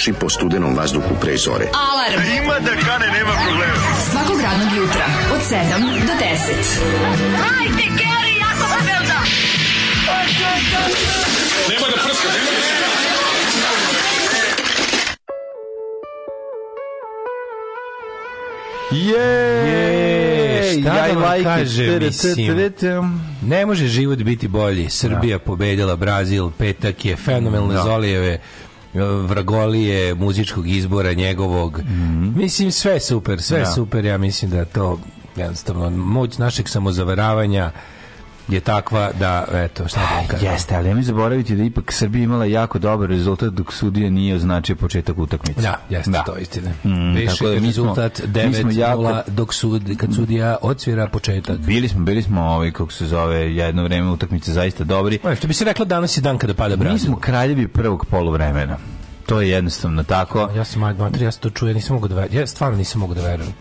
trči po studenom vazduhu pre zore. Alarm! A ima da kane, nema problema. Svakog radnog jutra, od 7 do 10. Hajde, Keri, jako se da! Nema da prska, nema da prska! Je, yeah, šta da like kaže, mislim, ne može život biti bolji. Srbija da. pobedila Brazil, petak je fenomenalne da. Zolijeve vragolije muzičkog izbora njegovog. Mm Mislim, sve super, sve da. super. Ja mislim da to jednostavno moć našeg samozavaravanja je takva da, eto, šta da pa, kažem. Jeste, ali mi zaboraviti da ipak Srbija imala jako dobar rezultat dok sudija nije označio početak utakmice. Da, jeste, da. to istina. Mm, tako da, rezultat 9 jako... dok sud, kad sudija odsvira početak. Bili smo, bili smo ovaj, kako se zove, jedno vreme utakmice zaista dobri. Pa što bi se reklo danas je dan kada pada Brazil. Mi smo kraljevi prvog poluvremena. To je jednostavno tako. Ja sam ajde, mater, ja sam to čuo, ja nisam mogao da verujem. Ja stvarno nisam mogu da verujem.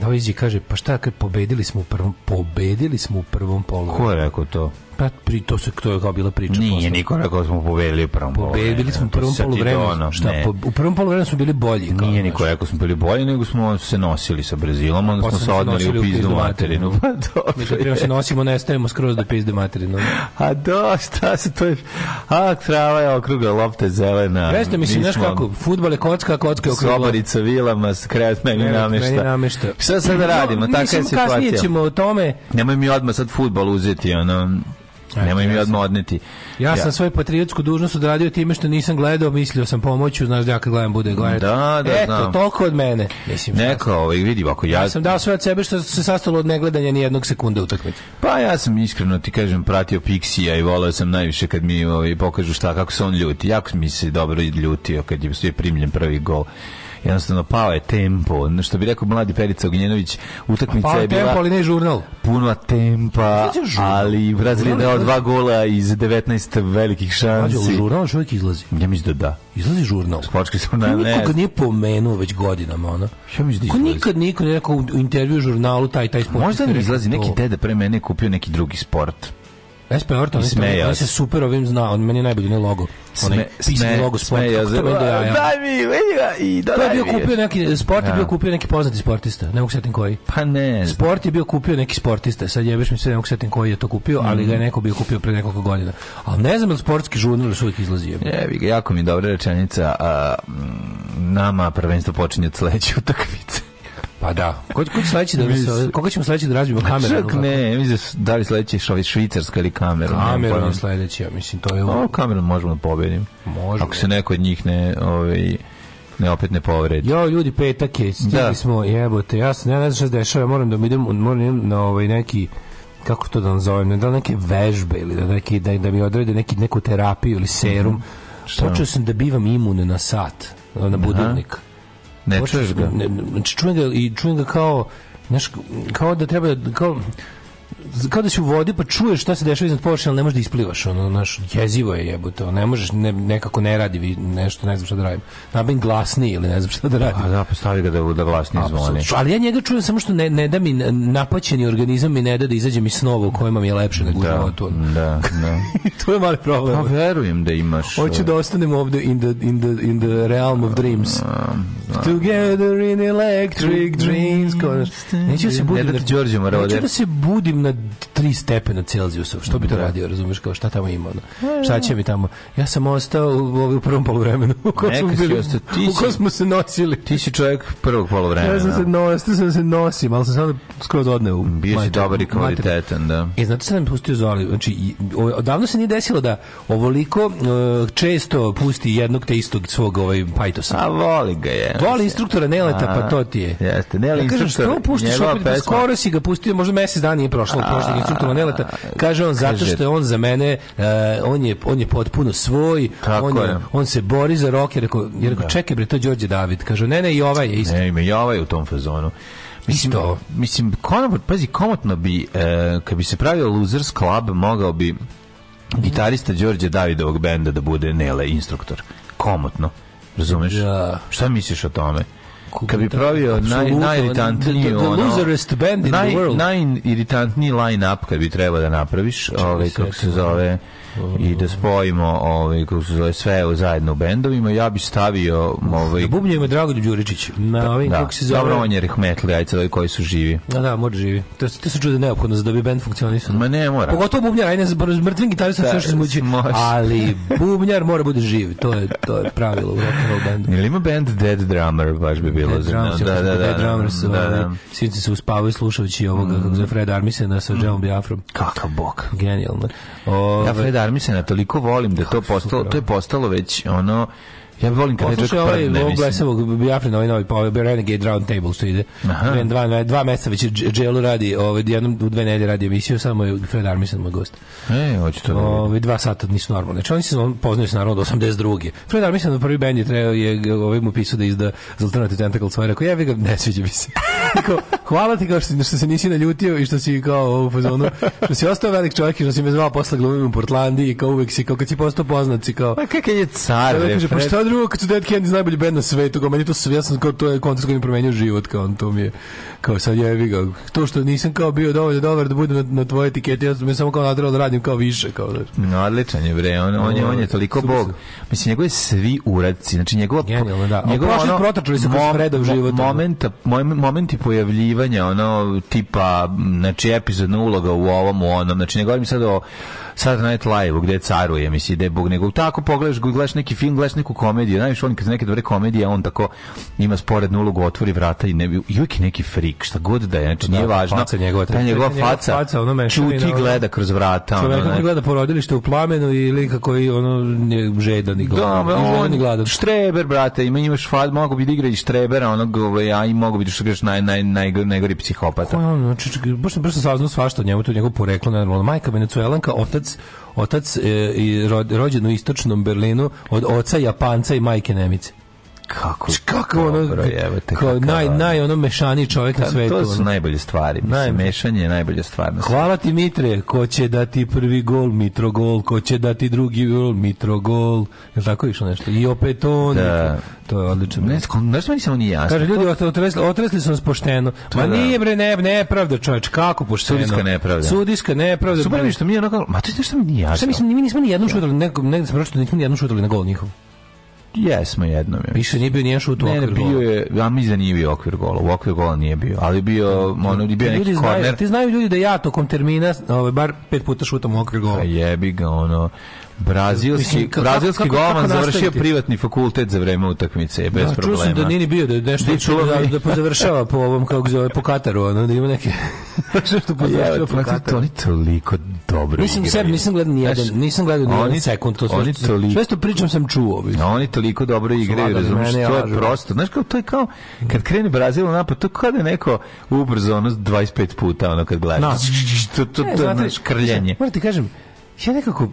Dojđi da, kaže, pa šta, kad pobedili smo u prvom, pobedili smo u prvom polu. Ko je rekao to? Pa pri to se to je kao bila priča. Nije posle. niko rekao da smo pobedili u prvom poluvremenu. Pobedili smo u prvom poluvremenu. Šta po, u prvom poluvremenu smo bili bolji. Nije niko rekao da smo bili bolji, nego smo se nosili sa Brazilom, onda smo se odneli u pizdu materinu. Pa dobro. Mi treba se nosimo, nestajemo skroz do pizde materinu. A do, šta se to je? A trava je okruga, lopta je zelena. Veste mislim znaš kako, fudbal je kocka, kocka je okrugla. Sobarica vilama, krevet meni namešta. Meni namešta. Šta sad radimo? Taka je situacija. Kasnije ćemo o tome. Nemoj mi odmah sad fudbal uzeti, ono Nemoj mi znači, odmah odneti. Ja, ja, sam svoju patriotsku dužnost odradio time što nisam gledao, mislio sam pomoću, znaš da ja kad gledam bude gledati. Da, da, Eto, znam. toliko od mene. Mislim, Neko, ovaj, vidi, ako ja... ja... sam dao sve od sebe što se sastalo od negledanja ni jednog sekunda utakmice. Pa ja sam iskreno ti kažem pratio Pixija i voleo sam najviše kad mi ovaj, pokažu šta, kako se on ljuti. Jako mi se dobro ljutio kad je primljen prvi gol jednostavno pao je tempo, što bi rekao mladi Perica Ognjenović, utakmica je bila... tempo, ali ne žurnal. Puna tempa, pa ali Brazil je dao dva gola iz 19 velikih šansi. Mađo, žurnal čovjek izlazi. Ja mislim da da. Izlazi žurnal. Sportski žurnal, ne. Niko nije pomenuo već godinama, ona. Ja mislim da izlazi. Nikad niko nije rekao u intervju žurnalu taj, taj sport. Možda ne izlazi, neki dede pre mene kupio neki drugi sport SP Orton, on se super ovim zna, on meni je najbolji ne logo. Onaj pisni logo sporta. Smeja, to meni da ja. Daj i da, to bio kupio neki, sport je bio da. kupio neki poznati sportista, ne mogu setim koji. Pa ne. Sport je bio kupio neki sportista, sad jebeš mi se, ne mogu setim koji je to kupio, ali ga je mhm. neko bio kupio pre nekoliko godina. Al ne znam da sportski žurnal još uvijek izlazi. Jebi ga, jako mi dobra rečenica, a, nama prvenstvo počinje od sledeće utakmice. Pa da. Kod kod sledeći da nas koga ćemo sledeći da razbijemo kameru? Čak ne, mislim da, da li sledeći šovi švicarska ili kamera. Kamera je sledeći, ja mislim to je. O, kameru možemo da pobedim. Možemo. Ako se neko od njih ne, ovaj ne opet ne povredi. Jo, ljudi, petak je, stigli da. smo, jebote, ja sam, ja ne znam šta se dešava, ja moram da mi idem, moram da na ovaj neki, kako to da nazovem, da neke vežbe ili da, neki, da, da mi odrede neki, neku terapiju ili serum. Mm -hmm. Počeo sam da bivam imune na sat, na budilnik. Aha Ne čuješ ga? Ne, znači čujem ga i čujem ga kao, znaš, kao da treba, kao, kao da si u vodi pa čuješ šta se dešava iznad površine, ali ne možeš da isplivaš, ono, naš, jezivo je jebote, ne možeš, ne, nekako ne radi nešto, ne znam šta da radim. Nabim glasniji ili ne znam šta da, da radim. A da, postavi pa ga da, da glasniji zvoni. Ali ja njega čujem samo što ne, ne da mi napaćeni organizam mi ne da da izađem iz snova u kojima mi je lepše nego da, da u to. Da, da. to je mali problem. Pa verujem da imaš. Hoću ovaj. da ostanem ovde in the, in the, in the realm of dreams. Uh, Together in electric dreams. Neću da se budim. Ne da, da, da se budim radim na 3 stepena Celzijusa. Što bi to da. radio, razumeš, kao šta tamo ima? Ono? Da, da, šta će mi tamo? Ja sam ostao u, u prvom poluvremenu. U kojoj smo se nosili. Ti si čovjek prvog poluvremena. Ja sam se, nos, sam se nosim, ali sam sad skroz odneo. Bio si dobar i kvalitetan, da. E, znate, sad nam pustio Zoli. Znači, odavno se nije desilo da ovoliko uh, često pusti jednog te istog svog ovaj, pajtosa. A voli ga je. Voli instruktora Neleta, pa to ti je. Jeste, Nele ja instruktor. Kažem, što pustiš opet, skoro si ga pustio, možda mesec dana nije prošlo prošlog prošlog instruktora Neleta. Kaže on zato što je on za mene uh, on je on je potpuno svoj, Tako on je, je, on se bori za rok, je rekao, je rekao da. čekaj bre to Đorđe David. Kaže ne ne i ovaj je isto. Ne, ima i ovaj u tom fazonu. Mislim, Isto. mislim konobar, pazi, komotno bi, uh, kad bi se pravio Losers Club, mogao bi gitarista Đorđe Davidovog benda da bude Nele instruktor. Komotno. Razumeš? Da. Šta misliš o tome? Kad bi da- pravio naj, najiritantniji ono, naj, najiritantniji line-up kad bi trebao da napraviš, ovaj, kako se zove i da spojimo ovaj kako sve zajedno u bendovima ja bih stavio ovaj na bubnjevima Dragoljub Đuričić na da, ovim da, kako se zove dobro on je Rehmetli ajde ovaj koji su živi da da može živi to se to se čude neophodno za da bi bend funkcionisao ma ne mora pogotovo bubnjar ajne s mrtvim gitaristom sve što da, izmuči ali bubnjar mora bude živ to je to je pravilo u rock and roll bendu ili ima bend Dead Drummer baš bi bilo za da, da da da Drummer su ovaj, svi se uspavaju slušajući ovoga kako se mm. Fred Armisen sa Joe mm. Biafrom kakav bok genijalno ja armisena toliko volim da to postalo to je postalo već ono Ja volim kad nečak prdne, ovaj mislim. Poslušaj ovog Biafrina, ovaj novi, ovaj Renegade Round Table što ide. Aha. Dva, dva meseca već Dželu radi, ovaj, jednom u dve nedelje radi emisiju, samo je Fred Armisen moj gost. E, to očito da Ovaj, dva sata nisu normalne. Znači, oni se on poznaju se naravno od 82. Fred Armisen u prvi bend je trebao, je ovaj mu pisao da izda za Alternative Tentacle svoje, rekao, ja ga, ne sviđa mi se. Tako, hvala ti kao što, što se nisi naljutio i što si kao u fazonu, što si ostao velik čovjek i što si me zvao posle glumim u Portlandi i kao uvek si, kao kad si postao poznat, si kao... Pa kakav je car, drugo, kad su Dead Kennedys najbolji bend na svetu, kao meni to sve, ja sam kao to je koncert koji mi promenio život, kao on to mi je, kao sad jevi ga, to što nisam kao bio dovoljno dobar da budem na, na tvoje etikete, ja sam samo kao nadrao da radim kao više, kao da. No, odličan je bre, on, on, je, on je ovaj, toliko Super. bog. Mislim, njegove svi uradci, znači njegova... Genijalno, da. Njegov, prošli ono, protačili su kroz životu. života. Momenta, momenti pojavljivanja, ono, tipa, znači, epizodna uloga u ovom, u onom, znači, ne govorim sad o Saturday Night Live-u, gde caruje, misli, gde Bog, nego tako pogledaš, gledaš neki film, gledaš neku komediju, znaš, on kad neke dobre komedije, on tako ima sporednu ulogu, otvori vrata i, ne, i uvijek neki frik, šta god da je, znači da, nije da, važno. Faca njegova, ta njegova faca, faca ono čuti gleda kroz vrata. Čovjek ono, gleda porodilište u plamenu i lika koji ono je žedan i gladan. Da, on, i gladan. Štreber, brate, ima imaš fad, mogu bi da igra i štrebera, onog, ja ovaj, i mogu bi da što kažeš naj, naj, naj, najgori psihopata. Ko je on, znači, baš, baš sam saznao svašta o njemu, to je njegov poreklo, ne, majka Venecuelanka, otac otac otac e, rođen u istočnom Berlinu od oca Japanca i majke Nemice kako kako ono dobro, da- jebate, kao naj naj ono mešani čovjek ta, na da, svetu to su najbolje stvari mislim mešanje je najbolja stvar na hvala ti Mitre ko će dati prvi gol Mitro gol ko će dati drugi gol Mitro gol je tako išlo nešto i opet on da. to je odlično ne znaš meni samo nije ja kaže ljudi to... otresli otresli su nas pošteno to ma da. nije bre ne nepravda čovjek kako pošteno sudijska nepravda sudijska nepravda super što mi je onako ma to je što mi nije jasno šta mislim mi nismo ni jednom da. šutali nekog negde smo pročitali nismo ni jednom šutali na gol njihov Jesmo jednom. Ja. Više nije bio nijedan šut u ne, okvir gola. Ne, bio je, ja mislim da nije bio okvir gola, u okvir gola nije bio, ali bio, ono, bio neki korner. Ti znaju ljudi da ja tokom termina, ovaj, bar pet puta šutam u okvir gola. A pa jebi ga, ono, Brazilski, Mislim, ka, brazilski golman završio privatni fakultet za vreme utakmice, bez da, problema. Čuo sam da Nini bio da je nešto da, da pozavršava po ovom, kako zove, po Kataru, ono, da ima neke... što pozavršava po Kataru. Oni toliko dobro nisam igraju. Sad, nisam gledao nijedan, nisam gledao nijedan sekund, to sve, toliko, što pričam sam čuo. Bi. Oni toliko dobro igraju, razumiješ, to je prosto. Znaš, kao, to je kao, kad krene Brazil u napad, to je da je neko ubrzo, ono, 25 puta, ono, kad gledaš. No. Da. To, to, to, e, to, to, to, to, to, to, to, to, to, to, to,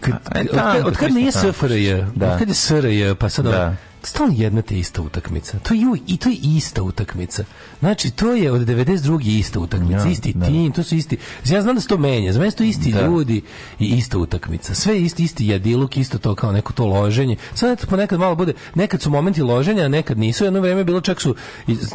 Kad, e, od, kad, od kad nije SFRJ, da. od kad je SRJ, pa sad da stalno jedna te ista utakmica. To je i to je ista utakmica. Znači to je od 92. ista utakmica, ja, isti da. tim, to su isti. Znači, ja znam da se to menja, za mene to isti da. ljudi i ista utakmica. Sve isti isti jadiluk, isto to kao neko to loženje. Sad eto ponekad malo bude, nekad su momenti loženja, a nekad nisu. Jedno vrijeme bilo čak su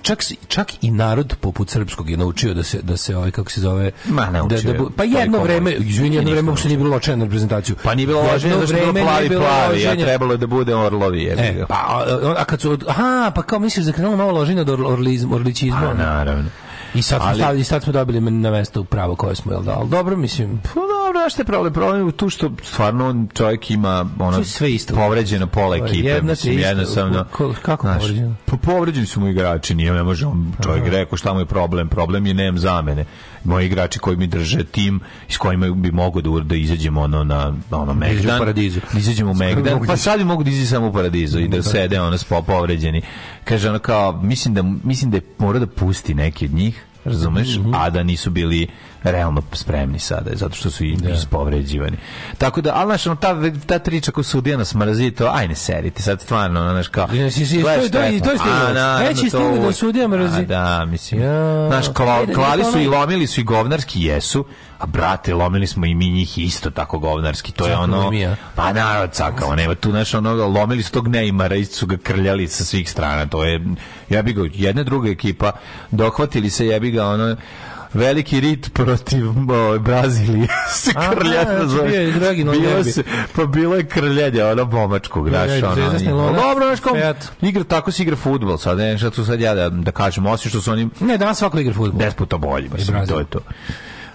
čak, čak i narod poput srpskog je naučio da se da se ovaj kako se zove Ma, naučio, da, da, pa jedno vrijeme, izvinite, jedno vrijeme uopšte nije bilo loženje na reprezentaciju. Pa nije bilo loženje, zašto bilo plavi plavi, a trebalo je da bude orlovi. Je e, pa a, a kad su, aha, pa kao misliš da krenula nova ložina do orlizma, orličizma? Pa, naravno. I sad, ali... stavili, sad smo dobili na mesto pravo koje smo, jel da? Ali dobro, mislim... Pa dobro, što je problem? Problem je tu što stvarno čovjek ima ono, sve isto. povređeno pola ekipe. Jedna mislim, jednostavno, ko, kako znaš, povređeno? Pa povređeni su mu igrači, nije ne može on čovjek rekao šta mu je problem. Problem je nem zamene moji igrači koji mi drže tim i s kojima bi mogao da, da izađem ono na ono da Megdan. U paradizu. Da, da u Megdan. Pa sad bi mogu da izađem u paradizu i da, da. sede ono spo, povređeni. Kaže ono kao, mislim da, mislim da je mora da pusti neki od njih razumeš, mm -hmm. a da nisu bili realno spremni sada, zato što su i da. ispovređivani. Tako da, ali znaš, ono, ta, ta priča ko sudija nas mrazi, to, aj ne serite, sad stvarno, znaš, kao, Jesi, si, to, je, to, je, to je stiglo. na, Reći no, stiglo da sudija mrazi. da, mislim. Ja. Znaš, klali su i lomili su i govnarski, jesu, a brate, lomili smo i mi njih isto tako govnarski. To je Cakali ono, mi, ja. pa narod cakao, nema tu, znaš, ono, lomili su tog Neymara i su ga krljali sa svih strana. To je, ja bi ga, jedna druga ekipa, dohvatili se, jebi ga, ono, veliki rit protiv o, Brazilije se krlja nazove. Znači, bilo se, pa bilo je krljanja, ono momačkog, da, znaš, da, ono. Dobro, znaš, kom, igra, tako se igra futbol, sad, ne, šta tu sad ja da, da kažem, osim što su oni... Ne, danas svako igra futbol. Desputa bolji, mislim, to je to.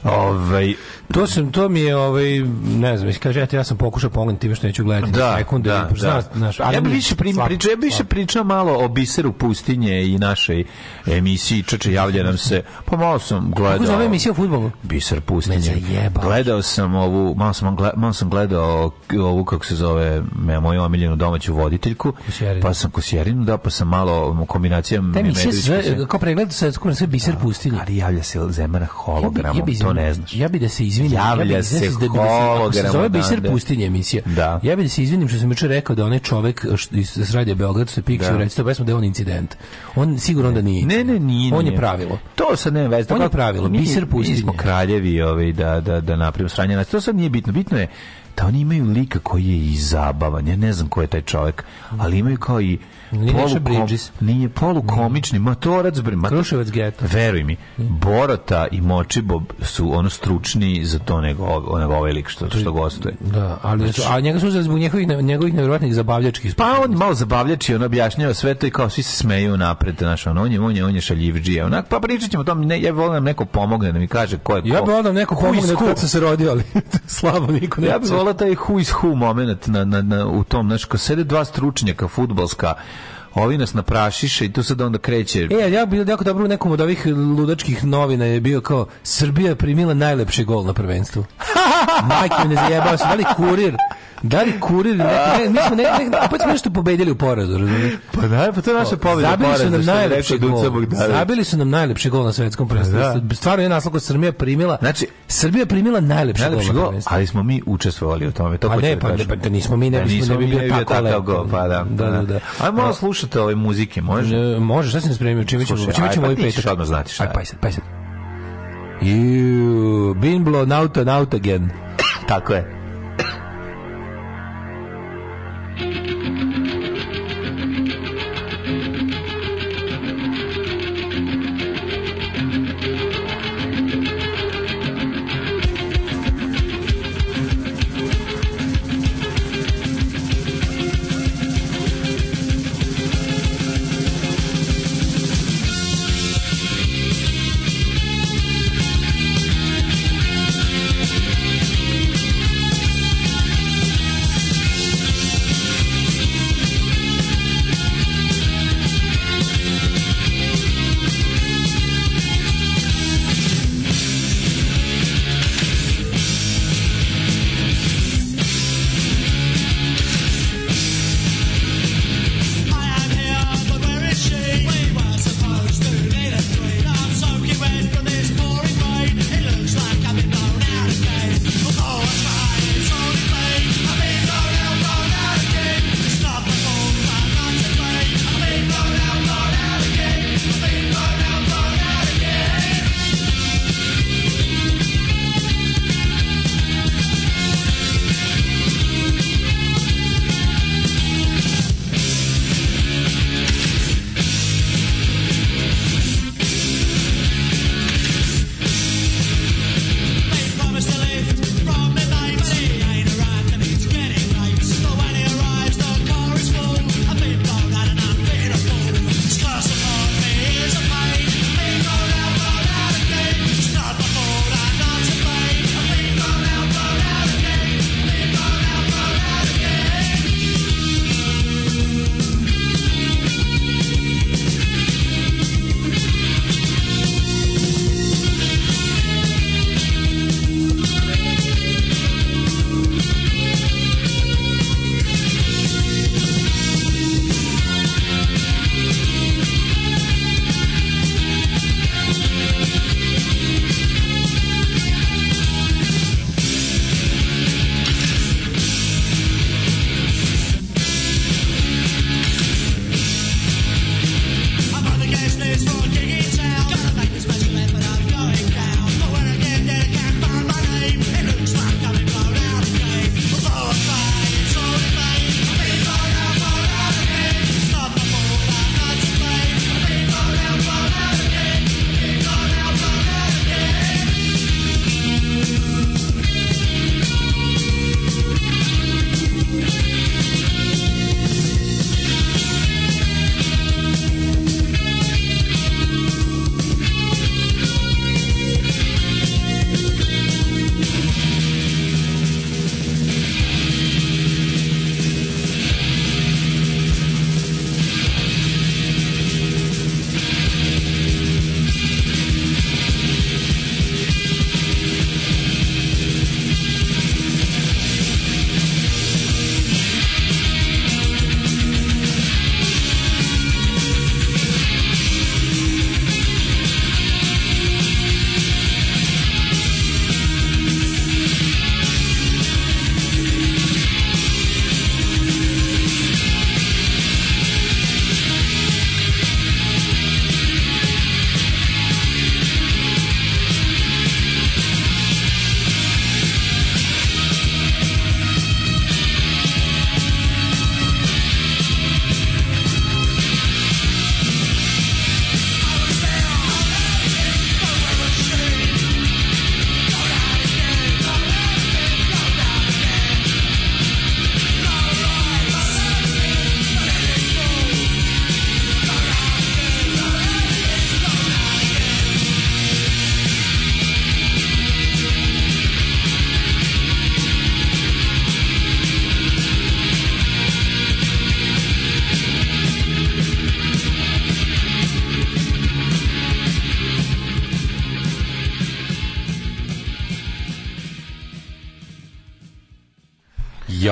Ovaj To sam to mi je ovaj ne znam, kaže eto ja sam pokušao pomoći time što neću gledati da, sekunde, da, da. Znaš, ali ja bih više prim, pričao, ja bih više pričao malo o biseru pustinje i našoj emisiji Čače javlja nam se. Pa malo sam gledao. Kako zove emisija o fudbalu? Biser pustinje. Gledao sam ovu, malo sam gledao, malo sam gledao ovu kako se zove, me moju omiljenu domaću voditeljku. Kusjerinu. Pa sam Kusjerinu, da, pa sam malo kombinacijom Ta emisija sve, kao pregled sa sve biser da, pustinje. Ali javlja se Zemana hologramom, ja bi, ja bi, to ne znaš. Ja bi da se izvinim. Javlja da ja da se hologram. Zove Biser pustinje emisija. Da. Ja bih da se izvinim što sam jučer rekao da onaj čovek eh, iz Radija Beograd se piksio da. recito pesmu da je on incident. On sigurno da nije. Ne, ne, nije. On je pravilo. To se ne veze. On je pravilo. Biser pustinje. Mi smo kraljevi ovaj, da, da, da napravimo sranje. To sad nije bitno. Bitno je da oni imaju lika koji je i zabavan. Ja ne znam ko je taj čovjek, ali imaju kao i Polu Bridges. Nije polukomični, matorac bre, mator... Kruševac geto. Veruj mi, Borota i Močibob su ono stručni za to nego, onaj ovaj lik što, što gostuje. Da, ali znači, a njega su uzeli zbog njegovih, njegovih nevjerojatnih zabavljačkih. Pa on malo zabavljači, on objašnjava sve to i kao svi se smeju napred, znaš, on, on je, on je, on je šaljivđija. Onak, pa pričat ćemo o tom, ne, ja volim da nam neko pomogne, da mi kaže ko je ko. Ja bih volio da neko pomogne kad se rodio, ali slabo niko ne. Ja bih volio taj who is who moment na, na, na, u tom, znaš, ko sede dva stručnjaka fudbalska ovi nas naprašiše i tu sad onda kreće. E, ja bih bio jako dobro u nekom od ovih ludačkih novina je bio kao Srbija primila najlepši gol na prvenstvu. Majke mi ne zajebao se, da kurir? Da li kurir? neko, ne, mi smo ne, ne, opet smo nešto pobedili u porazu, razumiješ? Pa da, pa to je naša pobeda Zabili su nam najlepši gol. Zabili su nam najlepši gol na svetskom prvenstvu. Da. Stvarno je naslov Srbija primila. Znači, Srbija primila najlepši, najlepši gol, gol ali smo mi učestvovali u tome. To a pa ne, da pa, ne, pa da nismo mi ne da bismo ne bi bio tako gol, pa da. Da, da, da. da. Ajmo da. slušati ove muzike, može? Može, šta se ne spremio, čime ćemo, čime ćemo ovaj petak. Odmah znati šta. Aj, pa sad, pa sad. Iu, been blown out and out again. Tako je.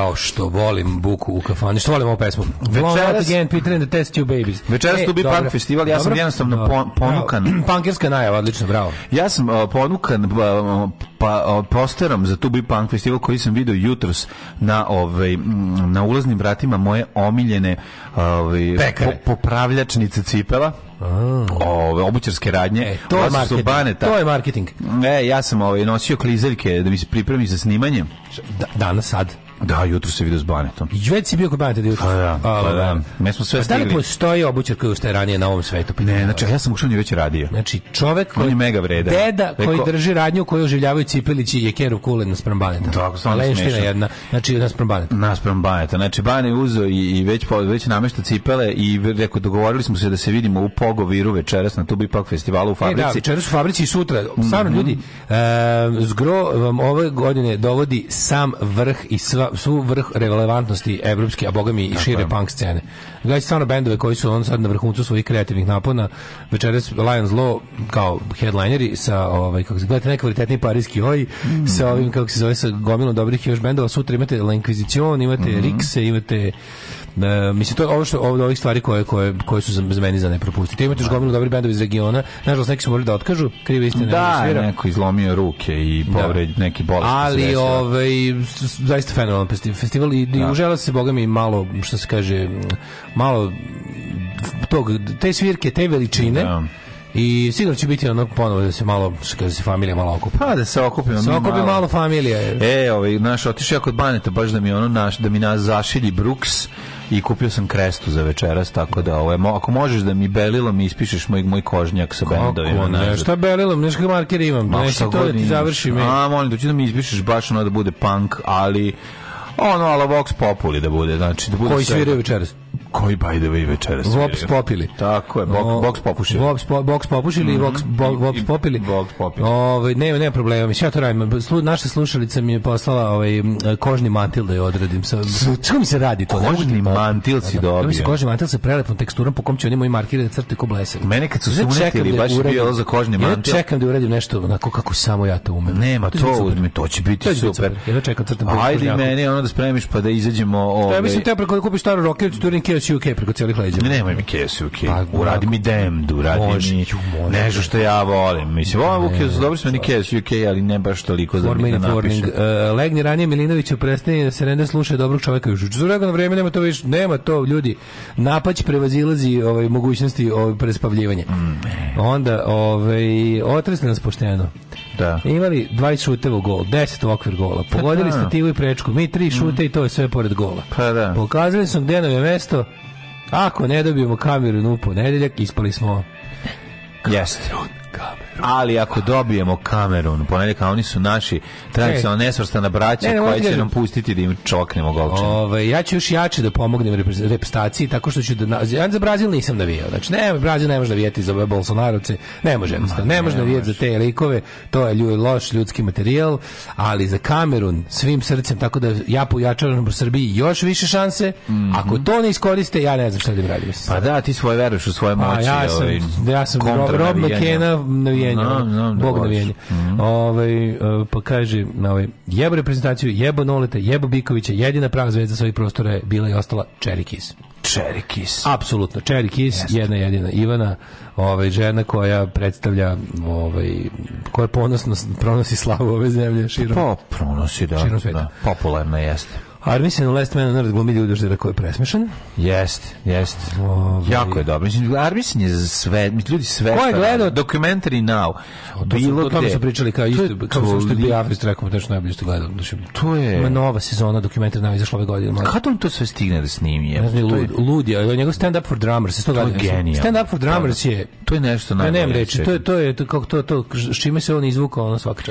jao što volim buku u kafani, što volim ovu pesmu. Večeras again Peter and the Test Tube Babies. Večeras e, tu bi punk festival, ja dobro. sam jednostavno pon, ponukan. Punkerska najava, odlično, bravo. Ja sam uh, ponukan uh, pa uh, posterom za bi Punk festival koji sam video jutros na ovaj na ulaznim vratima moje omiljene ovaj po, popravljačnice cipela. Mm. Ove obućarske radnje, e, to, je su bane, to je marketing. E, ja sam ovaj nosio klizeljke da mi se pripremi za snimanje. Da, danas sad. Da, jutro se vidio s Banetom. Već si bio kod Baneta jutro. Pa da, pa da. da. Me smo sve A pa stigli. Da li postoji obućar koji ostaje ranije na ovom svetu? Ne, znači, ja sam u šanju već radio. Znači, čovek koji... On je mega vreda. Deda koji drži radnju koju oživljavaju Cipelić i Jekerov kulen naspram Baneta. Tako, da, stvarno smiješno. jedna, znači naspram Baneta. Naspram Baneta. Znači, Bane uzo i, i već, po, već namešta cipele i rekao, dogovorili smo se da se vidimo u Pogoviru večeras na Tubipak festivalu u Fabrici. E, da, večeras u Fabrici i sutra. Stvarno, mm -hmm. ljudi, e, zgro vam ove godine dovodi sam vrh i sva su vrh relevantnosti evropske, a boga mi i šire punk scene. Gledajte stvarno bendove koji su on sad na vrhuncu svojih kreativnih napona. Večeras Lions Law kao headlineri sa ovaj kako se gledate nekvalitetni parijski oj mm. sa ovim kako se zove sa gomilom dobrih još bendova. Sutra imate La Inquisition, imate mm -hmm. Rikse, imate E, mislim to je ovo što od ovih stvari koje koje koje su za mene za ne propustiti. Imate još da. gomilu dobrih bendova iz regiona. Nažalost neki su morali da otkažu, kriva istina da, ne neko izlomio ruke i da. povred da. neki bolest. Ali ovaj zaista fenomenalan festival festival i, da. i užela se bogami malo što se kaže malo tog te svirke, te veličine. Da. I sigurno će biti ono ponovo da se malo, kada se familija malo okupi. Pa da se okupimo. Se okupi malo, malo familija. Je. E, ovaj, naš, otišao ja kod Baneta baš da mi ono naš, da mi nas zašilji Brooks i kupio sam krestu za večeras, tako da ovo je, ako možeš da mi belilom ispišeš moj, moj kožnjak sa bendovima. Kako šta belilom, neš ga marker imam, Ma, nešto to da ti završi mi. A, molim, da ću da mi ispišeš baš ono da bude punk, ali ono ala Vox Populi da bude, znači da bude Koji svira večeras? koji by the way večeras Vops popili. Tako je, bok, box popušili. Vops po, box popušili mm -hmm. vox, popili. Mhm. Vox popili. Ovaj ne, nema problema, mislim ja to radim. Slu, naša slušalica mi je poslala ovaj kožni mantil da je odredim. Sa, kako mi se radi to? Kožni da pa- mantil da, si da, da dobio. Da, kožni mantil sa prelepom teksturom po kom će oni moji markirane crte ko bleser. Mene kad su sunetili, baš je bilo za kožni mantil. Ja čekam da uradim nešto onako kako samo ja to umem. Nema, to, to uzmi, to će biti to super. super. Ja čekam crtam. Ajde meni ono da spremiš pa da izađemo. Ovaj... Ja mislim ovaj- te preko da kupiš staru rokevicu, turinke kesu UK preko celih leđa. Ne, nemoj mi kesu UK. Pa, uradi mi demdu, uradi Može, mi nešto što ja volim. Mislim, ovo je dobro smo ni kesu UK, ali ne baš toliko za da napišem. Uh, legni ranije Milinovića prestani da se rende sluša dobrog čoveka. Zurago na vreme nema to više, nema to, ljudi. Napać prevazilazi ovaj, mogućnosti ovaj, prespavljivanja. Mm. Onda, ovaj, otresli nas pošteno. Da. Imali 20 šuteva gol, 10 u okvir gola. Pa Pogodili da. ste stativu i prečku. Mi tri šute mm. i to je sve pored gola. Pa da. Pokazali su gde nam je mesto, Ako ne dobijemo kameru u ponedeljak, ispali smo... Jeste. Ali ako dobijemo Kamerun, ponedjeljka oni su naši tradicionalno e. nesvrstana braća ne, ne, koja će kažem. nam pustiti da im čoknemo golčan. Ove, ja ću još jače da pomognem reprezentaciji tako što ću da ja za Brazil nisam navijao. Znači ne, Brazil ne može navijati za Bolsonarovce, ne može jednostavno. Ne, ne može navijati za te likove, to je ljud, loš ljudski materijal, ali za Kamerun svim srcem tako da ja pojačavam u Srbiji još više šanse. Mm -hmm. Ako to ne iskoriste, ja ne znam šta da radim. Pa da, ti svoje veruješ u svoje pa moći. A ja sam, ovaj, ja sam Rob, Rob McKenna, navijenja. No, bog no, navijenja. Mhm. Ovaj, e, pa kaže, ovaj, jebo reprezentaciju, jebo Noleta, jebo Bikovića, jedina prava zvezda sa ovih prostora je bila i ostala Čerikis. Čerikis. Apsolutno, Čerikis, jedna jedina Ivana, ovaj, žena koja predstavlja, ovaj, koja ponosno pronosi slavu ove zemlje širom. Pa, pronosi, da. Širom sveta. Da, popularna jeste. Armisen u Last Man on Earth glumi ljudoždera koji je presmešan. Jest, jest. Ovi... Ovaj. Jako je dobro. Mislim, Armisen je sve, ljudi sve... Ko je gledao? Documentary Now. To Bilo gde. su pričali kao isto, to kao što bi bio rekao, da što najbolje što gledao. Znači, to je... Ima nova sezona Documentary Now izašla ove godine. Kada on to sve stigne da snimi? Je? Ne znam, lud, lud je. Njegov Stand Up for Drummers. To, to je genijal. Stand Up for Drummers da, da. je... To je nešto najbolje. Ne, ne, reći. To je, to je, kako to, to, s čime se on izvukao, ono svaka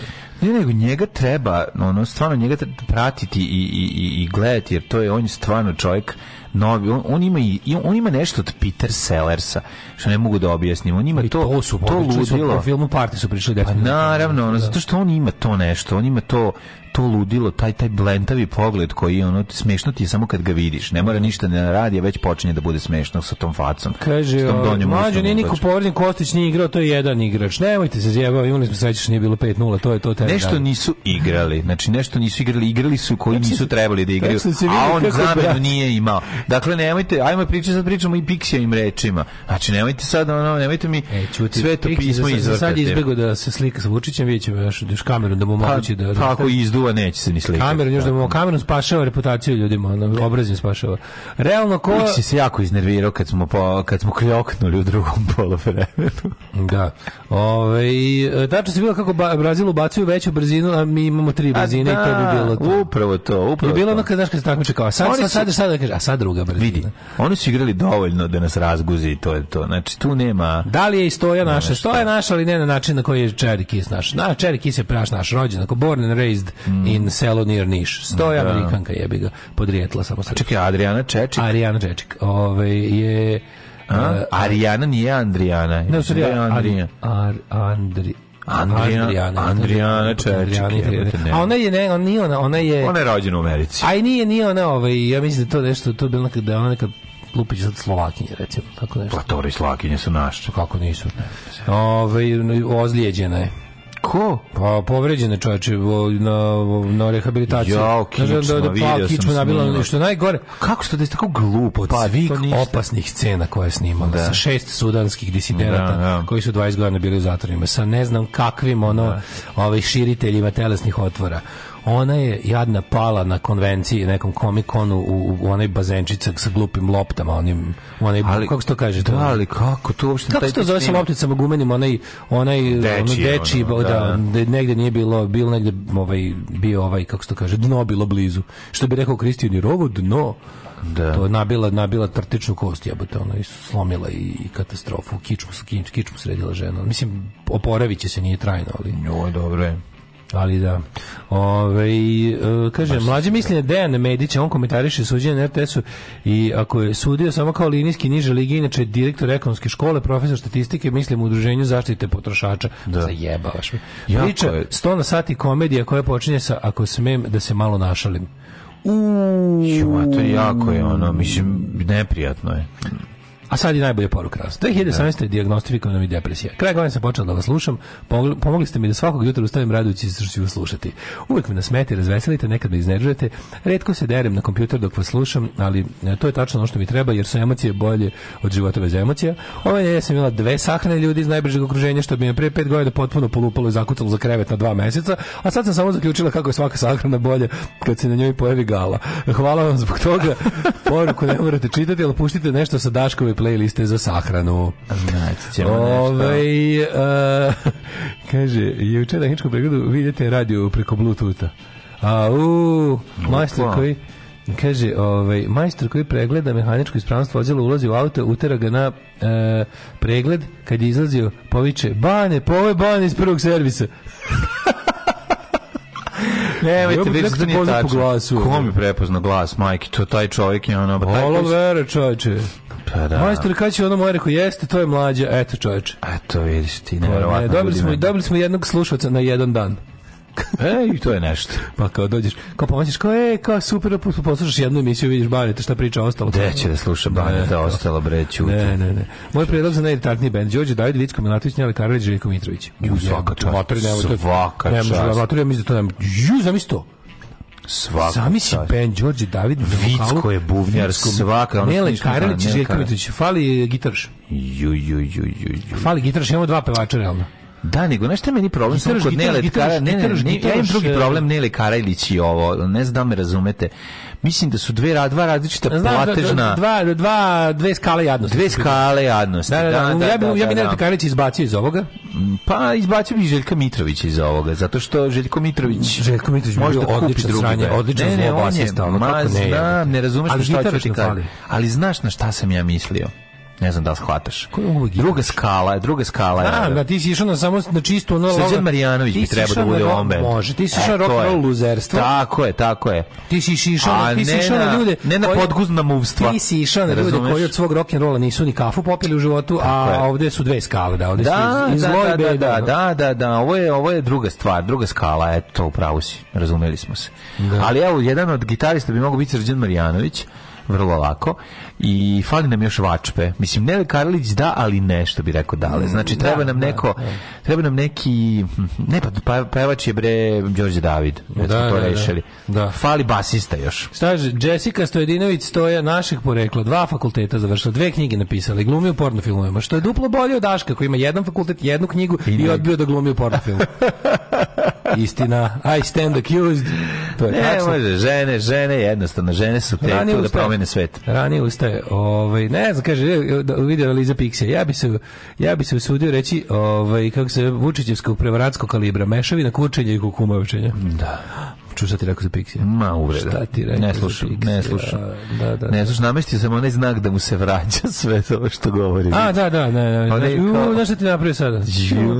Ne, nego njega treba, ono, stvarno njega treba pratiti i, i, i i gledati jer to je on stvarno čovjek novi on, on ima i on ima nešto od Peter Sellersa što ne mogu da objasnim on ima I to to, su, to ludilo u filmu Party su pričali da pa naravno ono, da. zato što on ima to nešto on ima to to ludilo, taj taj blentavi pogled koji ono smešno ti samo kad ga vidiš. Ne mora ništa ne da radi, već počinje da bude smešno sa tom facom. Kaže, s tom nije niko povređen, Kostić nije igrao, to je jedan igrač. Nemojte se zjebao, imali smo sreće što nije bilo 5:0, to je to taj. Nešto dan. nisu igrali. Znači nešto nisu igrali, igrali su koji znači, nisu trebali da igraju. Znači a on da- zamenu nije imao. Dakle nemojte, ajmo pričati sad pričamo i piksijevim rečima. Znači nemojte sad ono, nemojte mi e, čuti, sve to pismo izvrtati. Sad izbegao da se slika sa Vučićem, vidjet ćemo još, još kameru da mu pa, omogući da... Tako pa da- izdu duva neće se ni slikati. Kamerun, još da imamo Kamerun spašava reputaciju ljudima, ono, obrazim spašava. Realno ko... Uvijek si se jako iznervirao kad smo, po, kad smo kljoknuli u drugom polovremenu. da. Ove, e, tačno se bilo kako ba, Brazil ubacuju veću brzinu, a mi imamo tri brzine da, i to bi da, bilo to. Upravo to, upravo I bilo ono kad, znaš, kad se takmiče kao, sad, sad, sad, sad, kaže, a sad druga brzina. Vidi, oni su igrali dovoljno da nas razguzi i to je to. Znači, tu nema... Da li je i stoja naša? Stoja naša, ali ne na način na koji je Cherry naš. Na, Cherry Kiss je praš naš rođen, ako born and raised mm. in selo near Niš. Sto da. Amerikanka jebi ga, podrijetla samo sa. Čekaj, Adriana Čečik. Adriana Čečik. Ove ovaj, je A? Uh, Arijana nije Andrijana. Ne, sorry, Andrija. Ar, Andri, Andrijana, Andrijana, Andrijana Čečik. A ona je, ne, on nije ona, ona je... Ona je rođena u Americi. A i nije, nije ona, ovaj, ja mislim da to nešto, to je bilo nekada, ona nekad Lupić sad Slovakinje, recimo, tako pa nešto. Pa to Slovakinje su naše. Kako nisu? Ove, ovaj, ozlijeđena je. Ko? Pa povređene čoveče na na rehabilitaciju. Ja, kična, da da pa da, kičma nabila nešto najgore. Kako što da je tako glupo od pa, svih opasnih scena koje je snimala da. sa šest sudanskih disidenata da, da. koji su 20 godina bili u zatvorima sa ne znam kakvim ono ovaj širiteljima telesnih otvora ona je jadna pala na konvenciji, nekom komikonu u, u onaj bazenčica sa glupim loptama, onim, onaj, ali, kako se to kaže? Da, ali kako to uopšte... Kako to zove sa lopticama gumenim, onaj, onaj deči, ono, deči ono, da, da, da. negde nije bilo, bil negde ovaj, bio ovaj, kako se to kaže, dno bilo blizu. Što bi rekao Kristijan Jirovo, dno da. To je nabila, nabila trtičnu kost, jebote, ona i slomila i, i katastrofu, kičmu, kičmu sredila žena. Mislim, oporaviće se, nije trajno, ali... joj dobro je. Ali da. Ove, e, kaže, mlađe mišljenje Dejan Medića, on komentariše suđenje na RTS-u i ako je sudio samo kao linijski niže lige, inače direktor ekonomske škole, profesor statistike, mislim u udruženju zaštite potrošača. Da. Zajebavaš mi. Priča je... 100 na sati komedija koja počinje sa ako smem da se malo našalim. Uuu. to jako je ono, mislim, neprijatno je. A sad je najbolje poruka rast. 2018. je diagnostifikovana mi depresija. Kraj godine sam počela da vas slušam. Pomogli ste mi da svakog jutra ustavim radujući se što ću vas slušati. Uvijek me nasmete, razveselite, nekad me iznerđujete. Redko se derem na kompjuter dok vas slušam, ali e, to je tačno ono što mi treba jer su emocije bolje od života bez emocija. Ove nedelje sam imala dve sahrane ljudi iz najbližeg okruženja što bi me pre pet godina potpuno polupalo i zakucalo za krevet na dva meseca, a sad sam samo zaključila kako je svaka sahrana bolje kad se na njoj pojavi gala. Hvala vam zbog toga. Poruku ne morate čitati, ali puštite nešto sa Daškove playliste za sahranu. Znači, ćemo Ove, ovaj, Uh, kaže, juče na Hinčkom pregledu vidite radio preko Bluetootha. A, u, majster koji... Kaže, ovaj, majstor koji pregleda mehaničko ispravnost vozila ulazi u auto, utera ga na e, pregled, kad je izlazio, poviče, bane, pove bane iz prvog servisa. Nemojte već da nije tačno. Ko mi prepozna glas, majke, to taj čovjek je ono... Pa Olo vere, čovječe. Pa da. Majstor Kaći ono moje rekao, jeste, to je mlađa. Eto čoveče. Eto vidiš ti, nevjerovatno. Pa, ne, dobili, smo, dobili smo jednog slušaoca na jedan dan. Ej, to je nešto. Pa kao dođeš, kao pomisliš, kao, ej, kao super, pa poslušaš jednu emisiju, vidiš Baneta, šta priča ostalo. Gde će da sluša Baneta, ostalo, bre, čuti. Ne, ne, ne. Moj predlog za najiritatniji band, Đorđe David, Vicko Milatović, Njeli Karalić, Željko Mitrović. Ju, svaka čast, svaka čast. Ne, možda, ja mislim da to nema. Ju, zamisli to svaka Zamisli Ben George David Vicko je buvnjar svaka ono Nele Karalić i Željko Mitrović fali gitarš ju ju ju ju ju fali gitarš imamo dva pevača realno Da, nego znaš meni problem sa kod Nele Kara, ne, ne, ne, ja imam drugi e, problem Nele Karajlić i ovo, ne znam da me razumete. Mislim da su dve dva različita da, da, platežna. Da, dva, dva, dve skale jadnosti. Dve skale jadnosti. Da, da, da, ja bi, ja bi Nele Karajlić izbacio iz ovoga. Mm, pa izbacio bi Željka Mitrovića iz ovoga, zato što Željko Mitrović mm, Željko Mitrović može da kupi drugi. Sranje, odličan ne, ne, on je, ma, ne, ne razumeš šta ću ti Ali znaš na šta sam ja mislio. Ne znam da li shvataš. Druga skala, druga skala. Da, da, ti si išao na samo na čistu ono... Srđan Marjanović bi trebao da bude omen. Može, ti si e, išao na rock roll luzerstvo. Tako je, tako je. Ti si išao na, ti si išao na ljude... Ne na podguzna muvstva. Ti si išao na ljude koji od svog rock and rolla nisu ni kafu popili u životu, a ovde su dve skale, da, ovdje da, su iz, da, da, da, da, da, da, ovo je, ovo je druga stvar, druga skala, eto, upravo si, razumeli smo se. Da. Ali evo, jedan od gitarista bi mogao biti Srđan Marjanović, vrlo lako i fali nam još vačpe. Mislim, Nele Karlić da, ali nešto bi rekao dale. Znači, mm, treba da, nam da, neko, da. treba nam neki, ne, pa, pa pevač je bre Đorđe David, da, smo to rešili. Da. Fali basista još. Staže, Jessica Stojedinović stoja naših porekla, dva fakulteta završila, dve knjige napisala i glumi u pornofilmovima, što je duplo bolje od Daška koji ima jedan fakultet, jednu knjigu i, i odbio da glumi u pornofilmu. Istina. I stand accused. To je ne, tačno. može, žene, žene, jednostavno, žene su te Ranije da promene svet. Rani ustaje, ovaj, ne znam, kaže, da, vidio Liza Pixija, ja bi se, ja bi se usudio reći, ovaj, kako se, Vučićevskog prevaratskog kalibra, mešavina kurčenja i kukumavčenja. Da čuo šta ti rekao za Pixija. Ma uvreda. Šta ti rekao ne slušam, za Pixija? Ne slušam, da, da, da, ne slušam. Namestio sam onaj znak da mu se vraća sve to što govori. A, da, da, da. da. ne. Kao... Znaš šta ti napravio sada?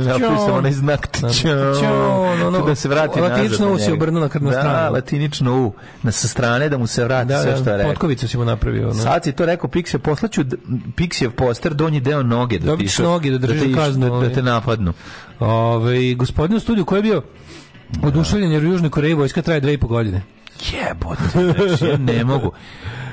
Napravio sam onaj znak da ono, da se vrati nazad. Latinično U se obrnula kad na stranu. Da, latinično U. Na sa strane da mu se vrati da, sve što je rekao. Potkovicu si mu napravio. Ono. Sad si to rekao Pixija, poslaću Pixijev poster, donji deo noge da ti noge da drži kaznu. Da, te napadnu. Ove, ovaj, gospodin u studiju ko je bio Oduševljen jer u Južnoj Koreji vojska traje dve i po godine. Jebote, znači, ja ne mogu.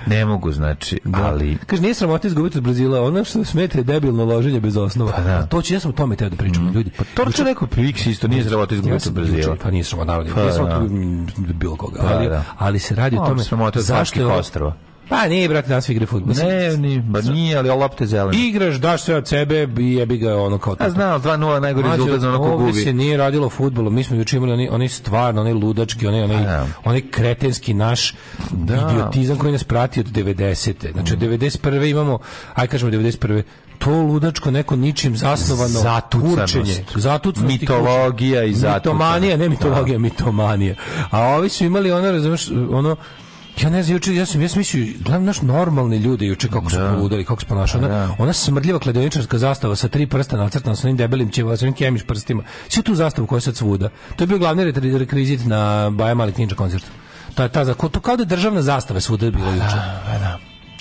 Ne mogu, znači, da. ali... Kaže, nije sramota izgubiti od Brazila, ono što smete je debilno loženje bez osnova. Pa, da. To ću, ja sam o tome teo da pričam, mm. ljudi. Pa to ću neko Piks isto, nije sramota izgubiti od Brazila. Pa nije sramota, naravno, pa, nije sramota da. bilo koga, da, ali, da. ali se radi o pa, tome... Sramota od zašto je ostrava. Pa nije, brate, danas igra fudbal. Ne, ni, ba nije, ali lopte zelene. Igraš, daš sve od sebe i jebi ga ono kao tako. A znam, 2:0 najgori rezultat za onako gubi. se nije radilo fudbalom. Mi smo juče imali oni oni stvarno oni ludački, oni oni da. oni kretenski naš da. idiotizam koji nas prati od 90. Znači od 91. imamo, aj kažemo 91 to ludačko neko ničim zasnovano zatučenje, zatucnost mitologija i zatučenje. Mitomanija, ne mitologija, da. mitomanija. A ovi su imali ono, razumeš, ono Ja ne znam, juče ja sam ja sam mislio, gledam naš normalni ljudi juče kako su da. poludeli, kako su ponašali. Ona, da. ona smrdljiva kladioničarska zastava sa tri prsta nacrtana sa onim debelim ćeva, sa onim kemiš prstima. Sve tu zastavu koja se svuda. To je bio glavni rekvizit na Baja Mali Ninja koncertu. Ta, ta, to kao da je državna zastava svuda je bila juče. Da, da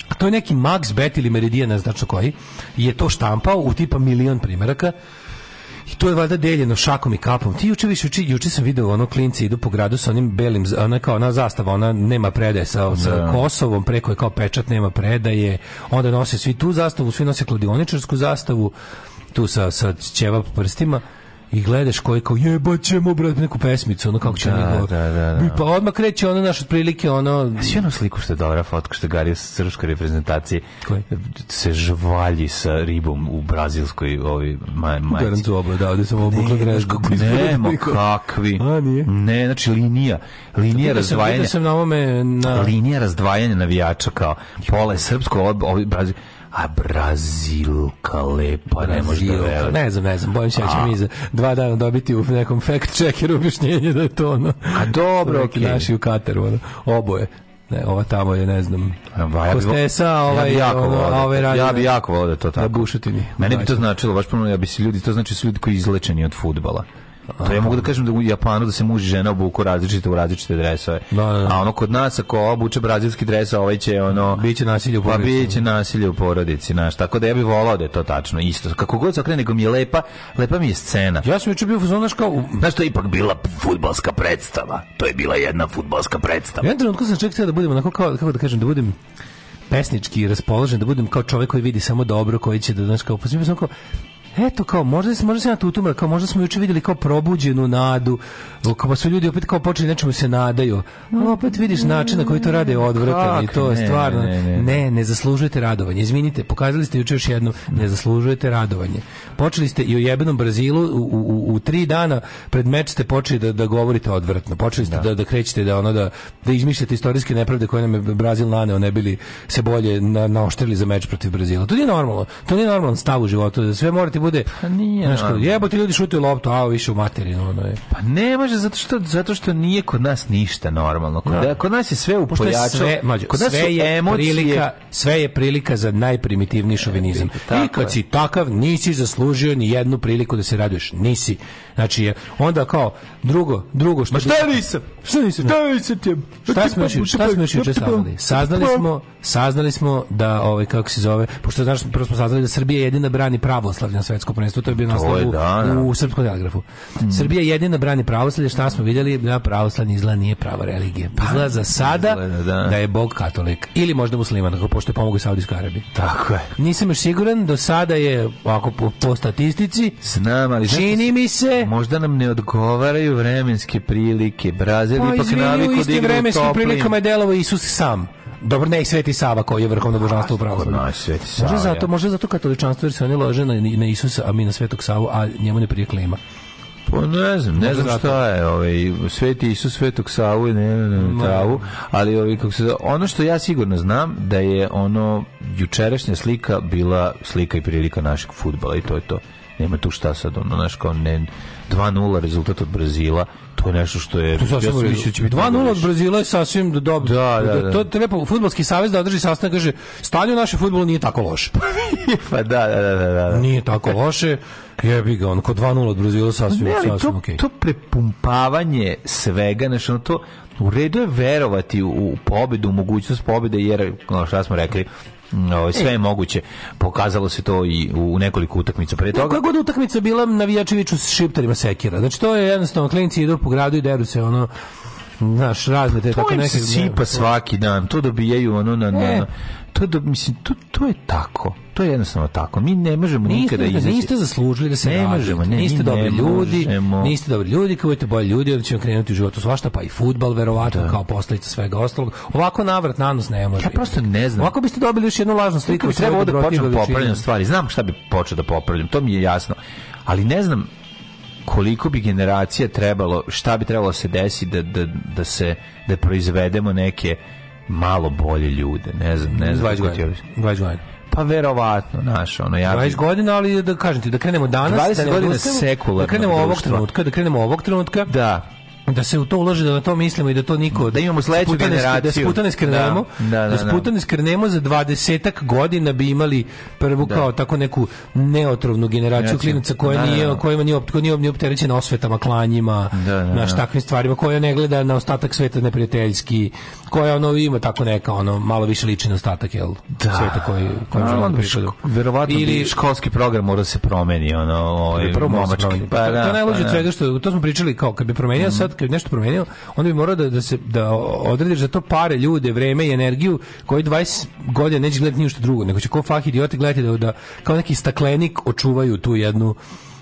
a to je neki Max Bet ili Meridian, znači koji, je to štampao u tipa milion primjeraka I to je valjda deljeno šakom i kapom. Ti juče više juče, juče sam video ono klinci idu po gradu sa onim belim ona kao ona zastava, ona nema predaje sa, sa da. Kosovom, preko je kao pečat nema predaje. Onda nose svi tu zastavu, svi nose kladioničarsku zastavu tu sa sa ćevap prstima i gledaš koji kao jebaćemo brate neku pesmicu ono kako će da, neko da, da, da. pa odmah kreće ono naš otprilike ono a si ono sliku što je dobra fotka što je Gari sa srpske reprezentacije koji? se žvalji sa ribom u brazilskoj ovi maj, majci Garancu obla da ovde samo obukla greš kako nema kakvi a, nije. ne znači linija linija razdvajanja sam na ovome na linija razdvajanja navijača kao pola je srpsko ovi brazil a Brazilka lepa, ne može da vera. Ne znam, ne znam, bojim se da ćemo mi za dva dana dobiti u nekom fact checker objašnjenje da je to ono. A dobro, okej. Okay. Naši u Kataru, ono, oboje. Ne, ova tamo je, ne znam. Va, ja Kostesa, ovaj, ja bi jako ovo, da- ovaj radi. Ja bi jako volio da to tako. Da Na mi. Mene bi to značilo, baš puno, ja bi se ljudi, to znači su ljudi koji izlečeni od fudbala. To ja mogu da kažem da u Japanu da se muži žena obuku različite u različite dresove. Da, da, da. A ono kod nas ako obuče brazilski dres, ovaj će ono biće nasilje u pa porodici. Pa biće nasilje u porodici, znaš. Tako da ja bih volao da je to tačno isto. Kako god se okrene, mi je lepa, lepa mi je scena. Ja sam juče bio fuzon kao u... znaš to je ipak bila fudbalska predstava. To je bila jedna fudbalska predstava. Ja trenutku sam čekao da budemo onako kao kako da kažem da budem pesnički raspoložen, da budem kao čovjek koji vidi samo dobro, koji će da, znaš, kao, pa kao, eto kao možda se možda se na tutumra, kao možda smo juče videli kao probuđenu nadu, kao pa su ljudi opet kao počeli nečemu se nadaju. a opet vidiš način na koji to rade odvratno i to je stvarno ne ne, ne. ne, ne zaslužujete radovanje. Izvinite, pokazali ste juče još jedno ne zaslužujete radovanje. Počeli ste i o jebenom Brazilu u, u, u tri dana pred meč ste počeli da, da govorite odvratno. Počeli ste da. da, da krećete da ono da da izmišljate istorijske nepravde koje nam je Brazil naneo, ne bili se bolje na, naoštrili za meč protiv Brazila. To nije normalno. To nije normalan stav u životu. Da sve morate bude. Pa nije. Znaš, no. jebote ljudi šutaju loptu, a više u materinu, ono je. Pa ne može zato što zato što nije kod nas ništa normalno. Kod, no. Da. kod nas je sve u Sve, mađu, kod nas sve je emocije, prilika, sve je prilika za najprimitivniji šovinizam. I kad je. si takav, nisi zaslužio ni jednu priliku da se raduješ. Nisi. Znači, onda kao, drugo, drugo što... Ma šta nisam? Šta nisam? Šta nisam ti? Pa- šta smo još šta smo još saznali? Saznali pa- smo, saznali smo da ovaj kako se zove, pošto znaš, prvo smo saznali da Srbija jedina brani pravoslavlje na svetskom prvenstvu, to je bio naslov u, da, da, u srpskom telegrafu. Mm. Srbija jedina brani pravoslavlje, šta smo vidjeli, da pravoslavlje izla nije prava religija. Pa, Izla za sada izgleda, da. da. je bog katolik ili možda musliman, ako pošto je pomogao Saudijskoj Arabiji. Tako je. Nisam još siguran, do sada je, ako po, po statistici, znam, ali čini mi se Možda nam ne odgovaraju vremenske prilike. Brazil pa, ipak naviku da igra u vremenskim prilikama je delovo Isus sam. Dobro, ne i Sveti Sava koji je vrhovno božanstvo u pravoslavlju. No, Sveti Sava. Može zato, može zato katoličanstvo jer se oni lože na, na Isusa, a mi na Svetog Savu, a njemu ne prije klima. Pa ne znam, ne znam šta je, ovaj, Sveti Isus, Svetog Savu, ne, ne, ne, travu, ali ovaj, kako se, ono što ja sigurno znam da je ono jučerašnja slika bila slika i prilika našeg futbala i to je to. Nema tu šta sad, ono, naš kao ne, 2:0 rezultat od Brazila to je nešto što je to ja 2:0 od Brazila je sasvim dobro. Da, da, da. da. To treba fudbalski savez da održi sastanak kaže stanje u našem fudbalu nije tako loše. pa da, da, da, da, Nije tako loše. Jebi ga, on kod 2:0 od Brazila sasvim ne, ali sasvim to, okay. to prepumpavanje svega, znači ono to u redu je verovati u, u pobedu, u mogućnost pobede jer ono šta smo rekli, No, mm, ovaj, sve e. je moguće. Pokazalo se to i u nekoliko utakmica pre e, toga. Kako god utakmica bila navijačeviću s šipterima sekira. Znači to je jednostavno klinci idu po gradu i deru se ono znaš, razne te to tako neke... sipa ne, svaki dan, to dobijaju ono na... na, e. na, to da mislim to, to je tako to je jednostavno tako mi ne možemo niste, nikada izaći niste zaslužili da se ne možemo ne, niste dobri ljudi možemo. niste dobri ljudi kao budete bolji ljudi onda ćemo krenuti u životu svašta pa i fudbal verovatno da. kao posledica svega ostalog ovako navrat na nos ne može ja prosto ne znam ovako biste dobili još jednu lažnu sliku treba da počnem popravljam stvari znam šta bi počeo da popravljam to mi je jasno ali ne znam koliko bi generacija trebalo šta bi trebalo da se desiti da, da, da se da proizvedemo neke malo bolje ljude, ne znam, ne znam. 20 godina. 20 godina. Pa verovatno, naš, ono ja. 20 godina, ali da kažem ti, da krenemo danas, 20 da godina sekularno. Da krenemo društvo. ovog trenutka, da krenemo ovog trenutka. Da da se u to ulaže da na to mislimo i da to niko da imamo sledeću da generaciju da sputane skrenemo da, da, da, da, da. sputane skrenemo za 20 godina bi imali prvu da. kao tako neku neotrovnu generaciju klinaca koja nije kojima nije optko nije nije opterećena osvetama klanjima na takvim stvarima koja ne gleda na ostatak sveta neprijateljski koja ono ima tako neka ono malo više liči na ostatak jel da. sveta koji koji on no, verovatno ili školski program mora se promeni ono ovaj momački pa da to najlođe pa svega što to smo pričali kao kad bi promenio mhm. sad kad bi nešto promenio, onda bi morao da, da, se, da odrediš za to pare, ljude, vreme i energiju koji 20 godina neće gledati ništa drugo, nego će kao fah idioti gledati da, da kao neki staklenik očuvaju tu jednu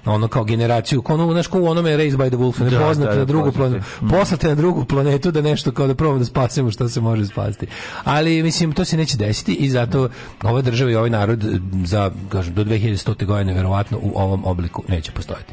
ono kao generaciju, kao ono, znaš, kao u onome Race by the Wolf, ne da, poznate da, da, na drugu planetu, mhm. poslate na drugu planetu da nešto kao da probamo da spasimo što se može spasiti. Ali, mislim, to se neće desiti i zato ova država i ovaj narod eh, za, kažem, do 2100. godine verovatno u ovom obliku neće postojati.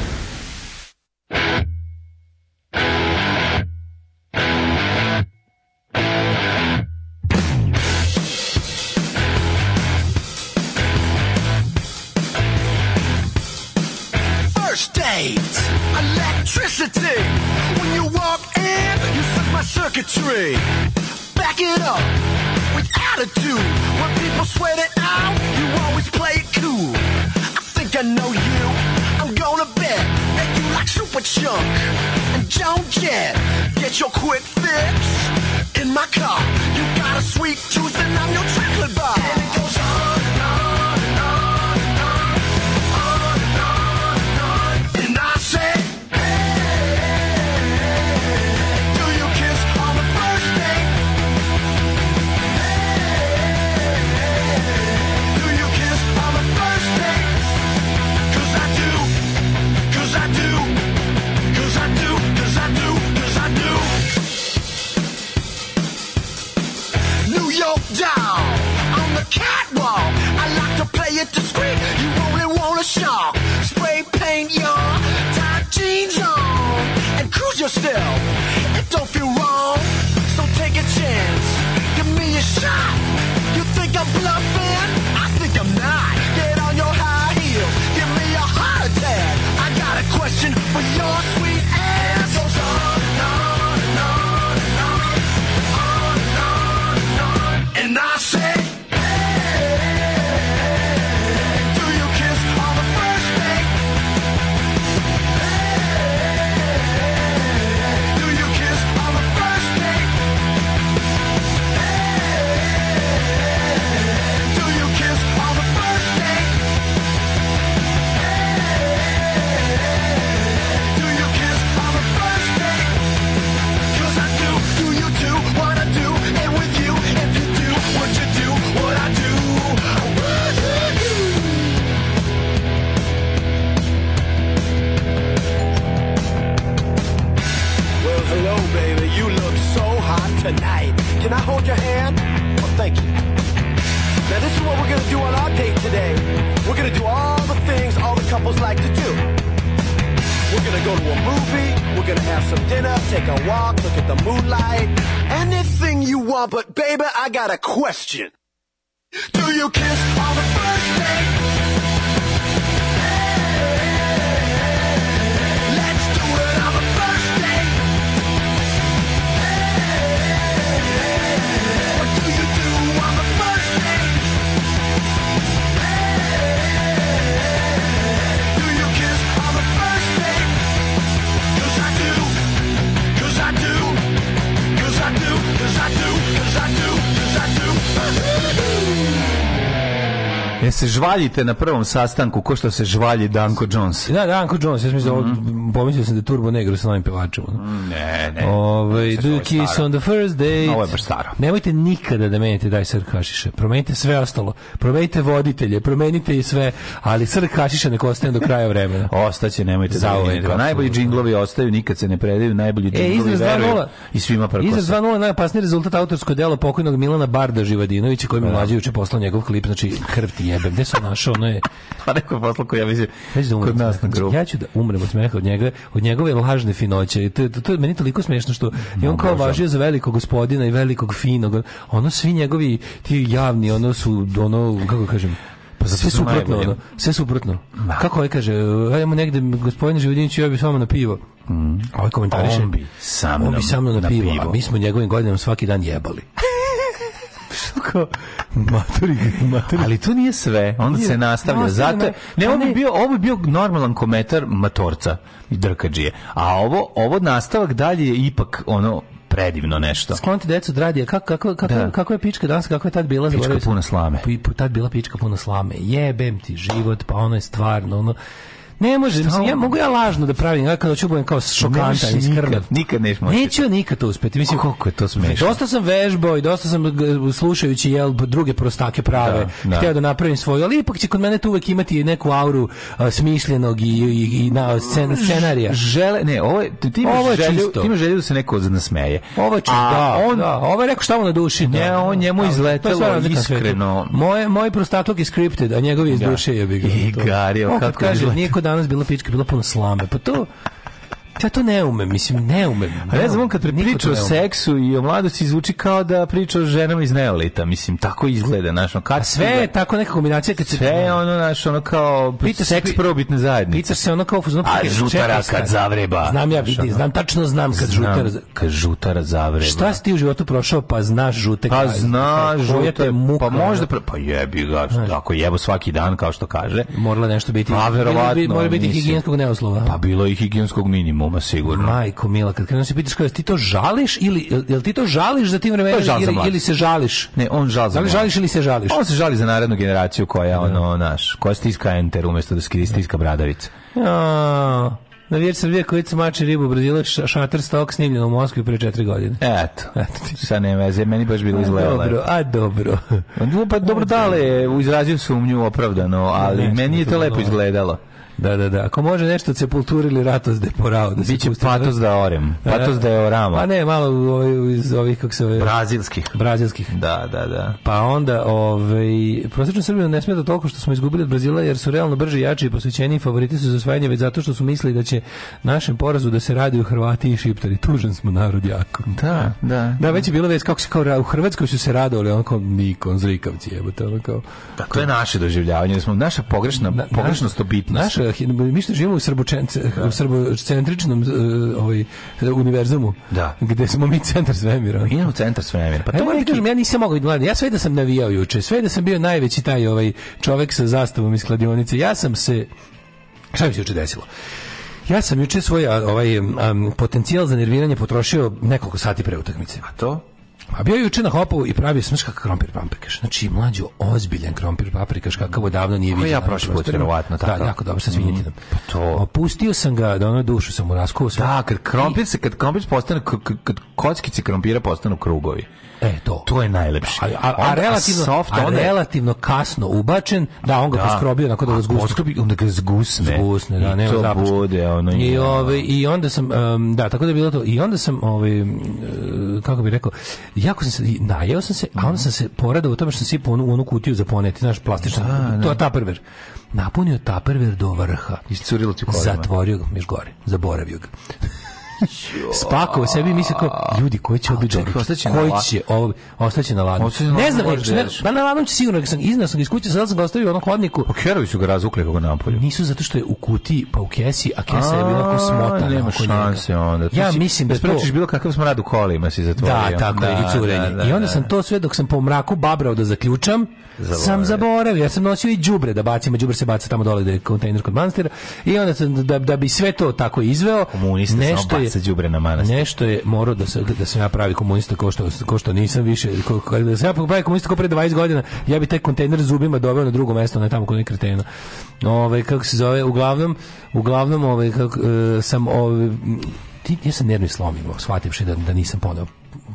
question. se žvaljite na prvom sastanku ko što se žvalji Danko Jones. Da, Danko Jones, ja mislim mm -hmm pomislio sam da Turbo Negro sa novim pevačem. Mm, ne, ne. Ove, do you kiss on the first date? Ovo je baš staro. Nemojte nikada da menjate daj srk hašiša. Promenite sve ostalo. Promenite voditelje, promenite i sve, ali srk hašiša nek ostane do kraja vremena. Ostaće, nemojte da ovaj menjate. Najbolji džinglovi ostaju, nikad se ne predaju, najbolji e, džinglovi e, veruju i svima preko. Izraz 2.0 najopasniji rezultat autorsko delo pokojnog Milana Barda Živadinovića koji mi da. mlađe juče poslao njegov klip, znači krv ti jebem. Gde sam našao? Ono je... Pa neko je poslao koji ja mislim, da kod nas na znači, grupu. Ja ću da umrem od smeha od njega njega, od njegove lažne finoće. To, to, to je meni toliko smešno što je on kao da, da. važio za velikog gospodina i velikog finog. Ono svi njegovi ti javni, ono su, ono, kako kažem, pa sve suprotno, ono, sve suprotno. Da. Kako je ovaj kaže, ajmo negde gospodin Živodinić ja bi vama na pivo. Mm. Ovaj komentariše. On bi samo on bi samo na, na pivo, pivo, a mi smo njegovim godinama svaki dan jebali. Što Maturi, maturi. Ali to nije sve. Onda nije, se nastavlja. Zato ne, ovo bi bio, ovo bi bio normalan komentar matorca i drkađije. A ovo, ovo nastavak dalje je ipak ono predivno nešto. Sklonite decu dradi, radija. Kako, kako, kako, da. kako je pička danas, kako je tad bila? Pička zaboravim. puna slame. P, tad bila pička puna slame. Jebem ti život, pa ono je stvarno, ono Ne može, mislim, ja mogu ja lažno da pravim, ja kad hoću da budem kao šokanta i skrnav. Nikad neš moći. Neću nikad to uspeti. Mislim, koliko je to smešno. Dosta sam vežbao i dosta sam e, slušajući jel druge prostake prave. Da, da. Htio da napravim svoju, ali ipak će kod mene tu uvek imati neku auru a, smišljenog i, i, i na scen, scenarija. Žele, ne, ovo je, ti imaš ovo je želju, čisto. ti imaš želju da se neko nasmeje. Ovo je čisto, da, on, da, ovo je rekao šta mu na duši. Ne, da, on njemu da, izletelo iskreno. Moje, moj prostakluk je scripted, a njegov je da. iz duše je bi I gario, kako kaže, niko danas bila pička, bila puno slame. Pa to, Ja pa to ne umem, mislim, ne umem. Ne A ja kad priča o seksu i o mladosti zvuči kao da priča o ženama iz neolita, mislim, tako izgleda, znaš, no, kad sve je tako neka kombinacija kad se... Sve je ono, znaš, ono kao pita seks probitne zajednice. Pitaš se ono kao... Znam, A žutara kad zavreba. Znam ja, vidi, znam, tačno znam kad znam, žutara... Kad žutara zavreba. Šta si ti u životu prošao, pa znaš žute Pa znaš žute, pa možda... Pre, pa jebi ga, ako jebo svaki dan, kao što kaže. Morala nešto biti... Pa verovatno, Mora biti higijenskog neoslova. Pa bilo i higijenskog minimuma minimuma sigurno. Majko Mila, kad krenem se pitaš kao, ti to žališ ili jel ti to žališ za tim vremenima žal ili, ili, se žališ? Ne, on žal za. Da li žališ ili se žališ? On se žali za narednu generaciju koja da. ono naš, koja stiska enter umesto da stiska bradavica. Ja. Na vjer Srbije koji mače ribu Brazilac Brazilu, šatar stok snimljen u Moskvi pre 4 godine. Eto, eto ti. Sad nema veze, meni baš bilo izlelo. Dobro, a dobro. pa dobro pa dale, izrazio sumnju opravdano, ali ne, meni je to lepo izgledalo. Da, da, da. Ako može nešto od sepulturi ili ratos de porao. Da Biće patos da, da orem. E, patos da orama. Pa ne, malo iz ovih, kako se... Ove, Brazilskih. Brazilskih. Da, da, da. Pa onda, ovaj, prosječno Srbiju ne smeta toliko što smo izgubili od Brazila, jer su realno brži, jači i posvećeniji favoriti su za osvajanje, već zato što su mislili da će našem porazu da se radi u Hrvati i Šiptari. Tužan smo narod jako. Da, da. Da, već je bilo već kako se kao u Hrvatskoj su se radovali, onako Nikon, Zrikavci, jebote, ono kao. Da, to je naše doživljavanje, da smo naša pogrešna, na, pogrešnost obitnost. Naša mi što živimo u da. srbocentričnom uh, ovaj, univerzumu, da. gde smo mi centar svemira. Mi imamo centar svemira. Pa to moram kažem, ja nisam mogao biti da Ja sve da sam navijao juče, sve da sam bio najveći taj ovaj čovek sa zastavom iz kladionice, ja sam se... Šta mi se juče desilo? Ja sam juče svoj ovaj, um, potencijal za nerviranje potrošio nekoliko sati pre utakmice. A to? A bio juče na hopu i pravi sam krompir paprikaš. Znači, mlađo, ozbiljan krompir paprikaš, kakav odavno nije vidio. Ja prošli put, verovatno, da, tako. Da, jako dobro, sa svinjetinom. Mm, pa to. Opustio sam ga, da ono dušu sam mu raskuo sam. Da, kad krompir, se, kad krompir postane, kad kockice krompira postanu krugovi. E, to. To je najlepše. A, a, a, relativno, soft, a relativno kasno ubačen, da, on ga da. poskrobio onako da ga zgusne. Poskrobi, onda ga zgusne. Zgusne, da, nema zapušta. bude, ono I, ove, ovaj, I onda sam, um, da, tako da je bilo to. I onda sam, ove, ovaj, kako bih rekao, jako sam se, najeo sam se, a onda sam se poradao u tome što sam sipao onu, onu kutiju za poneti, znaš, plastičnu, da, da. to je taperver. Napunio taperver do vrha. Iscurilo ti Zatvorio ga, još gore, zaboravio ga. Spakovao sebi i mislio kao, ljudi, koji će obi doručak? Koji će ovo? Ostaće na ladnu. Ne znam, pa na ladnu će sigurno, sam iznao sam iz kuće, sad sam ga ostavio u onom hladniku. Pa kerovi su ga razukli kako polju. Nisu zato što je u kutiji, pa u kesi, a kesa je bila kao smota. Nema šanse onda. Ja mislim da, da to... bilo kakav smrad u kolima si zatvorio. Da, tako da, je, i da, curenje. I onda sam to sve dok sam po mraku babrao da zaključam, sam zaboravio. Ja sam nosio i đubre da bacimo, đubre se baca tamo dole gde je kontejner kod manastira. I onda sam, da, da bi sve to tako izveo, Komuniste nešto je baca đubre na manastir. Nešto je morao da se da se ja pravi komunista kao što ko što nisam više ko, da se ja pravi komunista kao pre 20 godina, ja bih taj kontejner zubima doveo na drugo mesto, ne tamo kod nekretena. Ovaj kako se zove, uglavnom, uglavnom ovaj kako e, sam ovaj ti ja sam nervni slomio, shvativši da, da nisam podao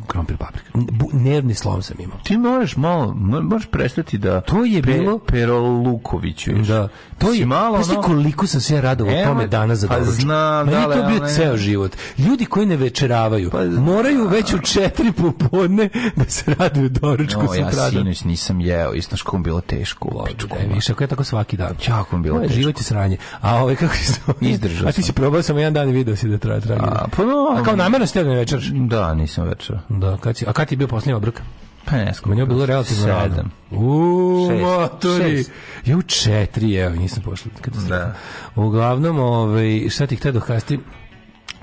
krompir paprika. Bu, nervni slom sam imao. Ti moraš malo, moraš prestati da to je pe, bilo Pero Lukoviću. Da. To je malo. Ono... koliko sam se ja radovao e, tome danas za pa doručak. Pa znam, da da, to bio ne... ceo život. Ljudi koji ne večeravaju pa, moraju već u 4 popodne da se raduju doručku no, ja sinoć nisam jeo, isto što bilo teško u pa očku. Više ako je tako svaki dan. Čako mi bilo teško. Život je sranje. A ove ovaj, kako se izdržao. A ti si probao samo jedan dan i video si da traje tragedija. A pa no, a kao namerno ste da večeraš? Da, nisam večerao. Da, kad si, a kad ti je bio posljednji obrok? Pa ne, skupno. Meni je bilo relativno sedam. rano. Uuu, maturi. Ja u četiri, evo, nisam pošla. Kada da. Uglavnom, ovaj, šta ti htio dokazati? Da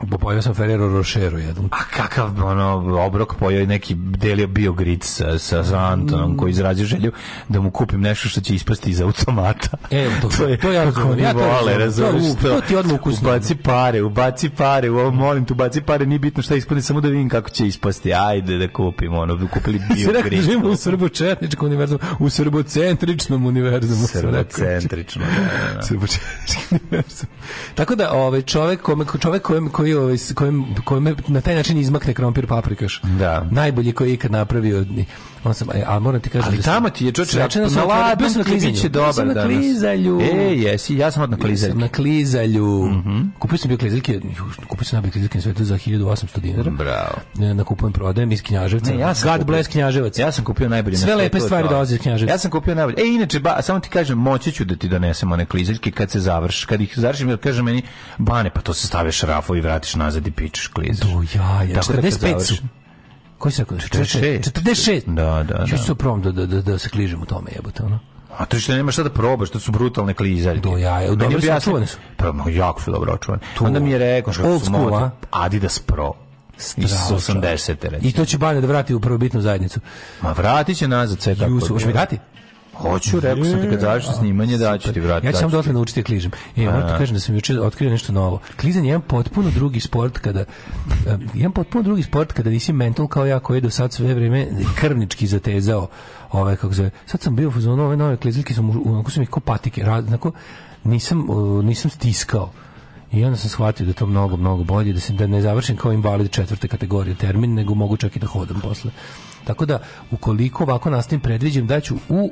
Pojao sam Ferrero Rocheru jednom. A kakav ono, obrok pojao je neki delio bio grid sa, sa Antonom koji izrazio želju da mu kupim nešto što će ispasti iz automata. E, to, to, je, to ja razumijem. Ja to vole, razumiješ to, to, ti odmah ukusno. Ubaci pare, ubaci pare, u molim te, ubaci pare, nije bitno šta ispani, samo da vidim kako će ispasti. Ajde da kupim, ono, da kupili bio grid. Živimo u srbočetničkom univerzumu, u srbocentričnom univerzumu. Srbocentričnom, da, da, da. univerzumu. Tako da, ovaj, čovek, kome, čovek kojem, koji koji, ovaj, kojim, kojim na taj način izmakne krompir paprikaš. Da. Najbolji koji je ikad napravio On sam, e, a moram ti kažem... Ali da tamo ti je čoče, svečano da na bio sam na klizanju. Dobar sam na klizalju. E, jesi, ja sam od na klizaljke. Na klizalju. Mm -hmm. Kupio sam bio klizaljke, kupio sam nabio klizaljke na svetu za 1800 dinara. Bravo. E, na kupujem prodajem iz Knjaževca. Ne, ja God kupio, bless Knjaževac. Ja sam kupio najbolje Sve na lepe stvari dolaze iz Knjaževca. Ja sam kupio najbolje. E, inače, ba, samo ti kažem, moći ću da ti donesem one klizaljke kad se završi. Kad ih završim, da kažem meni, bane, pa to se stave šrafo i vratiš nazad i pičeš klizaš. Do jaja, 45 da su. Koji se rekao? 46. 46. Da, da, da. Još da. se probam da, da, da, da se kližemo tome jebote, ono. A to što nema šta da probaš, to su brutalne klizaljke. Do jaja, dobro su očuvane su. Pa, jako su dobro očuvane. Tu. Onda mi je rekao što su moći Adidas Pro. Strava, 80 I to će Bane da vrati u prvobitnu zajednicu. Ma vrati će nazad sve tako. Jusu, hoćeš mi dati? Hoću, rekao sam ti kad završi snimanje da ću ti vratiti. Ja ću da samo dotle naučiti da kližem. E, moram ti kažem da sam juče otkrio nešto novo. Klizanje je jedan potpuno drugi sport kada e, jedan potpuno drugi sport kada nisi mental kao ja koji je do sad sve vreme krvnički zatezao ove kako zove. Sad sam bio za zonu ove nove klizilke sam onako sam ih kopatike, onako nisam e, nisam stiskao. I onda sam shvatio da to mnogo, mnogo bolje, da, se, da ne završim kao invalid četvrte kategorije termin, nego mogu čak i da hodam posle. Tako da, ukoliko ovako nastavim, predviđam da ću u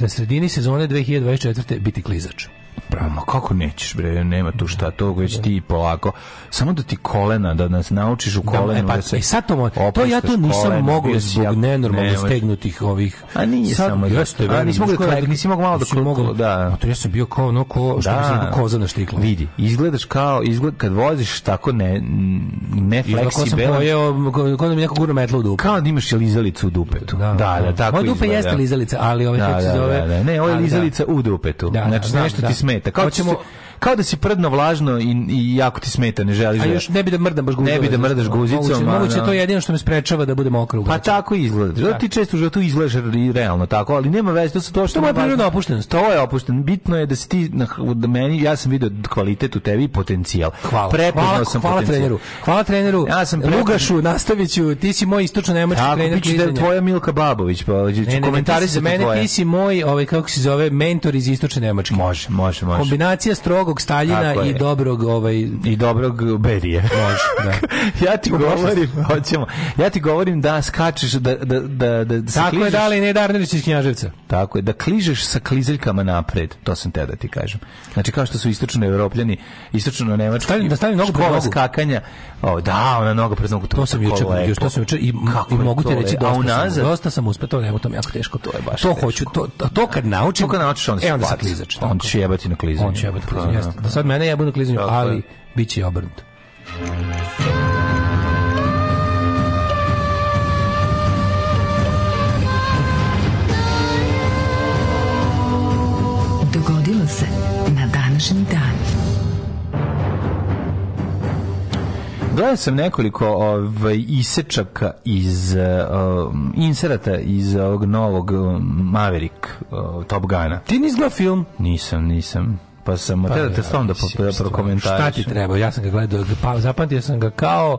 na sredini sezone 2024. biti klizač. Pa, Ma kako nećeš bre, nema tu šta, tog, već ti polako. Samo da ti kolena, da nas naučiš u kolenu. Da, e, pa, da se e, sad to, moj, to ja to nisam kolena, mogao zbog ja, nenormalno ne, stegnutih ovih. A nije sad, samo da. Ste, a nisi mogao da klek, nisi mogao malo da klek, mogao, da. A to ja sam bio kao ono ko, što da, bi sam koza na štiklu. Vidi, izgledaš kao, izgled, kad voziš tako ne, ne fleksibilan. Izgleda kao sam da mi neko gurno metlo u dupe. Kao da imaš lizalicu u dupetu. Da, da, da, da tako izgleda. Moja dupe jeste lizalica, ali ove ovaj da, kako se da, zove. Ne, ovo je lizalica u dupetu. Znači, nešto ti smeta planeta. Kao Hoćemo, kao da si prdno vlažno i, i jako ti smeta, ne želiš. A da- još ne bi da mrdam baš guzicom. Ne bi da mrdaš guzicom. Moguće, da. to je jedino što me sprečava da budem okrug. Pa tako izgleda. Da. Ti često u životu izgledaš realno tako, ali nema veze, to se to što to je prirodna opuštenost. To je opušten. Bitno je da si ti na da meni ja sam video kvalitet u tebi i potencijal. Hvala. Prepoznao hvala, sam hvala potencijal. treneru. Hvala treneru. Ja sam Lugašu, Nastaviću, ti si moj istočno nemački trener. Tako da tvoja Milka Babović, pa komentari se mene, ti si moj, ovaj kako se zove, mentor iz istočne Nemačke. Može, može, može. Kombinacija strogo blagog Staljina i dobrog ovaj i dobrog Berije. Može, da. ja ti govorim, hoćemo. Ja ti govorim da skačeš da da da da se da Tako kližeš. je dali ne Darnerić iz Knjaževca. Tako je, da kližeš sa klizeljkama napred, to sam te da ti kažem. Znači kao što su istočno evropljani, istočno nemački. Stavim, da stavim nogu pred skakanja. O, da, ona noga pred nogu. To, to sam juče, još što sam juče i, i mogu ti reći da unazad? dosta sam uspeo, to to mi jako teško. To je baš. To teško. hoću, to to kad naučim. To kad naučiš on, E se On će jebati na klizanje. On će jebati. Jeste, da. da sad mene ja budu klizinju, ali bit će i obrnuto. Dogodilo se na današnji dan. Gledao sam nekoliko ovaj, isečaka iz uh, inserata iz ovog novog um, Maverick uh, Top Gana. Ti nisi gledao film? Nisam, nisam pa sam pa, da te da te stom da prokomentariš. Šta ti treba? Ja sam ga gledao, pa zapamtio sam ga kao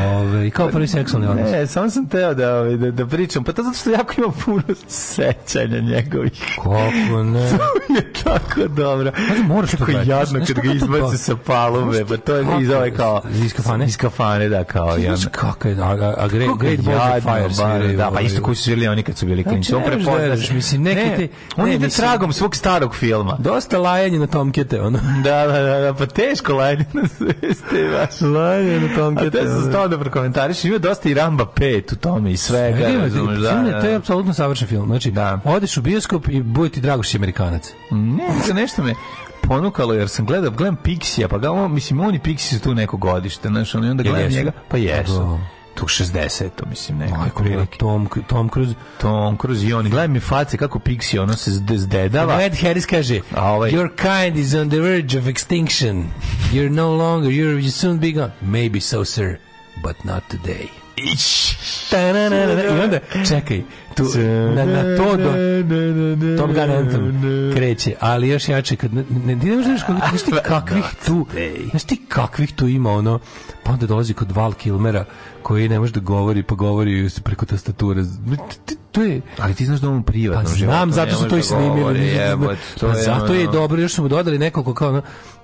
Ove, kao prvi seksualni odnos. Ne, samo sam teo da, ovaj, da, da pričam, pa to zato što jako imam puno sećanja njegovih. Kako ne? to je tako dobro. Znači, moraš to gledati. jadno kad ga izbaci sa palube, pa to je iz ove kao... Iz kafane? Iz kafane, da, kao pa jadno. Znaš kako je, a, a great, great balls of fire sviraju. Da, pa ovaj. isto koji su svirali oni kad su bili klinci. Znači, on prepoznaš, mislim, neke te... On ide tragom svog starog filma. Dosta lajanje na Tomkete, ono. Da, da, da, da pa teško lajanje na sve ste, baš. Lajanje na Tomkete. A te malo da prokomentariš, ima dosta i Ramba 5 u tome i svega, sve, razumeš, da, da, da. To je da. apsolutno savršen film, znači, da. odeš u bioskop i bude ti drago si Amerikanac. Ne, nešto me, ponukalo jer sam gledao gledam Pixija pa ga on mislim oni Pixi su tu neko godište znaš, ali onda pa gledam njega pa, pa jesu da. tu 60 to mislim neko Majko, pa Tom Tom Cruise Tom Cruise i oni gledaj mi face kako Pixie ono se zdedava Red Harris kaže a ovaj your kind is on the verge of extinction you're no longer you're you soon be gone maybe so sir but not today. Iš. I onda, čekaj, tu, na, na to do Top Gun Anthem kreće, ali još jače, kad, ne, ne, ne znaš, kako, ah, znaš ti kakvih tu, znaš ti kakvih tu ima ono, pa onda dolazi kod Val Kilmera, koji ne može da govori, pa govori preko tastature. To je... Ali ti znaš da on privatno pa, znam, zato su to i da snimili. Govori, jebot, to pa je zato ono... je dobro, još smo dodali nekoliko kao ono,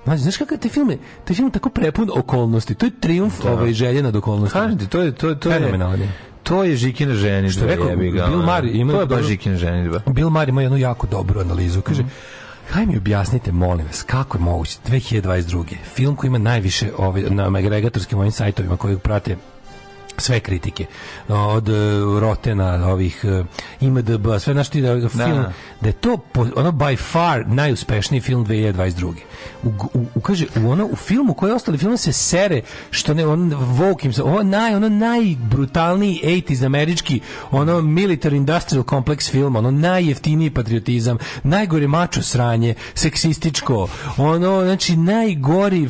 Mađe, znaš kakav te film je? Te film tako prepun okolnosti. To je triumf da. ovaj, želje nad okolnosti. Kažete, to je... To, je, to je, Fenomenalno to je Žikina ženidba. Što je rekao, jebiga, Bill Murray ima to je baš Žikina ženidba. Bill Mari ima jednu jako dobru analizu. Kaže, mm Haj mi objasnite, molim vas, kako je moguće 2022. film koji ima najviše ovaj, na agregatorskim ovim sajtovima koji prate sve kritike od e, Rotena, ovih e, IMDb, sve znaš ti da, da, da film da. da, je to ono by far najuspešniji film 2022. U, u, kaže u ono u filmu koji ostali film se sere što ne on Vokim se ono naj ono najbrutalniji 80 američki ono military industrial complex film ono najjeftiniji patriotizam najgore mačo sranje seksističko ono znači najgori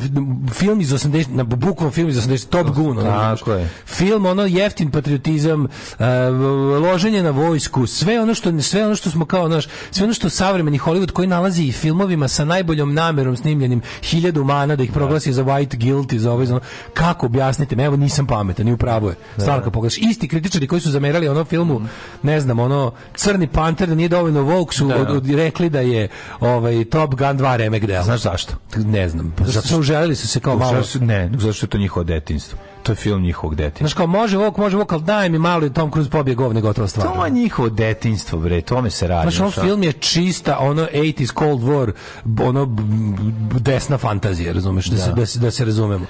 film iz 80 na bukvalno film iz 80 Top Gun ono, tako je film film, ono jeftin patriotizam, e, loženje na vojsku, sve ono što sve ono što smo kao naš, sve ono što savremeni holivud koji nalazi i filmovima sa najboljom namerom snimljenim hiljadu mana da ih proglasi za white guilty, za ovaj, ono, kako objasnite me, evo nisam pametan, ni upravo je. Da. Starka pogreš isti kritičari koji su zamerali ono filmu, ne znam, ono Crni panter da nije dovoljno Vogue su da. od, od, rekli da je ovaj Top Gun 2 remek dela. Znaš zašto? Ne znam. Zato želeli su se kao malo. Ne, zato što je to njihovo detinjstvo. To je film njihovog detinjstva. Znaš kao, može vok, može vok, ali daj mi malo i Tom Cruise pobije govne gotovo stvar. To je njihovo detinjstvo, bre, tome se radi. Znaš, on film je čista, ono 80s Cold War, ono desna fantazija, razumeš, da, da, da. se, da, se, da se razumemo.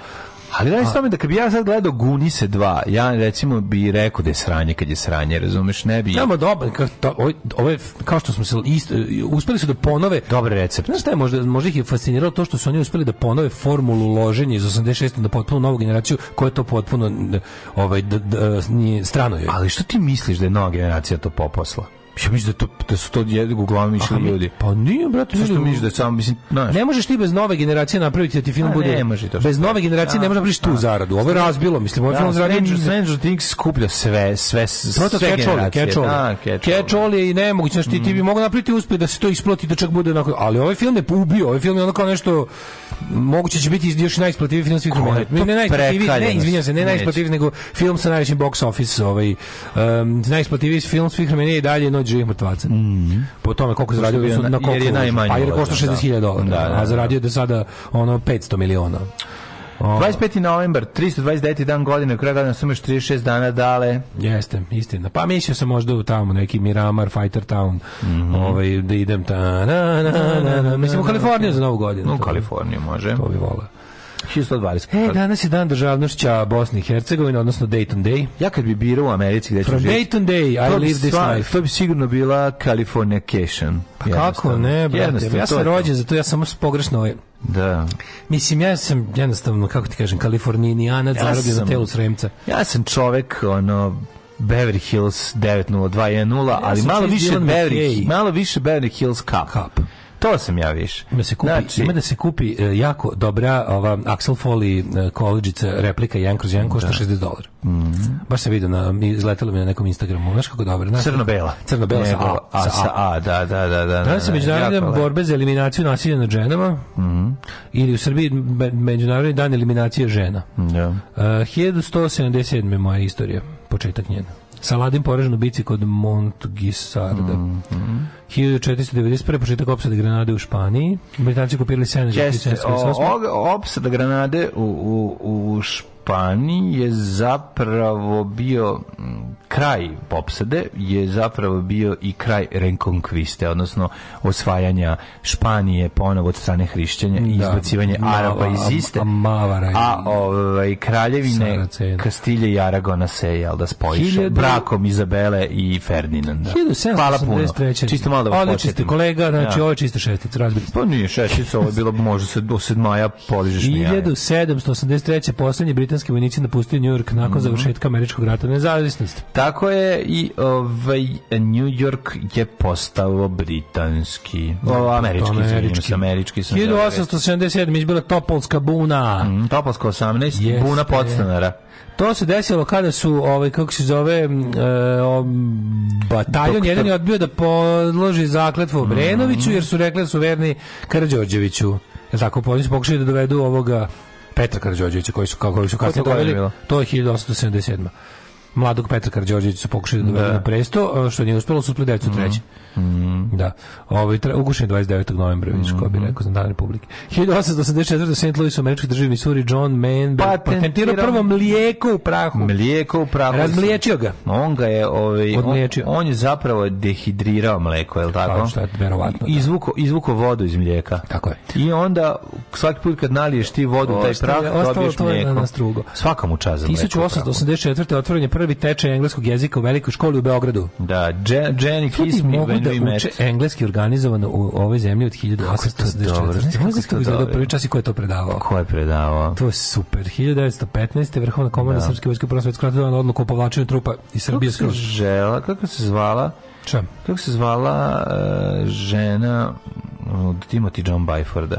Ali radi se tome da kad bi ja sad gledao Gunise 2, ja recimo bi rekao da je sranje kad je sranje, razumeš, ne bi. Samo dobro, kao, to, ovo je, kao što smo se isto, uspeli su da ponove dobar recept. Znaš šta je možda možda ih je fasciniralo to što su oni uspeli da ponove formulu loženja iz 86 na potpuno novu generaciju koja je to potpuno ovaj da, da, nije strano je. Ali što ti misliš da je nova generacija to poposla? Ja mislim da, to, da su to uglavnom išli Aha, ljudi. Pa nije, brate. Zašto so misliš da sam, mislim, znaš. Ne možeš ti bez nove generacije napraviti da ti film A, bude... Ne može to. Bez nove generacije a, ne da, možeš da napraviti tu da. zaradu. Ovo je razbilo, mislim, ovo je film zaradio. Stranger Things skuplja sve, sve, sve, sve generacije. Catch all je i nemoguće, znaš, ti, ti bi mm. mogao napraviti uspjeh da se to isplati, da čak bude onako... Ali ovaj film je ubio, ovaj film je ono kao nešto... Moguće će biti još najisplativiji film svih vremena. Ne najisplativiji, ne, izvinjam se, ne najisplativiji, nego film sa najvećim box office, ovaj, um, najisplativiji film svih vremena i dalje Noć živih mrtvaca. Mm -hmm. Po tome koliko zaradio su na koliko. je najmanje. Pa jer košta 60.000 da. dolara, da, da, da. a zaradio do sada ono 500 miliona. Oh. 25. novembar, 329. dan godine, kraj godina sam još 36 dana dale. Jeste, istina. Pa mislio sam možda u tamo neki Miramar, Fighter Town, mm -hmm. ovaj, da idem ta... Na, na, na, na, da, da, na, Mislim u Kaliforniju za novu godinu. U Kaliforniju može. To bi volao. 1120. E, danas je dan državnošća Bosne i Hercegovine, odnosno Dayton Day. Ja kad bi birao u Americi gde ću From živjeti... Dayton Day, I live this life. To bi sigurno bila Cation. Pa kako ne, brate, ja sam rođen, zato ja sam pogrešno ovaj da. Mislim, ja sam jednostavno, kako ti kažem, kalifornijanac ja zarobljen za telu sremca. Ja sam čovek, ono, Beverly Hills 90210, ali malo više, Beverly, malo više Beverly Hills Cup. Cup. To sam ja više. Ima, da se kupi, znači, ima da se kupi e, jako dobra ova Axel Foley e, koliđica replika 1 kroz 1 košta 60 da. dolara. Mm -hmm. Baš sam vidio, na, izletelo mi na nekom Instagramu. Znaš kako dobro? Znači, crno-bela. Crno-bela sa A. sa A, da, da, da. da, da, da se međunarodne borbe za eliminaciju nasilja nad ženama mm -hmm. ili u Srbiji međunarodni dan eliminacije žena. Da. Uh, 1177. je moja istorija, početak njena. Saladin poražen u bici kod Montgisarda. Mm -hmm. 1491. početak opsada granade u Španiji. Britanci kupirali 7 opsada granade u, u, u Španiji Japani je zapravo bio kraj popsade, je zapravo bio i kraj Renkonkviste, odnosno osvajanja Španije ponovo od strane hrišćanja i da, izbacivanje Araba iz iste. A, a ovaj, kraljevine Kastilje i Aragona se jel da spojiše Hiljadu... brakom Izabele i Ferdinanda. 1783. Hvala puno. Čisto malo da vas početim. kolega, znači ja. Da. ovo je čisto šestica, razbiti. Pa nije šestica, ovo je bilo možda se do sedmaja poližeš mi 1783. poslednji britanski britanski vojnici napustili New York nakon mm -hmm. završetka američkog rata nezavisnosti. Tako je i ovaj New York je postao britanski. Da, o, pa američki, američki. američki sam 1877 je bila Topolska buna. Mm, Topolska 18, yes, buna podstanara. To se desilo kada su ovaj kako se zove e, bataljon jedan je odbio da podloži zakletvu mhm. Obrenoviću jer su rekli da su verni Karđorđeviću. Jel tako, pa oni su pokušali da dovedu ovoga Petra Karađorđevića koji su kako su kasnije doveli. To je 1877. Mladog Petra Karađorđevića su pokušali da, da. dovedu na presto, što nije uspelo, su uspeli decu treće. Mm Mm. Da. Ovaj ugušen 29. novembra, vidiš ko bi mm-hmm. rekao za dan Republike. 1884. St. Louis u američkoj državi Missouri John Mann patentirao prvo mlijeko u prahu. Mlijeko u prahu. Razmliječio ga. On ga je ovaj on, on, je zapravo dehidrirao mlijeko, je l' tako? Pa, šta je verovatno. Da. Izvuko izvuko vodu iz mlijeka. Tako je. I onda svaki put kad naliješ ti vodu u taj prah, dobiješ mlijeko. Na strugo. Svaka mu čast za 1884. otvoren je prvi tečaj engleskog jezika u velikoj školi u Beogradu. Da, Jenny Kiss me da uče engleski organizovano u ovoj zemlji od 1884. Možda ste uzeli prvi čas i ko je to predavao? Ko je predavao? To je super. 1915. Vrhovna komanda da. Srpske vojske u Prvom svetskom na odluku o povlačenju trupa iz Srbije skroz. Žela, kako se zvala? Čem? Kako se zvala uh, žena od Timothy John Byforda?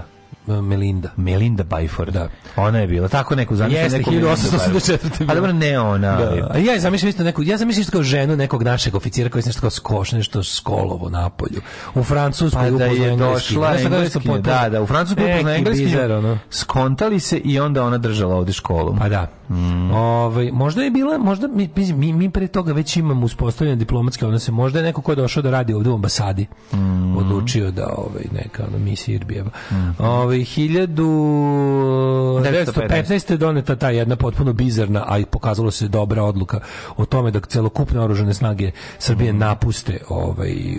Melinda. Melinda Byford. Da. Ona je bila. Tako neku zamišljam. Jeste, 1884. A dobro, ne ona. Da. ja zamislim isto neku, ja zamislim isto kao ženu nekog našeg oficira koji je nešto kao skoš, nešto skolovo na polju. U Francuskoj pa da je došla engleski. Da, da, u Francuskoj upozna engleski. Bizar, ono. Skontali se i onda ona držala ovde školu. Pa da. Mm. Ove, ovaj, možda je bila, možda mi, mi, mi pre toga već imamo uspostavljene diplomatske odnose. Možda je neko ko je došao da radi ovde u ambasadi mm. odlučio da ovaj, neka ono, misija Irbijeva. Mm. Ove, ovaj, 1915. je doneta ta jedna potpuno bizarna, a i pokazalo se dobra odluka o tome da celokupne oružane snage Srbije mhm. napuste ovaj, uh,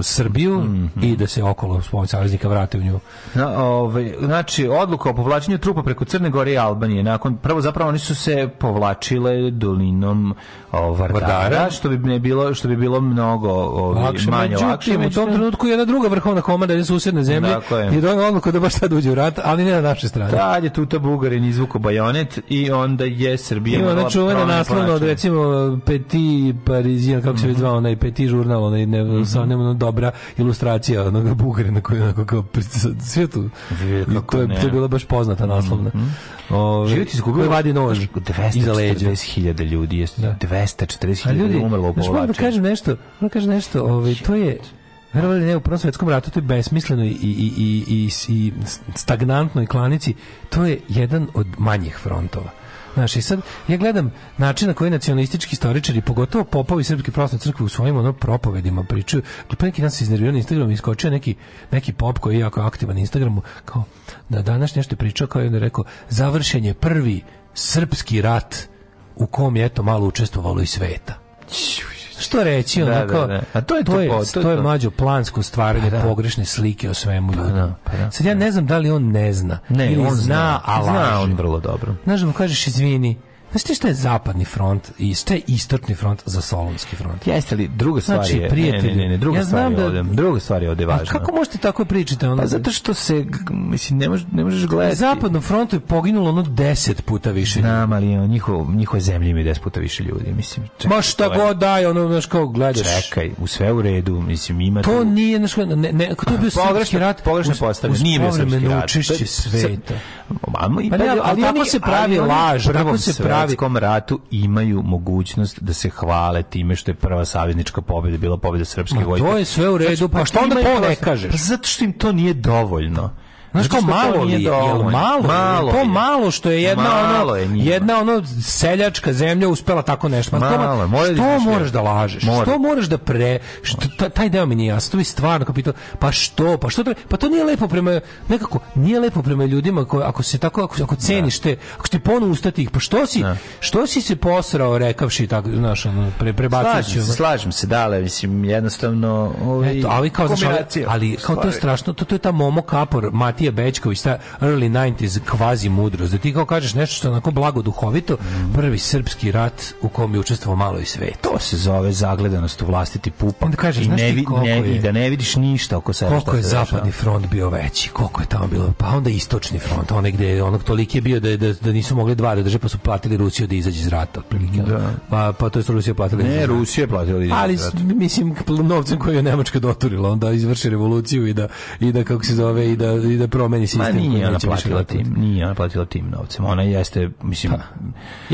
Srbiju mm -hmm. i da se okolo pomoć saveznika vrate u nju. Na, ovaj, znači, odluka o povlačenju trupa preko Crne Gore i Albanije, nakon, prvo zapravo oni su se povlačile dolinom o, Vardara, Vardara, što bi ne bilo što bi bilo mnogo ovi, lakše, manje međutim, lakše. U tom trenutku jedna druga vrhovna komanda iz susedne zemlje dakle. je donela odluku da baš sad uđe u rat, ali ne na naše strane. Tad je Tuta Bugarin izvukao bajonet i onda je Srbija I ona čuvena naslovna od recimo Peti Parizijan, kako se već zvao, onaj Peti žurnal, onaj ne, mm -hmm. dobra ilustracija onog Bugarina koji je onako kao svetu. To je, to je bila baš poznata naslovna. Mm -hmm. Ove, Život izgubio vadi nož. 240.000 ljudi je da. 240.000 ljudi umrlo u da povlačenju. Znači, kažem nešto, moram da kažem nešto, ovaj, to je, Verovali ne, u Prvom svjetskom ratu to je besmisleno i, i, i, i, i stagnantnoj klanici. To je jedan od manjih frontova. Znaš, i sad ja gledam način na koji nacionalistički istoričari, pogotovo popovi Srpske pravoslavne crkve u svojim ono propovedima pričaju. Gledo neki nas iznervirao na Instagramu i iskočio neki, neki pop koji je jako aktivan na Instagramu, kao na danas nešto pričao, kao je onda rekao, završen je prvi srpski rat u kom je to malo učestvovalo i sveta. Što reći, da, da, onako, da, da, A to je to, to je, to, to, to mlađo plansko stvaranje pa da. pogrešne slike o svemu ljudu. Pa, da, pa, pa, Sad ja ne znam da li on ne zna. Ne, ili on zna, zna a laže. Zna on vrlo dobro. Znaš, mu kažeš, izvini, Znaš šta je zapadni front i šta je istočni front za solonski front? Jeste li, druga stvar znači, je, prijatelji, ne, ne, ne, druga ja stvar je da- ovde, druga stvar je ovde važna. Kako možete tako pričati? Ono, pa da- zato što se, mislim, ne, mož, ne možeš gledati. Na zapadnom frontu je poginulo ono deset puta više. Znam, ali ono, njihovo, njihovo zemlje imaju deset puta više ljudi, mislim. Čekaj, Ma šta god daj, ono, znaš, kao gledaš. Čekaj, u sve u redu, mislim, ima... To nije, znaš, ne, ne, to je bio srpski rat. Pogrešno postavljeno, nije bio srpski rat. učešće sveta. Pa pa ali, ali, ali, ali, ali, ali, ali, ali, ali, ali, svetskom ratu imaju mogućnost da se hvale time što je prva saveznička pobeda bila pobjeda srpske vojske. To je sve u redu, znači, pa, pa što onda to ne kažeš? Pa zato što im to nije dovoljno. Znaš kao malo li je, jel malo, malo to malo što je jedna malo ono je jedna ono seljačka zemlja uspela tako nešto. Ma, malo, to, da što da moraš da lažeš? More. Što moraš da pre što, taj deo mi nije jasno. To mi stvarno kapitao. Pa što? Pa što treba? Pa to nije lepo prema nekako nije lepo prema ljudima ako, ako se tako ako, ako ceniš da. te ako ti ponu ustati ih. Pa što si da. što si se posrao rekavši tako znaš ono pre prebaciš. Slažem, slažem se, dale, mislim jednostavno ovaj Eto, ali kao znaš, ali, ali kao to je strašno. To, to je ta Momo Kapor, Mati Matija Bečković, ta early 90s kvazi mudrost, da ti kao kažeš nešto što je onako blago duhovito, prvi srpski rat u kom je učestvovao malo i sve. To se zove zagledanost u vlastiti pupak. Onda kažeš, I ne, ti ne, je, da ne vidiš ništa oko sebe. Koliko je zapadni dešava. front bio veći, koliko je tamo bilo, pa onda istočni front, onaj gde onog toliki je bio da, da, da nisu mogli dva da drže, pa su platili Rusiju da izađe iz rata. Otprilike. Da. Pa, pa to je Rusija platila. Da ne, Rusija je platila. Da Ali, mislim, novcem koji je Nemačka doturila, onda izvrši revoluciju i da, i da kako se zove, i da, i da promeni sistem. Ma nije ona platila tim, nije ona platila tim novcem. Ona jeste, mislim, pa,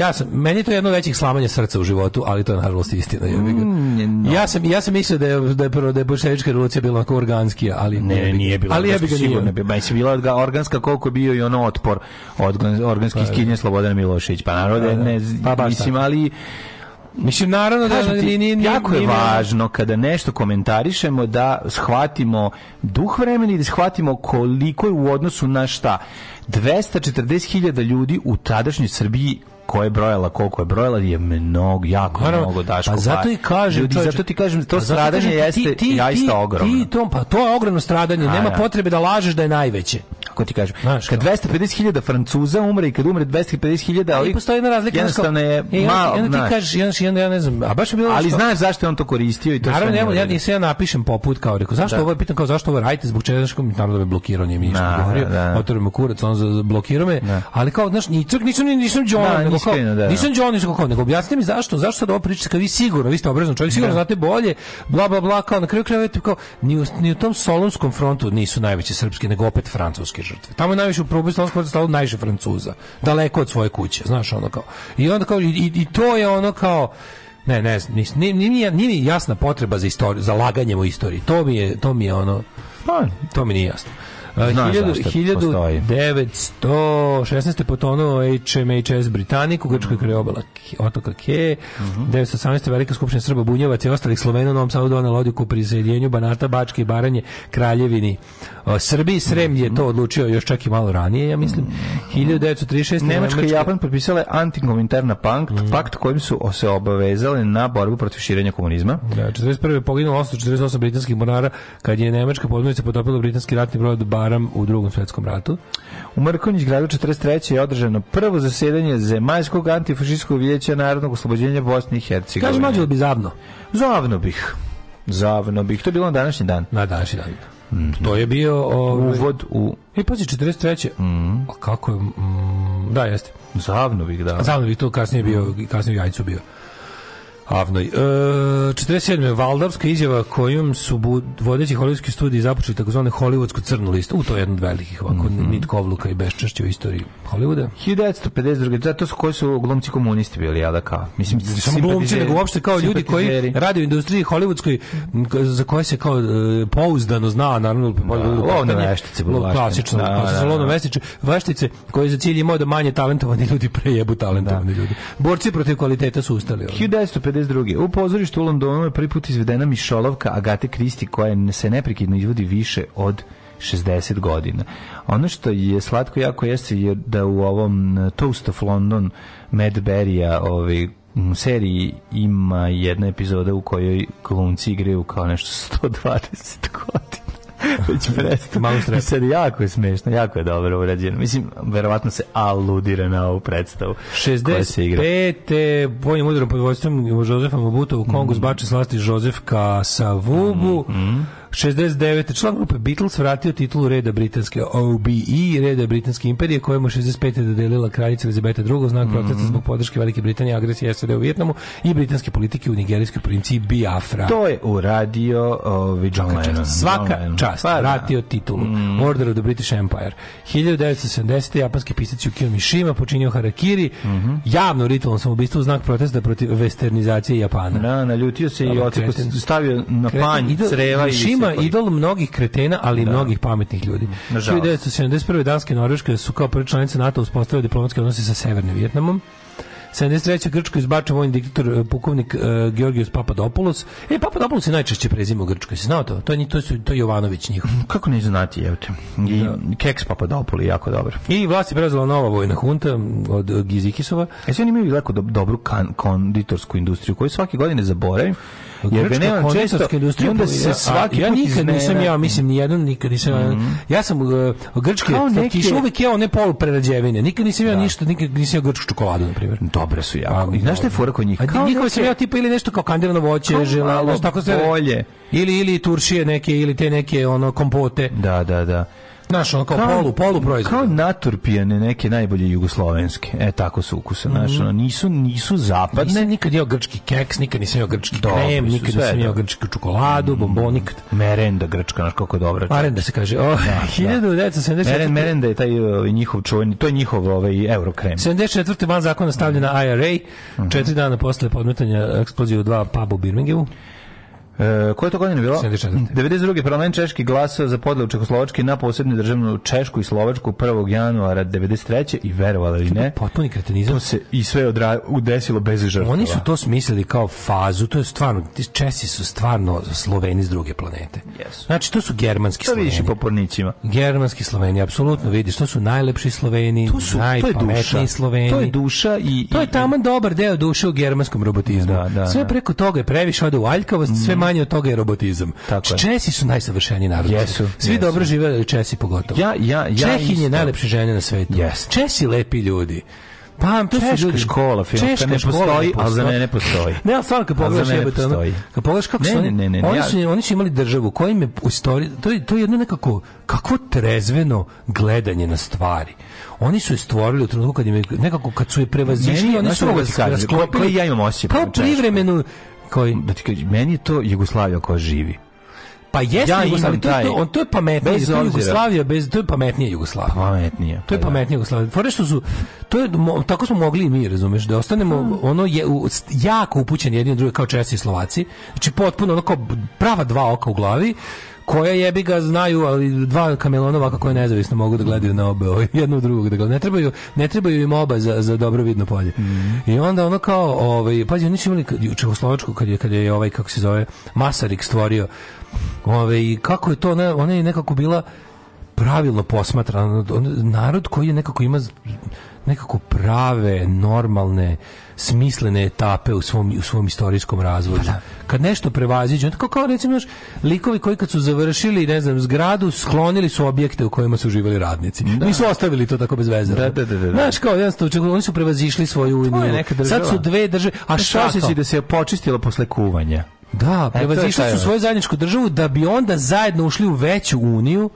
ja sam, meni je to jedno većih slamanja srca u životu, ali to je nažalost istina. Mm, ja sam, ja sam mislio da je, da je, da je bolševička revolucija bila onako organski, ali ne, ne nije bila. Ali ja bih ga sigurno bio. Mislim, bila organska koliko bio i ono otpor od organskih pa, da. skinje Slobodana Milošić. Pa narode, da pa, da. ne, mislim, ali Mislim, naravno da... Ti, ni, ni, jako je važno kada nešto komentarišemo da shvatimo duh vremena i da shvatimo koliko je u odnosu na šta. 240.000 ljudi u tadašnjoj Srbiji koje je brojala, koliko je brojala je mnogo, jako Naravno, mnogo daško. Pa zato pa i kažem, ljudi, zato ti kažem, to pa stradanje kažem, jeste ti, ti, jaista ogromno. Ti, to, pa to je ogromno stradanje, A, nema ja. potrebe da lažeš da je najveće kako ti kažem, Znaš kad 250.000 Francuza umre i kad umre 250.000, ali postoji jedna razlika, jednostavno je e, malo, i onda ti kažeš, jednostavno, jednostavno, ja ne znam, a baš je bilo Ali što... znaš zašto je on to koristio i to Naravno, evo, ja nisam ja napišem poput kao rekao, zašto da. ovo je pitan kao zašto ovo radite, zbog čega, znaš, naravno da me blokirao, nije mi ništa da, govorio, da, da. otvorio me kurac, on blokirao me, ali kao, znaš, nisam, nisam, nisam John, nego kao, nisam John, nisam kao, nego objasnite mi zašto, zašto sad ovo pričate, kao vi sigurno, vi ste obrezan čovjek, sigurno znate bolje, bla, bla, bla, kao, na kraju krajeva, kao, ni u tom solonskom frontu nisu najveći srpski, nego opet francuski žrtve. Tamo je najviše u probu Slavonskog stalo najviše Francuza, daleko od svoje kuće, znaš ono kao. I onda kao i, i to je ono kao ne, ne, nije, nije, nije jasna potreba za istoriju, za laganjem u istoriji. To mi je, to mi je ono, pa, to mi nije jasno. Znaš 1916. potonuo HMHS Britanik u Grčkoj mm. kreobala otoka Ke. Mm -hmm. 1918. Velika skupština Srba Bunjevac i ostalih Slovena u Novom Sadu donela odluku o prisajedinjenju Banata, Bačke i Baranje Kraljevini. Srbiji Srem mm -hmm. je to mhm. odlučio još čak i malo ranije, ja mislim. 1936. Mhm. Nemačka i Japan potpisale antikominterna pakt, mhm. pakt kojim su se obavezale na borbu protiv širenja komunizma. Da, 41. poginulo 848 britanskih monara kad je Nemačka podmornica potopila britanski ratni brod Bar Maram u drugom svjetskom ratu. U Mrkonjić gradu 43. je održano prvo zasedanje Zemaljskog antifašističkog vijeća narodnog oslobođenja Bosne i Hercegovine. Kaži mađo bi zavno. Zavno bih. Zavno bih. To je bilo na današnji dan. Na današnji dan. Mm -hmm. To je bio ovaj... uvod u E pazi 43. Mm -hmm. A kako je mm, da jeste. Zavno bih da. Zavno bih to kasnije bio kasnije u Jajcu bio. Avnoj. E, 47. Valdarska izjava kojom su bud, vodeći hollywoodski studiji započeli takozvane hollywoodsku crnu listu. U, to je jedan od velikih ovako mm -hmm. nitkovluka i beščašća u istoriji Hollywooda. 1952. Zato su koji su glumci komunisti bili, jel da kao? Mislim, samo glumci, nego uopšte kao ljudi koji rade u industriji hollywoodskoj za koje se kao e, pouzdano zna, naravno, da, lovne veštice. Klasično, da, da, da, veštice koji za cilj imao da manje talentovani ljudi prejebu talentovani da. ljudi. Borci protiv kvaliteta su ustali. 1950 1992. U pozorištu u Londonu je prvi put izvedena mišolovka Agate Kristi koja se neprekidno izvodi više od 60 godina. Ono što je slatko jako jeste je da u ovom e, Toast of London Mad Berry-a ovaj, seriji ima jedna epizoda u kojoj glumci igraju kao nešto 120 godina već prestao. Malo strep. Sad jako je smešno, jako je dobro urađeno. Mislim, verovatno se aludira na ovu predstavu. 65. vojnim udarom pod vojstvom Jozefa Mobuta u Kongu mm. zbače slasti Žozef Kasavubu. Mm. Mm. 69. član grupe Beatles vratio titulu reda britanske OBE, reda britanske imperije, kojemu 65. dodelila kraljica Elizabeta II. znak mm protesta zbog podrške Velike Britanije, agresije SAD u Vjetnamu i britanske politike u nigerijskoj provinciji Biafra. To je uradio ovi ovaj, John Lennon. Svaka John čast, pa, da. vratio titulu. Mm. Order of the British Empire. 1970. japanski pisac Yukio Mishima počinio harakiri, mm -hmm. javno ritualno samoubistvo znak protesta protiv westernizacije Japana. Da, naljutio se i oceku stavio na panj creva i ima idol mnogih kretena, ali i da. mnogih pametnih ljudi. Nažalost. 1971. Danske i Norveške su kao prve članice NATO uspostavili diplomatske odnose sa Severnim Vjetnamom. 73. Grčko izbačen vojni diktator e, pukovnik uh, Georgios Papadopoulos. E Papadopoulos je najčešće prezime u Grčkoj, si znao to? To je to su to je Jovanović njihov. Mm, kako ne znati, jebote. I da. Keks Papadopoulos jako dobro. I vlast je preuzela nova vojna hunta od e, Gizikisova. E sve oni imaju jako do, dobru kan, konditorsku industriju koju svake godine zaboravim jer ga nemam često i onda se svaki ja nikad nisam ja mislim ni jedan nikad nisam ja mhm. sam uh, grčki tiš uvek jeo ne polu prerađevine nikad nisam ja da. ništa nikad nisam jeo grčku čokoladu na primjer dobre su ja i znaš šta je fora kod njih kao njihovo se ja tipa ili nešto kao kandirano voće želalo tako se bolje ili ili turšije neke ili te neke ono kompote da da da Znaš, ono kao, polu, polu proizvod. Kao naturpijane neke najbolje jugoslovenske. E, tako su ukuse, znači mm. ono, nisu, nisu zapadne. Nisam nikad jeo grčki keks, nikad nisam jeo grčki Dobro, krem, nikad nisam jeo da. grčku čokoladu, mm. bombon, nikad. Merenda grčka, znaš, kako je dobra. Merenda se kaže. O, da, da. Merenda je taj ovaj, njihov čuveni, to je njihov ovaj, euro krem. 74. van zakona stavljena mhm. IRA, mm -hmm. četiri dana posle podmetanja eksplozije u dva pubu u Birminghamu. E, koje je to godine bilo? 74. 92. parlament Češki glasao za podelu Čekoslovačke na posebnu državnu Češku i Slovačku 1. januara 93. i verovali li ne? Potpuni kretenizam. To se i sve odra... udesilo bez žrtva. Oni su to smislili kao fazu, to je stvarno, Česi su stvarno Sloveni s druge planete. Yes. Znači, to su germanski to Sloveni. To vidiš i po pornićima. Germanski Sloveni, apsolutno vidiš, to su najlepši Sloveni, to su, najpametniji to je duša. Sloveni. To je duša i... i to je taman dobar deo duše u germanskom robotizmu. Da, da, sve da. preko toga je previše ode u aljkavost, sve mm manje od toga je robotizam. Tako je. Česi su najsavršeniji narod. Jesu. Svi jesu. dobro žive, Česi pogotovo. Ja, ja, ja Čehinje najlepše žene na svetu. Yes. Česi lepi ljudi. Pa, to češka ljudi, škola filmska ne postoji, postoji, ali za mene ne postoji. ne, ali stvarno kad pogledaš jebote, ono, kad pogledaš kako ne, su oni, ne, ne, ne, oni, su, ja... oni su imali državu koja im je u istoriji, to je, to je jedno nekako, kakvo trezveno gledanje na stvari oni su je stvorili u trenutku kad im nekako kad su je prevazišli oni su ovo da rasklopili ja imam osjećaj pa privremenu Koji? Da kaže meni je to Jugoslavija koja živi. Pa jeste ja Jugoslavija, to, je, on, to je pametnije, bez to je Jugoslavija, bez, to je pametnije Jugoslavija. Pametnije. To je pa da. pametnije Jugoslavija. Fore što su, to je, tako smo mogli i mi, razumeš, da ostanemo hmm. ono je, u, jako upućeni jedni drugi kao Česi i Slovaci, znači potpuno ono kao prava dva oka u glavi, koja jebi ga znaju, ali dva kamelona ovako koje nezavisno mogu da gledaju na obe, ovaj, jedno drugog da Ne trebaju, ne trebaju im oba za, za dobro vidno polje. Mm. I onda ono kao, ovaj, pazi, oni su imali u Čehoslovačku kad je, kad je ovaj, kako se zove, Masarik stvorio, ovaj, kako je to, ne, ona je nekako bila pravilno posmatrana, narod koji je nekako ima nekako prave, normalne, smislene etape u svom, u svom istorijskom razvoju. Pa da. Kad nešto prevaziđe, onda kao, kao recimo još likovi koji kad su završili, ne znam, zgradu, sklonili su objekte u kojima su živeli radnici. Da. Nisu ostavili to tako bez veze. Da, da, da, da, da. Znaš, kao, jednostavno, oni su prevazišli svoju uniju. Sad su dve države. A šta se da se počistilo posle kuvanja? Da, e, prevazišli su svoju zajedničku državu da bi onda zajedno ušli u veću uniju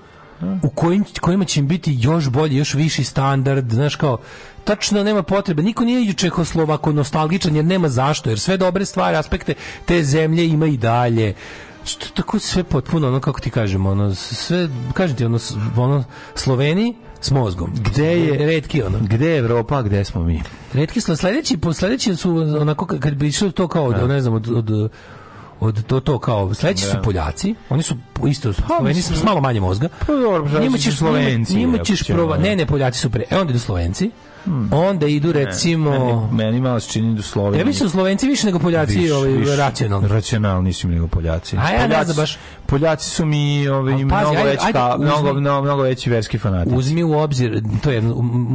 u kojim, kojima će im biti još bolji, još viši standard, znaš kao, tačno nema potrebe. Niko nije i Čehoslovako nostalgičan jer nema zašto, jer sve dobre stvari, aspekte te zemlje ima i dalje. Što tako sve potpuno ono kako ti kažemo, ono sve kažem ti ono ono Sloveniji s mozgom. Gde je retki ono? Gde je Evropa, gde smo mi? Retki su sledeći, sledeći su onako kad bi išlo to kao da. ne znam od, od od to to kao sledeći su da. Poljaci, oni su isto pa Sloveni su s malo manje mozga. Pa dobro, pa njima ćeš Slovenci. Njima ćeš prova, ne ne Poljaci su pre. E onda idu Slovenci. Hmm. Onda idu recimo meni, meni malo se čini da Sloveni. Ja mislim da Slovenci više nego Poljaci, viš, ovaj viš, racionalni. Racionalni su mi nego Poljaci. A ja ne znam baš. Poljaci su mi ovaj mnogo ajde, veći mnogo, mnogo mnogo veći verski fanatici. Uzmi u obzir, to je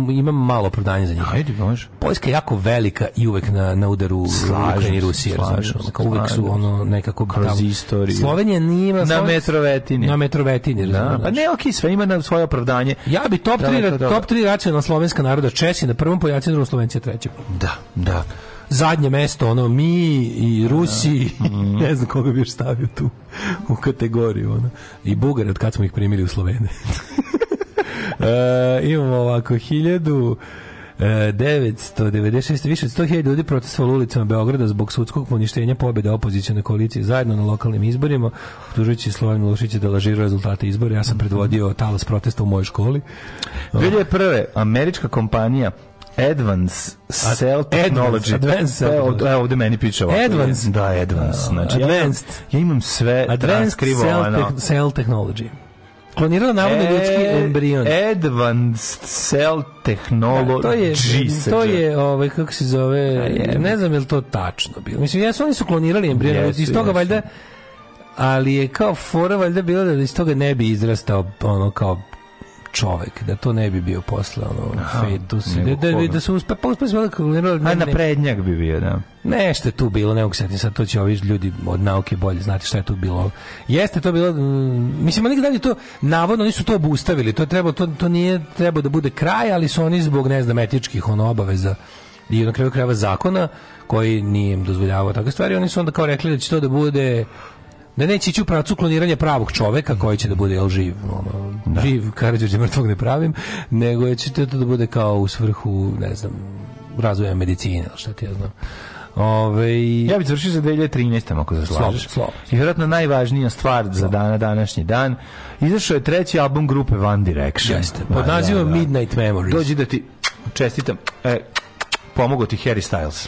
imam malo prodanje za njih. Ajde, može. Poljska je jako velika i uvek na na udaru Ukrajine i Rusije, razumeš? Uvek su ono nekako kroz istoriju. Slovenija nema ima na metrovetini. Na metrovetini, da. Pa ne, okej, sve ima na svoje opravdanje. Ja bi top 3 top 3 racionalna slovenska naroda Grci na prvom, Poljaci na drugom, Slovenci na trećem. Da, da. Zadnje mesto, ono, mi i Rusi, da. Mm. ne znam koga bi još stavio tu u kategoriju, ono. I Bugari, od kad smo ih primili u Slovene. e, imamo ovako, hiljadu... 996 e, više od 100.000 ljudi protestovalo ulicama Beograda zbog sudskog poništenja pobjede opozicijone koalicije zajedno na lokalnim izborima, optužujući Slovan Milošić da lažira rezultate izbora. Ja sam predvodio talas protesta u mojoj školi. 2001. Američka kompanija Advance Cell Technology. advance, Evo, ovde meni piše ovako. Advanced. Da, Advance. Znači, Advanced. Ja, imam sve Advanced transkrivo. Advanced cell Technology klonirala navodno e, ljudski embrion. Advanced Cell Technology. Da, to je, to je ovaj, kako se zove, da, ne znam je li to tačno bilo. Mislim, jesu oni su klonirali embrion, yes, iz toga yes. valjda ali je kao fora valjda bilo da iz toga ne bi izrastao ono kao čovek, da to ne bi bio posle ono fetus, da, da, da, da se uspe, pa uspe velika ne, na prednjak bi bio, da. Nešto je tu bilo, ne mogu sad, to će ovi ljudi od nauke bolje znati šta je tu bilo. Jeste to bilo, m, mm, mislim, ali da li to, navodno nisu to obustavili, to, treba, to, to nije trebao da bude kraj, ali su oni zbog, ne znam, etičkih ono, obaveza i na kraju krajeva zakona koji nije im dozvoljavao takve stvari, oni su onda kao rekli da će to da bude da neće ići u pravcu kloniranja pravog čoveka mm. koji će da bude jel, živ, ono, da. živ Karadžorđe mrtvog ne pravim, nego će to da bude kao u svrhu, ne znam, razvoja medicine, šta ti ja znam. Ove... Ja bih završio za 2013. ako se slažeš. I vjerojatno najvažnija stvar slob. za dana, današnji dan. Izašao je treći album grupe One Direction. Jeste, da, pod da, nazivom da. Midnight Memories. Dođi da ti čestitam. E, pomogu ti Harry Styles.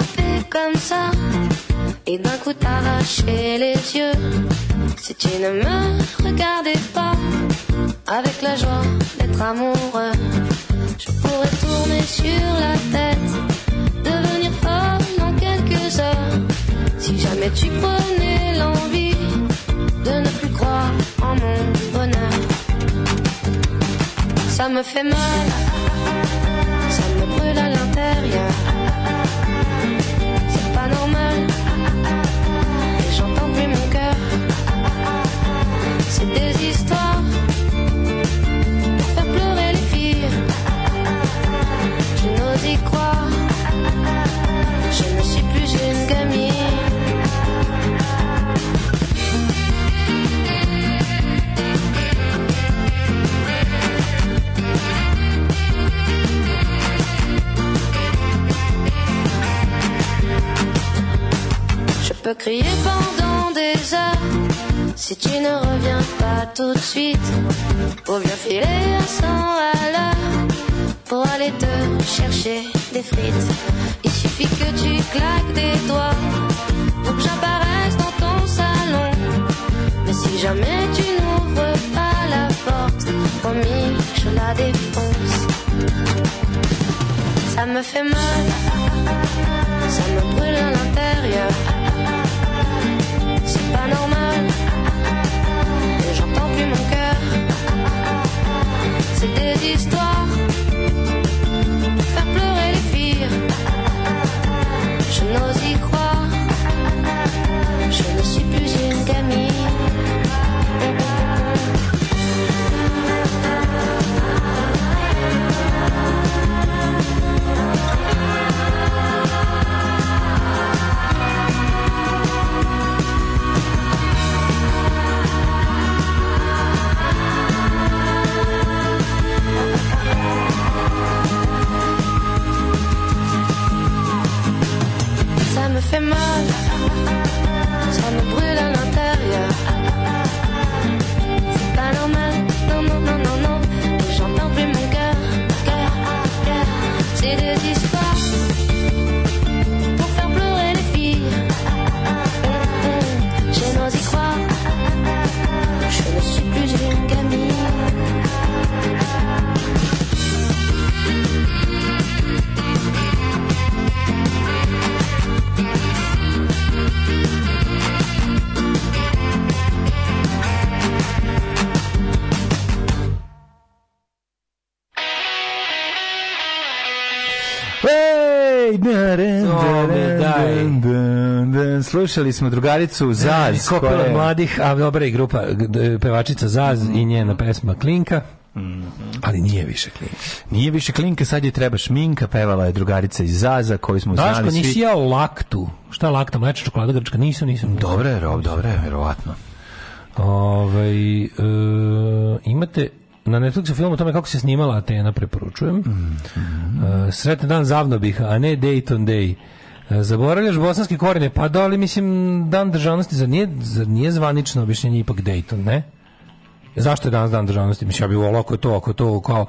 comme ça et d'un coup t'arracher les yeux. Si tu ne me regardais pas avec la joie d'être amoureux, je pourrais tourner sur la tête, devenir folle en quelques heures. Si jamais tu prenais l'envie de ne plus croire en mon bonheur, ça me fait mal, ça me brûle à l'intérieur. Des histoires faire pleurer les filles. Je n'ose y croire. Je ne suis plus une gamine. Je peux crier pendant des heures si tu ne reviens pas tout de suite, pour bien filer un sang à l'heure, pour aller te chercher des frites, il suffit que tu claques des doigts pour que j'apparaisse dans ton salon. Mais si jamais tu n'ouvres pas la porte, promis, je la défonce. Ça me fait mal, ça me brûle à l'intérieur. C'est pas normal mon cœur. C'est des histoires. demás. Slušali smo drugaricu Zaz. Kopila koje... mladih, a dobra i grupa, pevačica Zaz mm. i njena pesma Klinka. Mm -hmm. Ali nije više klinka. Nije više klinka, sad je treba šminka, pevala je drugarica iz Zaza, koju smo Daško, znali svi. nisi ja laktu. Šta je lakta, mleča čokolada grčka? Nisam, nisam. Dobro je, Rob, dobro je, verovatno. Ove, ovaj, e, imate na Netflixu film o tome kako se snimala Atena, preporučujem. Mm -hmm. e, sretan dan zavno bih, a ne Dayton Day. Zaboravljaš bosanske korene, pa da, ali mislim, dan državnosti, zar nije, zar nije zvanično objašnjenje ipak Dayton, ne? Zašto je danas dan državnosti? Mislim, ja bih volao ako je to, ako je to kao,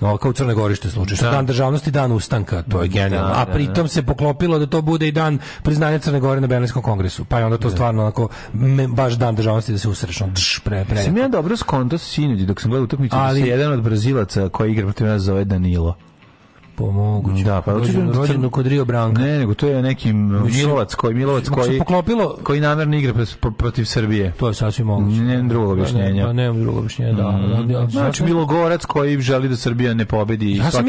kao u Crne Gorište slučaj. Da. Dan državnosti, dan ustanka, to je da, genijalno. A da, pritom da. se poklopilo da to bude i dan priznanja Crne Gore na Berlinskom kongresu. Pa je onda to da. stvarno onako, me, baš dan državnosti da se usrećno. Pre, pre. Sam ja dobro skonto sinuđi dok sam gledao utakmicu, ali jedan od Brazilaca koji igra protiv nas zove Danilo po moguću. Da, pa rođen, rođen da kod Rio Branka. Ne, nego to je neki um, Milovac koji Milovac koji poklopilo koji namerno igra protiv Srbije. To je sasvim moguće. Ne, drugo objašnjenje. Pa nema drugo objašnjenje, da. Znači Milogorac koji želi da Srbija ne pobedi i svaki Ja sam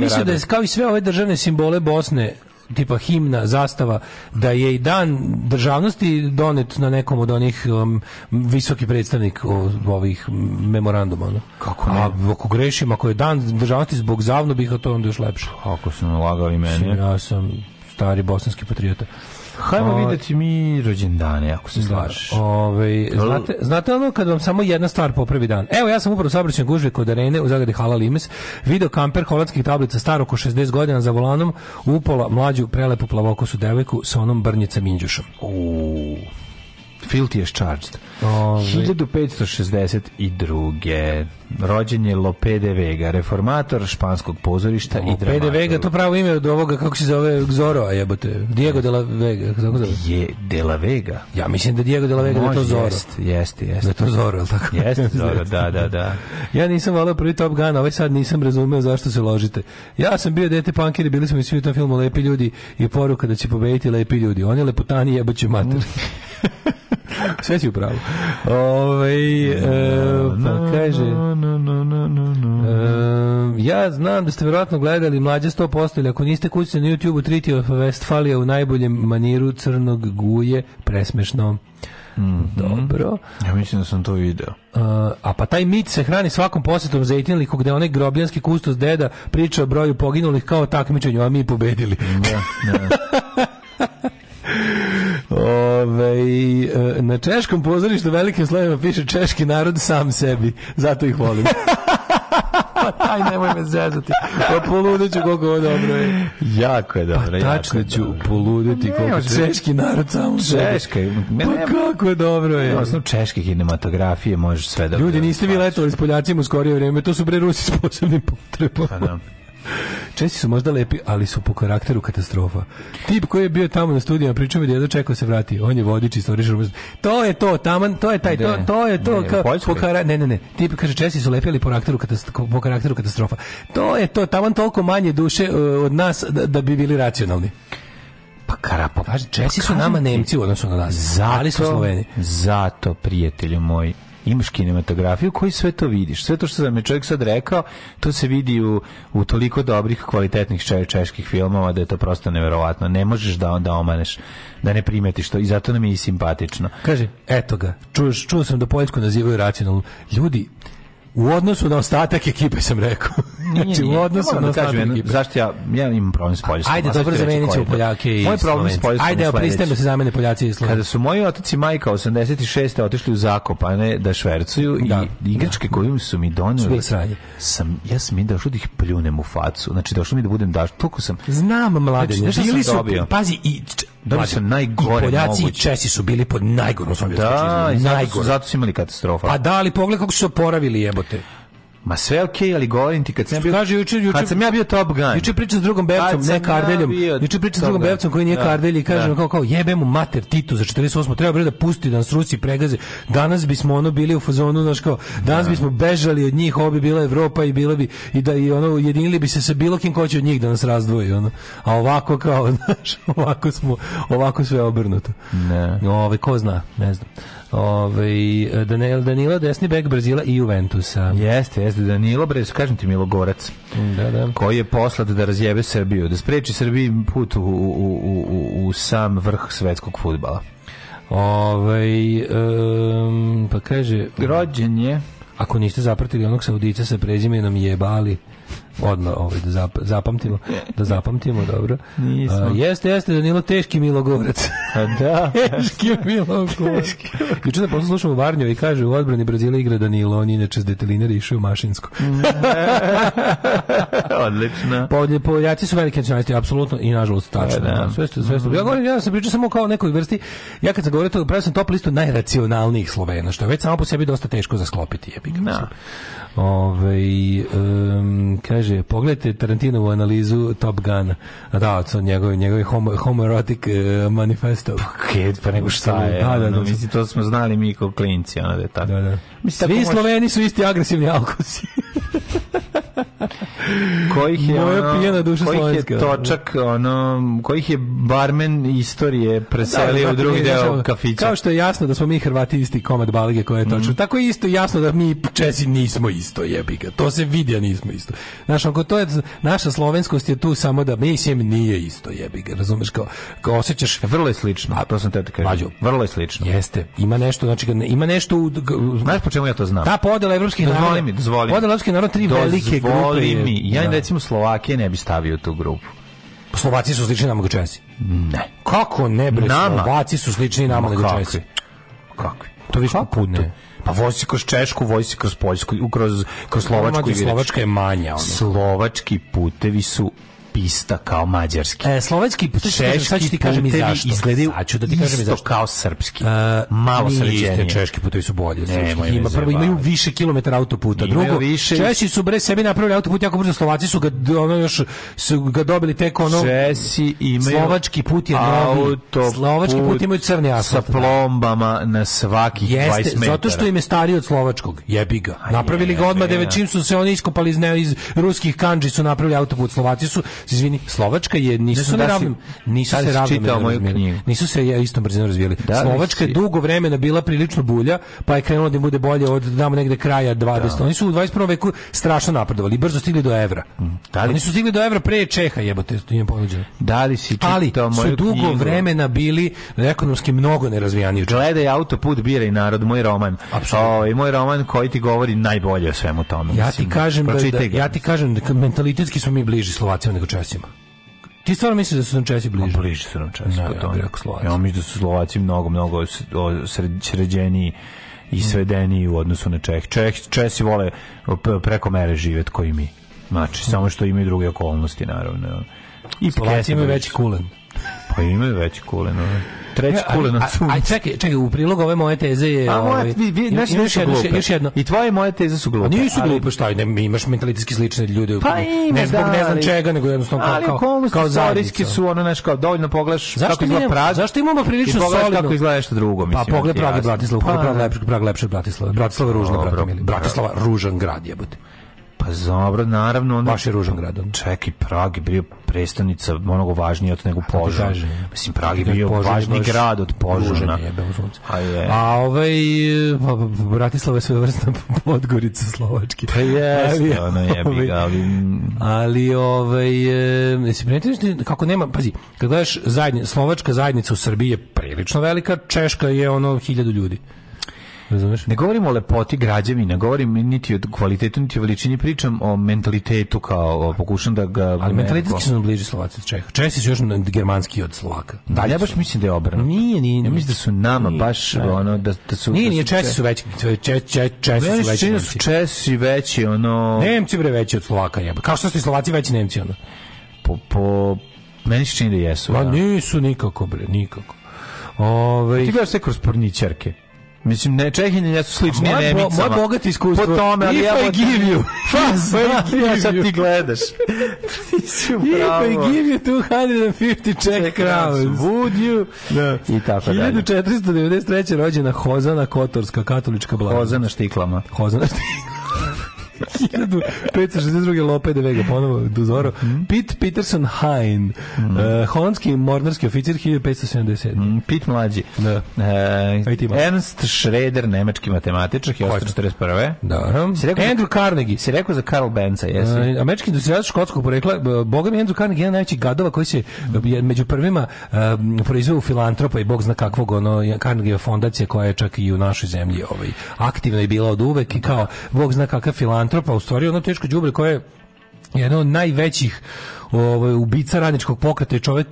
mislio da, da je kao i sve ove državne simbole Bosne tipa himna, zastava, da je i dan državnosti donet na nekom od onih um, visoki predstavnik ovih memoranduma. No? Kako ne? A ako grešim, ako je dan državnosti zbog zavno bih, to onda još lepše. Ako sam lagao i meni. Ja sam stari bosanski patriota. Hajmo vidjeti mi rođendane, ako se da. slažeš. Ove, znate, znate ono kad vam samo jedna stvar popravi dan? Evo, ja sam upravo sabraćen gužve kod arene u zagradi Halal Imes, video kamper holandskih tablica star oko 60 godina za volanom, upola mlađu prelepu plavokosu devojku sa onom brnjica minđušom. Uuu. Filthy is charged. Ove. 1562. Rođen je Lope de Vega, reformator španskog pozorišta Lope i dramator. Lope de Vega, to pravo ime od ovoga, kako se zove, Zoroa jebote. Diego de la Vega, kako se zove? Je de la Vega. Ja mislim da Diego de la Vega da Može, da to Zoro. Jeste, jeste. Jest. Da je to Zoro, ili tako? Jeste Zoro, da, da, da. Ja nisam volao prvi Top Gun, ovaj sad nisam razumeo zašto se ložite. Ja sam bio dete punkiri, bili smo i svi u tom filmu Lepi ljudi i poruka da će pobediti Lepi ljudi. Oni lepotani jebaće mater. Sve si upravo. Ovaj e, eh, pa kaže e, ja znam da ste verovatno gledali mlađe 100% ili ako niste kući na YouTubeu Treaty of Westfalia u najboljem maniru crnog guje presmešno. Mm -hmm. Dobro. Ja mislim da sam to video. Uh, a pa taj mit se hrani svakom posetom za Etinliku gde onaj grobljanski kustos deda priča o broju poginulih kao takmičenju, a mi pobedili. Da, da. Ove, ovaj, na češkom pozorištu velikim slovima piše češki narod sam sebi, zato ih volim. pa taj nemoj me zezati. Pa poludeću koliko ovo dobro je. Jako je dobro. Pa tačno ću poluditi koliko češki, češki narod sam Češka. Pa kako je dobro je. Osnov češke kinematografije možeš sve dobro. Da Ljudi, niste vi letovali s Poljacima u skorije vrijeme, to su bre Rusi s posebnim potrebama. Pa da. Česi su možda lepi, ali su po karakteru katastrofa. Tip koji je bio tamo na studijama, pričao mi da je čekao da se vrati. On je vodič istoričar. To je to, taman, to je taj, to, to je to. Ne, kao, po kara, ne, ne, ne. Tip kaže Česi su lepi, ali po karakteru, katastrofa, po karakteru katastrofa. To je to, taman toliko manje duše uh, od nas da, da bi bili racionalni. Pa karapo. Pa Česi su pa nama Nemci u odnosu na nas. Zato, ali su Sloveni. Zato, prijatelju moj, imaš kinematografiju koji sve to vidiš. Sve to što sam je čovjek sad rekao, to se vidi u, u toliko dobrih, kvalitetnih če, čeških filmova da je to prosto neverovatno. Ne možeš da onda omaneš, da ne primetiš to i zato nam je i simpatično. Kaže, eto ga, čuo, čuo sam da Poljsku nazivaju racionalno. Ljudi, U odnosu na ostatak ekipe sam rekao. Nije, znači, nije. u odnosu ja na da ostatak kažem, ekipe. Zašto ja, ja imam problem s Poljskom? Ajde, dobro, zamenit ću Poljake i Moj problem s Poljskom Ajde, pristajem da se zamene Poljaci i Slovenci. Kada su moji otac i majka 86. otišli u Zakopane da švercuju da, i igračke da. kojim su mi doneli, sam, ja sam mi došao da ih pljunem u facu. Znači, došlo mi da budem daš. Toliko sam... Znam, mlade, znači, bili su... Dobio? Pazi, i da su najgore I Poljaci mogući. i Česi su bili pod najgorom sovjetskom da, čizmom. Najgore. Zato su imali katastrofa. Pa da, ali pogledaj kako su se oporavili jebote. Ma sve okej, okay, ali govorim ti kad sam bio Kaže juče juče kad sam ja bio Top Gun. Juče pričam s drugom bevcom, ne Kardeljom. Ja juče pričam s drugom gun. bevcom koji nije da, Kardelj i kažem da. kao kao jebe mu mater Titu za 48. Treba bre da pusti da nas Rusi pregaze. Danas bismo ono bili u fazonu znači kao danas da. bismo bežali od njih, ovo bi bila Evropa i bila bi i da i ono jedinili bi se sa bilo kim ko će od njih da nas razdvoji ono. A ovako kao znaš, ovako smo ovako sve obrnuto. Ne. Ove ovaj, ko zna, ne znam. Ove, ovaj, Danilo, Danilo desni bek Brazila i Juventusa. Jeste, jeste Danilo Brez, kažem ti Milogorac, da, da. koji je poslat da razjebe Srbiju, da spreči Srbiji put u, u, u, u sam vrh svetskog futbala. Ovaj, um, pa kaže... Rođen je... Ako niste zapratili onog Saudica sa prezimenom jebali, odmah ovaj, da zap, zapamtimo, da zapamtimo, dobro. Nismo. A, jeste, jeste, Danilo, teški Milogorac. A da. teški Milogorac. Juče da slušamo Varnjeva i kaže u odbrani Brazila igra Danilo, on inače s deteline riši u mašinsko. Odlično. Polje, Poljaci su velike nacionalisti, apsolutno, i nažalost tačno. E, da, Sve ste, sve ste. Ja, govorim, ja sam pričao samo kao o nekoj vrsti, ja kad sam govorio to, pravio sam top listu najracionalnijih Slovena, što je već samo po sebi dosta teško za sklopiti, Je, da. Ove, ovaj, um, kaže, pogledajte Tarantinovu analizu Top Gun, Da, to njegov, njegov homo, homoerotic uh, eh, manifesto. Pa, kid, pa nego šta da, je. Da, da, da, mislim, to smo znali mi kao klinci. Ono, da je tako. Da, da. Mislim, Svi može... Sloveni su isti agresivni alkosi kojih je Moja ono, pijena duša kojih slovenska. je točak ono kojih je barmen istorije da, preselio da, u drugi da, deo da, kafića kao što je jasno da smo mi Hrvati isti komad balige koje je mhm. točno mm. tako je isto jasno da mi Česi nismo isto jebiga to se vidi a nismo isto znaš ako to je naša slovenskost je tu samo da mislim nije isto jebiga razumeš kao, kao osećaš vrlo je slično a to sam te kažem Mađu, vrlo je slično jeste ima nešto znači ima nešto u, znaš po čemu ja to znam ta podela evropskih naroda dozvoli mi dozvoli podela evropskih naroda tri velike grupe boli dakle, je, mi. Ja da. recimo Slovakije ne bi stavio tu grupu. Pa Slovaci su slični nama Grčanci. Ne. Kako ne bre? Nama. Slovaci su slični nama Grčanci. Kakvi? To više popudne. Pa vozi kroz Češku, vozi kroz Poljsku, kroz, kroz Slovačku. Slovačka je manja. Ono. Slovački putevi su pista kao mađarski. E, slovenski, to češki ti kažem i zašto. Izgledaju sad ću da ti isto kažem zašto. kao srpski. Uh, Malo sređenije. Češki putovi su bolji. Nemoj ima, prvo imaju više kilometara autoputa. Imaju drugo, više. Češi su bre sebi napravili autoput jako brzo. Slovaci su ga, ono, još, su ga dobili tek ono... Česi imaju... Slovački put je novi. Slovački put imaju crni asfalt. Sa plombama na svakih 20 metara. Zato što im je stariji od slovačkog. Jebi ga. Napravili ga odmah, čim su se oni iskopali iz, iz ruskih kanđi su napravili autoput. Slovaci su izvini, Slovačka je nisu se ravnim, nisu se ravnim, nisu se ja istom brzinom razvijali. Da, Slovačka je dugo vremena bila prilično bulja, pa je krenulo da bude bolje od tamo negde kraja 20. Da. Oni su u 21. veku strašno napredovali brzo stigli do evra. Mm, da li... Oni su stigli do evra pre Čeha, jebote, to im ponuđeno. Da li si Ali su dugo vremena bili ekonomski mnogo nerazvijani. Gledaj autoput, biraj narod, moj roman. Apsolutno. I moj roman koji ti govori najbolje o svemu tome. Ja ti kažem da, da- ja ti kažem da mentalitetski smo mi bliži Slovacima nego Česima. Ti stvarno misliš da su nam Česi bliži? A bliži su nam Česi. Pa to ja, bih rekao Slovaci. Ja mislim da su Slovaci mnogo, mnogo sređeniji i svedeniji u odnosu na Čeh. Čeh Česi vole preko mere živjeti koji mi. Znači, samo što imaju druge okolnosti, naravno. I Slovaci imaju veći kulen. Pa imaju veći kulen, ovaj treći e, kule na suncu. Aj čekaj, čekaj, u prilog ove moje teze je A moje ovaj, vi, vi naše još, još, glupe. još jedno. I tvoje moje teze su glupe. A nisu glupe, ali... šta, ne, imaš mentalitetski slične ljude. Pa ima, ne zbog da, ne znam čega, nego jednostavno kao kao kao, kao zajednički su ono znaš kao dovoljno pogledaš zašto kako izgleda Prag. Zašto imamo prilično solidno kako izgleda nešto drugo, pa mislim. Pa pogled Prag Bratislava, Prag lepši, Prag lepši Bratislava. Bratislava ružna, brate Bratislava ružan grad jebote. Pa naravno. Onda... Baš je ružan grad. Čeki, Prag je bio prestonica mnogo važnija od nego Požega. Mislim, Prag je da, bio važniji grad od Požana. A, je. A ovaj, pa, Bratislava je svojevrsna Podgorica Slovački. Pa je, ona je ga, ali... Ali, ovaj, se primetili kako nema, pazi, kad gledaš zajedni, Slovačka zajednica u Srbiji je prilično velika, Češka je ono 1000 ljudi. Razumeš? Ne govorimo o lepoti građevina, govorim niti o kvalitetu, niti o veličini, pričam o mentalitetu kao o, pokušam da ga... Ali mentalitetski su bliži Slovaci od Čeha. Česi su još germanski od Slovaka. Da, ja baš mislim da je obrano. Nije, nije. Ja mislim da su nama nije, baš ne. ono, da, da su... Nije, da nije, Česi su veći, če, če, Česi ne, su veći. Ne, su Česi veći, ono... Nemci bre veći od Slovaka, jebe. Kao što su Slovaci veći Nemci, ono. Po, po... Meni se čini da jesu. Ma da. nisu nikako, bre, nikako. Ove... Ovaj- Ti gledaš sve kroz porničarke. Mislim, ne, Čehinje jesu slični Nemcima. Moje bogato iskustvo. Po tome, ali ja... I give you. If I sad ti gledaš. ti I give you 250 Czech crowns. Would you? Da. I tako dalje. 1493. rođena Hozana Kotorska, katolička blagana. Hozana štiklama. Hozana štiklama. 1562. Lope de Vega, ponovo Duzoru. Mm. Pete Peterson Hein, mm. uh, holandski mornarski oficir 1577. Mm, Pete mlađi. Da. Uh, Ernst Schroeder, nemački matematičar, 1841. Dobro. Si Andrew Carnegie. Si rekao za Karl Benza, jesi? Uh, američki industrijac škotskog porekla, boga mi Andrew Carnegie je jedan najveći gadova koji se među prvima uh, proizveo filantropa i bog zna kakvog ono Carnegie fondacija koja je čak i u našoj zemlji ovaj, aktivna i bila od uvek i kao bog zna kakav filantrop filantropa, u stvari ono teško đubre koje je jedno od najvećih ovaj ubica radničkog pokreta i čovjek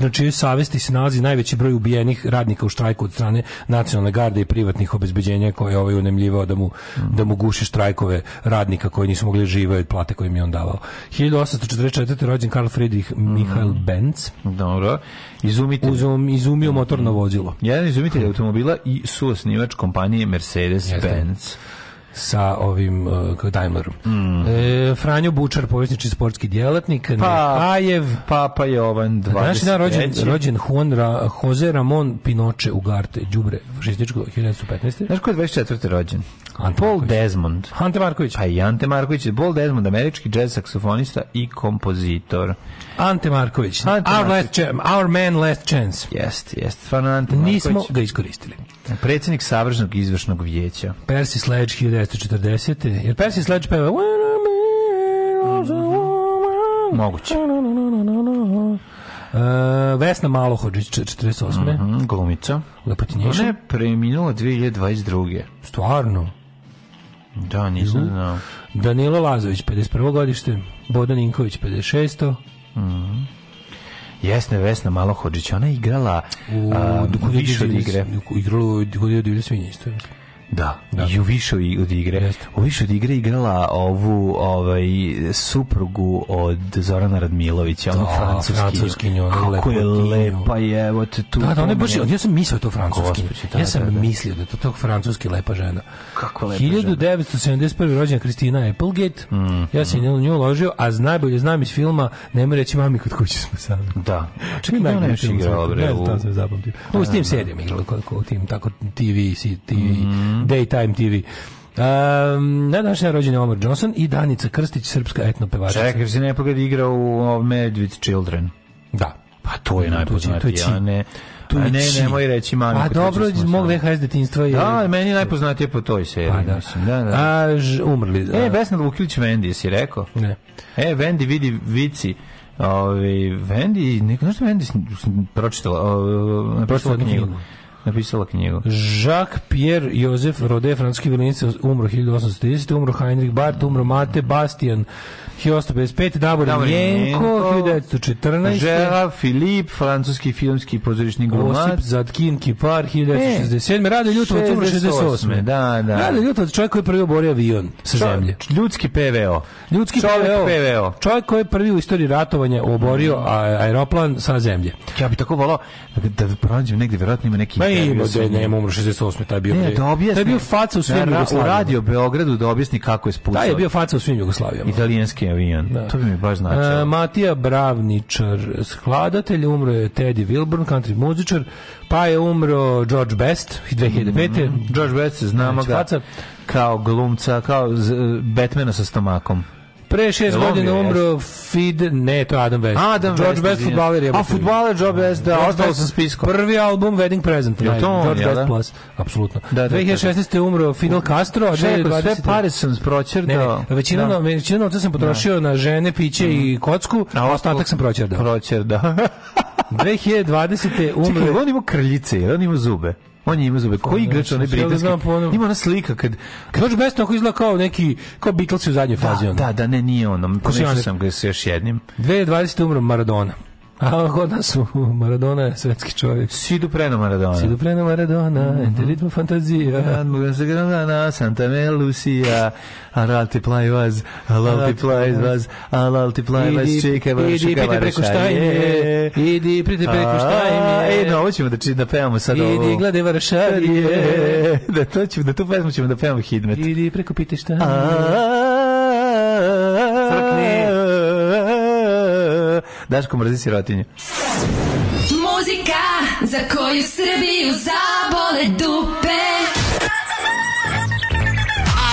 na čijoj savesti se nalazi najveći broj ubijenih radnika u štrajku od strane nacionalne garde i privatnih obezbeđenja koje je ovaj unemljivao da mu da mu guši štrajkove radnika koji nisu mogli da živjeti od plate koje im je on davao. 1844. rođen Karl Friedrich mm. Michael mhm. Benz. Dobro. Izumitelj. Uzum, izumio mhm. motorno vozilo. Jedan izumitelj automobila i suosnivač kompanije Mercedes-Benz sa ovim uh, Daimlerom. Mm. E, Franjo Bučar, povjesnički sportski djelatnik, pa, Nepajev, Papa Jovan 23. Naši dan rođen, rođen Juan Ra, Jose Ramon Pinoče Ugarte, Đubre, fašističko 1915. Znaš ko je 24. rođen? Ante Paul Marković. Desmond. Ante Marković. Pa i Ante Marković. Paul Desmond, američki jazz saksofonista i kompozitor. Ante Marković. Ante our, Marković. Last our man last chance. Jeste, jeste. Stvarno Ante Marković. Nismo ga iskoristili. Predsjednik Savržnog izvršnog vijeća. Percy Sledge 1940. Jer Percy Sledge peva Moguće. Uh, Vesna Malohođić, 48. Mm -hmm, glumica. Lepotinješa. Ona je preminula 2022. Stvarno? Da, nisam znao. Danilo Lazović, 51. godište. Bodan Inković, 56. Mm. Jesna Vesna Malohodžić, ona je igrala u, uh, više od igre. Igrala u Divlje svinje, isto je, mislim. Da, da. Ju više od igre. Jeste. U više od igre igrala ovu ovaj suprugu od Zorana Radmilovića, onu da, francuskinju. Francuskinju, ona Kako je lepa je, evo te tu. Da, da, ona je baš, ja sam mislio da to francuski. Da, ja sam da, da. mislio da to tog francuski lepa žena. Kako lepa 1971. Žena. rođena Kristina Applegate. Mm, ja sam mm. nju uložio, a najbolje znam iz filma Ne mi reći mami kod kuće smo sami. Da. Čekaj, da ne igrala, bre. Ne, to sam zapamtio. U tim serijama igrala, u tim tako TV, TV, mhm. Mhm. Daytime TV. Um, na današnje rođen Omar Johnson i Danica Krstić, srpska etnopevačica. Čekaj, si nepogad igra u Medvid Children. Da. Pa to je najpoznatija, a ne... Tu a ne, moj reći mami. A pa dobro, iz mog VHS detinjstva je... Da, meni je najpoznatije po toj seriji, pa, da. mislim. Da, da. A, ž, umrli. Da. E, Vesna Vukilić Vendi, si rekao? Ne. E, Vendi vidi vici. Ovi, ovaj, Vendi, neko, znaš što Vendi pročitala? O, pročitala knjigu. knjigu napisala knjigu. Jacques Pierre Joseph Rode, francuski violinist, umro 1830, umro Heinrich Barth, umro Mate Bastian 1855, Davor Jenko 1914, Gerard Philippe, francuski filmski pozorišni glumac, Josip Zatkin Kipar 1967, e, Rade Ljutovac umro 68. Da, da. Rade Ljutovac, čovjek koji je prvi oborio avion sa Čo, zemlje. Ljudski PVO. Ljudski čovjek PVO. PVO. Čovjek koji je prvi u istoriji ratovanja oborio aeroplan sa zemlje. Ja bih tako volao da, da pronađem negde, vjerojatno ima neki ima da nema umro 68. Taj bio. Ne, da objasni. Taj bio faca u svim Jugoslavijama. U radio Beogradu da objasni kako je spucao. Taj je bio faca u svim Jugoslavijama. Italijanski avion. Da. To bi mi baš značilo. Uh, Matija Bravničar, skladatelj, umro je Teddy Wilburn, country muzičar, pa je umro George Best 2005. Mm -hmm. George Best znamo znači, ga faca. kao glumca, kao Batmana sa stomakom. Pre šest godina umro Fid, ne, to Adam West. Adam George West, West futbaler je. A futbaler George West, da. da, ostao sam spiskom. Prvi album Wedding Present, je to on, George West da? Plus, apsolutno. 2016. Da, je umro Fidel Castro, a sve pare sam sproćerdao. Većina da. većina novca sam potrošio na žene, piće i mm. kocku, a ostatak sam proćerdao. Proćerdao. 2020. umro. Čekaj, on ima kraljice, on ima zube. On je ima zube. Pa, koji igrač onaj da britanski? Pa ima ona slika kad kad George Best tako izgleda kao neki kao Beatles u zadnjoj da, fazi da, on. Da, da, ne, nije ono. Pomešao sam ga sa još jednim. 2020 umro Maradona. A kod nas su Maradona je svetski čovjek. Sidu preno Maradona. Sidu preno Maradona, mm -hmm. ente ritmo fantazija. Mogu se grana, Santa Melusia, aral ti vas, alal ti vas, alal ti vas, čekaj vas, Idi, pite preko štajnje, idi, pite preko štajnje. E, no, ovo ćemo da, či, da pevamo sad idi, ovo. Idi, gledaj Varšavije. da, to ćemo, da tu pesmu ćemo da pevamo Hidmet. Idi, preko pite štajnje. Crkni, Daško mrzi sirotinje. Muzika za koju Srbiju zabole dupe.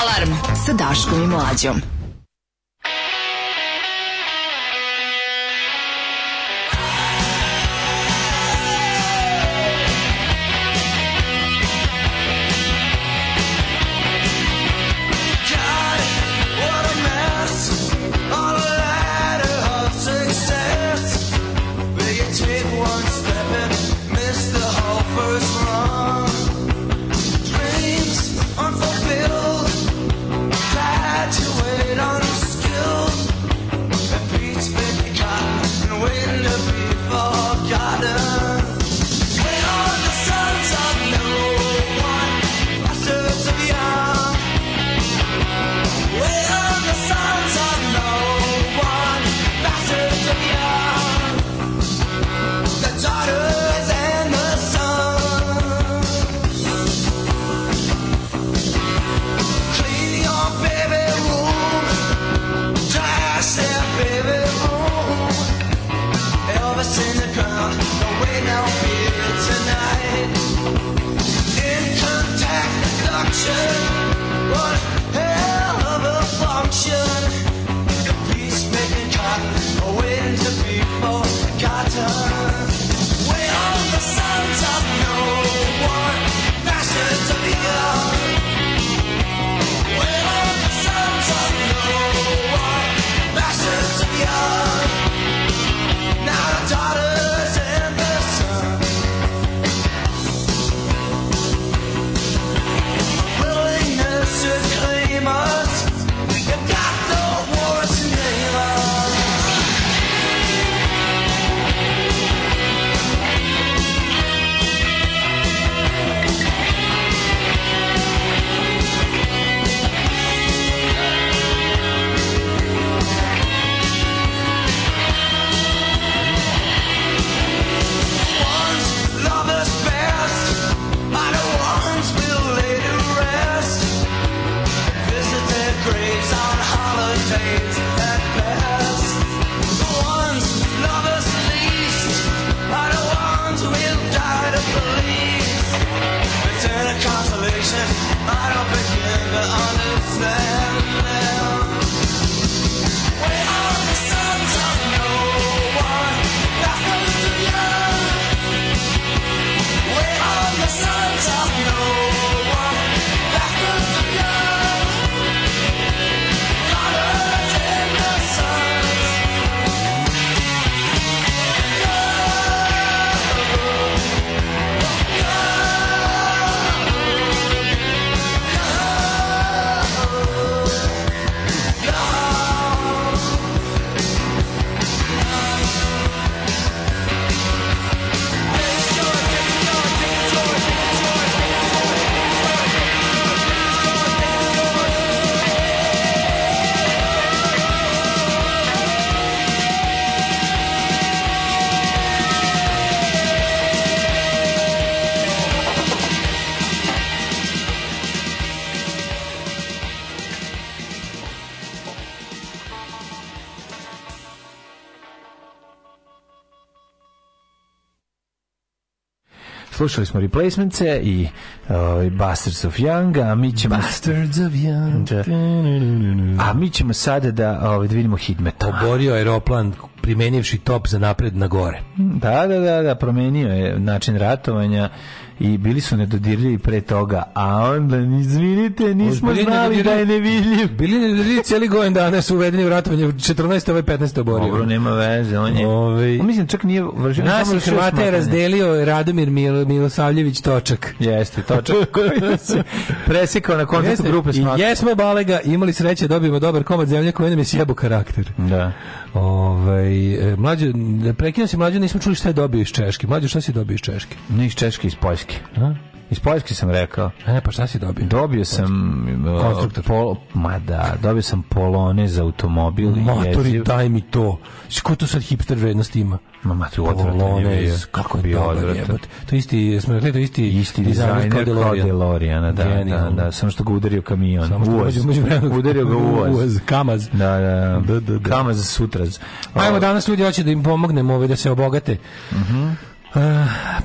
Alarm sa Daškom i Mlađom. Slušali smo replacementce i ovaj Bastards of Young, a mi ćemo Bastards of Young. Da. A mi ćemo sada da ovaj da vidimo Hitmet. Oborio aeroplan primenjivši top za napred na gore. Da, da, da, da, promenio je način ratovanja i bili su nedodirljivi pre toga, a onda, izvinite, nismo bili znali da je nevidljiv. Bili nedodirljivi cijeli godin dana su uvedeni u ratovanje, 14. ovaj 15. oborio. Dobro, nema veze, on je... Ovi... Ovaj- on mislim, čak nije vršio... Nas i Hrvata je razdelio Radomir Milo, Milosavljević Točak. Jeste, Točak koji na koncertu grupe Smatak. Jesmo Balega, imali sreće, dobijemo dobar komad zemlje koji nam je sjebo karakter. Da. Ovaj e, mlađi prekida se mlađi nismo čuli šta je dobio iz Češke. Mlađi šta si dobio iz Češke? Ne iz Češke, iz Poljske. A? Iz Poljske sam rekao. E, pa šta si dobio? Dobio sam... Uh, Konstruktor. Polo, ma da, dobio sam polone za automobil. Motori, jeziv. daj mi to. Ko to sad hipster vrednost ima? Ma, ma to polone, kako je bi odvratan. To isti, smo rekli, to isti, isti dizajner kao DeLorean. DeLorean da, da, da, samo što ga udario kamion. Samo što uvoz. Uvoz. Udario ga uvoz. uvoz. Kamaz. Da, da, da. da, da. Kamaz sutraz. Ajmo, danas ljudi hoće da im pomognemo ovaj da se obogate. Mhm. Uh -huh. Uh,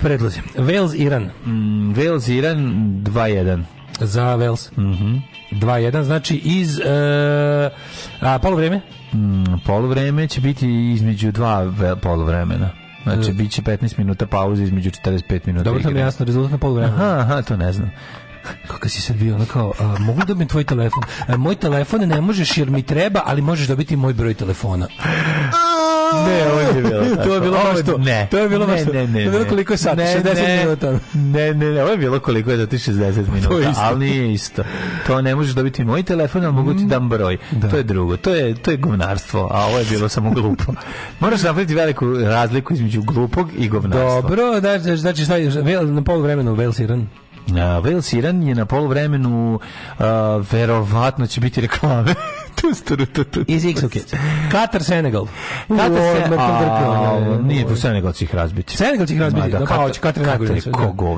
predlozi. Wales, Iran. Mm, Wales, Iran 2-1. Za Wales. Mm -hmm. 2-1, znači iz... Uh, a polovreme? Mm, polovreme će biti između dva polovremena. Znači, mm. bit će 15 minuta pauze između 45 minuta. Dobro, to mi jasno, rezultat na polovremena. Aha, aha, to ne znam kako si sad bio, ono kao, a, mogu da mi tvoj telefon? A, moj telefon ne možeš jer mi treba, ali možeš dobiti moj broj telefona. Ne, on je bilo tako. to je bilo baš to. Ne. To je bilo baš to. Ne, ne, ne. To je koliko je sat? 60 minuta. Ne, ne, ne, ovo je bilo koliko je ti 60 minuta, ali nije isto. To ne možeš dobiti moj telefon, ali mogu ti mm. dam broj. Da. To je drugo. To je to je govnarstvo, a ovo je bilo samo glupo. Moraš napraviti veliku razliku između glupog i govnarstva. Dobro, znači znači šta je na poluvremenu Velsiran? Wales Iran je na poluvremenu verovatno će biti reklame. Iz X Kids. Katar Senegal. Katar Senegal. Nije po Senegal će ih razbiti. Senegal će ih razbiti. Da, kao da, će pa, Katar najgore.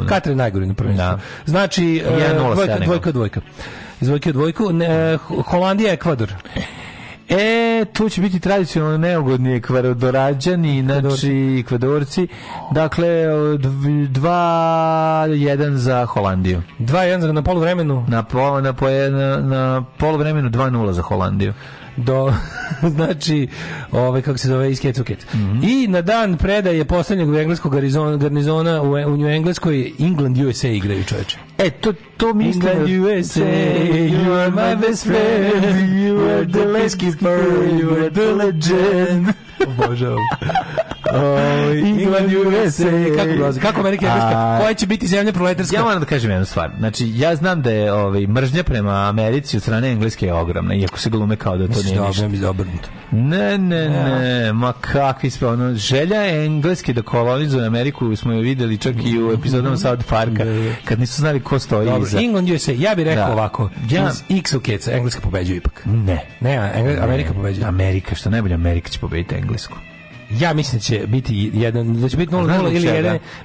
Katar je najgore na prvenstvu. Da. Znači, e, dvojka, dvojka, dvojka. Iz dvojke u Holandija, Ekvador. E, tu će biti tradicionalno neugodni ekvadorađani, znači ekvadorci. Dakle, 2-1 za Holandiju. 2-1 na polovremenu? Na, po, na, po, na, na polovremenu 2-0 za Holandiju do znači ovaj kako se zove iz Mm -hmm. I na dan predaje poslednjeg engleskog garnizona, garnizona u, u New Engleskoj England USA igraju čoveče. E to to mi England USA you are my best friend you are the last keeper you are the legend. Obožavam. Ovaj, England, USA, kako grozi, kako Amerika, Engleska, koja će biti zemlja proletarska? Ja moram da kažem jednu stvar. Znači, ja znam da je ovaj, mržnja prema Americi od strane Engleske je ogromna, iako se glume kao da to Misliš nije da ništa. Mislim obrnuto. Ne, ne, ne, ma kakvi smo, ono, želja je Engleske da kolonizuje Ameriku smo je videli čak i u mm. epizodama South Parka, da, da, kad nisu znali ko stoji Dobro, iza. England, USA, ja bih rekao da. ovako, ja, X u keca, Engleska pobeđuje ipak. Ne. Ne, Engleska, Amerika pobeđuje. Amerika, što najbolje, Amerika će pobediti Englesku. Ja mislim da će biti jedan, da će biti 0-0 ili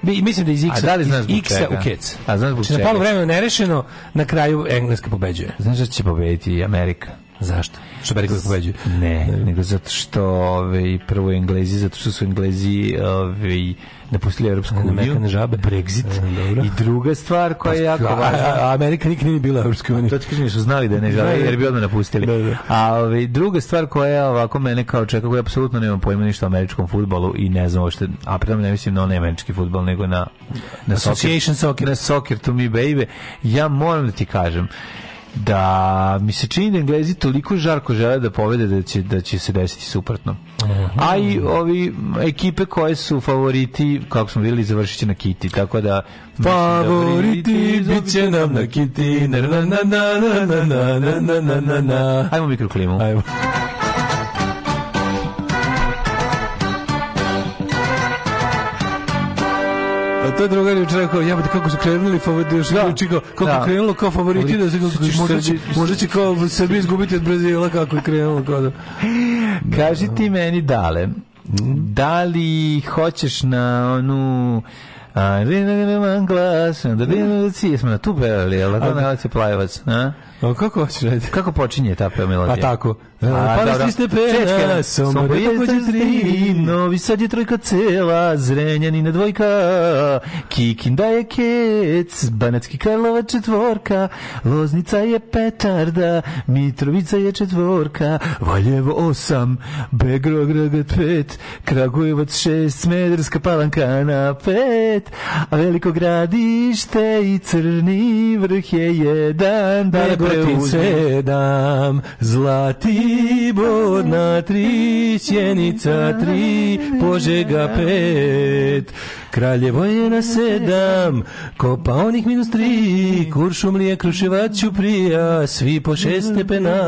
1. Mislim da iz X-a da iz X-a u kec. A znaš zbog znači, čega? Na polu vremena nerešeno, na kraju Engleska pobeđuje. Znaš da će pobediti Amerika? Zašto? Što Amerika da pobeđuje? Ne, nego zato što ovaj, prvo Englezi, zato što su Englezi ovaj, napustili Europsku uniju. Mekane žabe. Brexit. E, I druga stvar koja je pa, jako važna. Amerika nikad nije bila Europska unija. To ti kažem, su znali da je ne žele, jer bi odmah napustili. Da, da. A ove, ovaj, druga stvar koja je ovako mene kao čeka, koja apsolutno nemam pojma ništa o američkom futbolu i ne znam uopšte, a pritom ne mislim na onaj američki futbol, nego na, na Association soccer, soccer. Na soccer to me baby. Ja moram da ti kažem, da mi se čini da Englezi toliko žarko žele da povede da će, da će se desiti suprotno. Uh mhm. -huh. A i ovi ekipe koje su favoriti, kako smo videli, završit će na Kiti, tako da... da favoriti bit će nam na Kiti, na na na na na na na na na na na na Ajmo mikroklimu. Ajmo. to drugar je rekao, ja kako su krenuli favoriti, još da, uči, kako da. krenulo kao favoriti, da se možda će, možda će kao Srbi izgubiti od Brazila kako je krenulo. Kao da. Kaži ti meni dale, da li hoćeš na onu a, glas, da bi, jesmo na tu pevali, jel, da se plajevac, a? A kako hoćeš Kako počinje ta melodija? A pa tako. A, Pa ste pena, da tri, novi sad je trojka cela, Zrenjanina dvojka, Kikinda je kec, Banacki Karlova četvorka, Loznica je petarda, Mitrovica je četvorka, Valjevo osam, Begrograd pet, Kragujevac šest, Smederska palanka na pet, a veliko gradište i crni vrh je jedan, da je subotice dam, Zlatibor na tri, Sjenica tri, Požega pet, Kraljevo je na sedam, kopa onih minus tri, kuršumlija kruševaću prija, svi po šest stepena,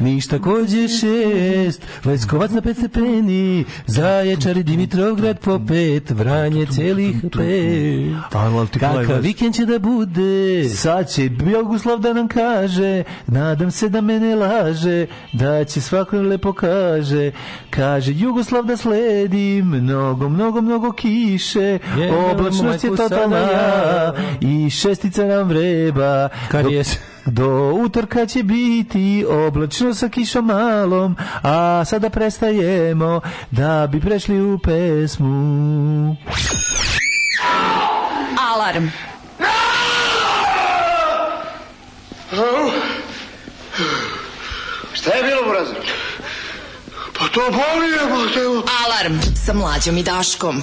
niš takođe šest, Leskovac na pet stepeni, Zaječar i Dimitrovgrad po pet, Vranje celih pet. Kakav vikend će da bude, sad će Bjelguslav da nam kaže, nadam se da mene laže, da će svakom lepo kaže, kaže Jugoslav da sledi, mnogo, mnogo, mnogo kiš, piše, oblačnost je totalna ja, i šestica nam vreba. Kad je do utorka će biti oblačno sa kišom malom, a sada prestajemo da bi prešli u pesmu. Alarm. Šta je bilo, Burazer? Pa to bolje, pa Alarm sa mlađom i Daškom.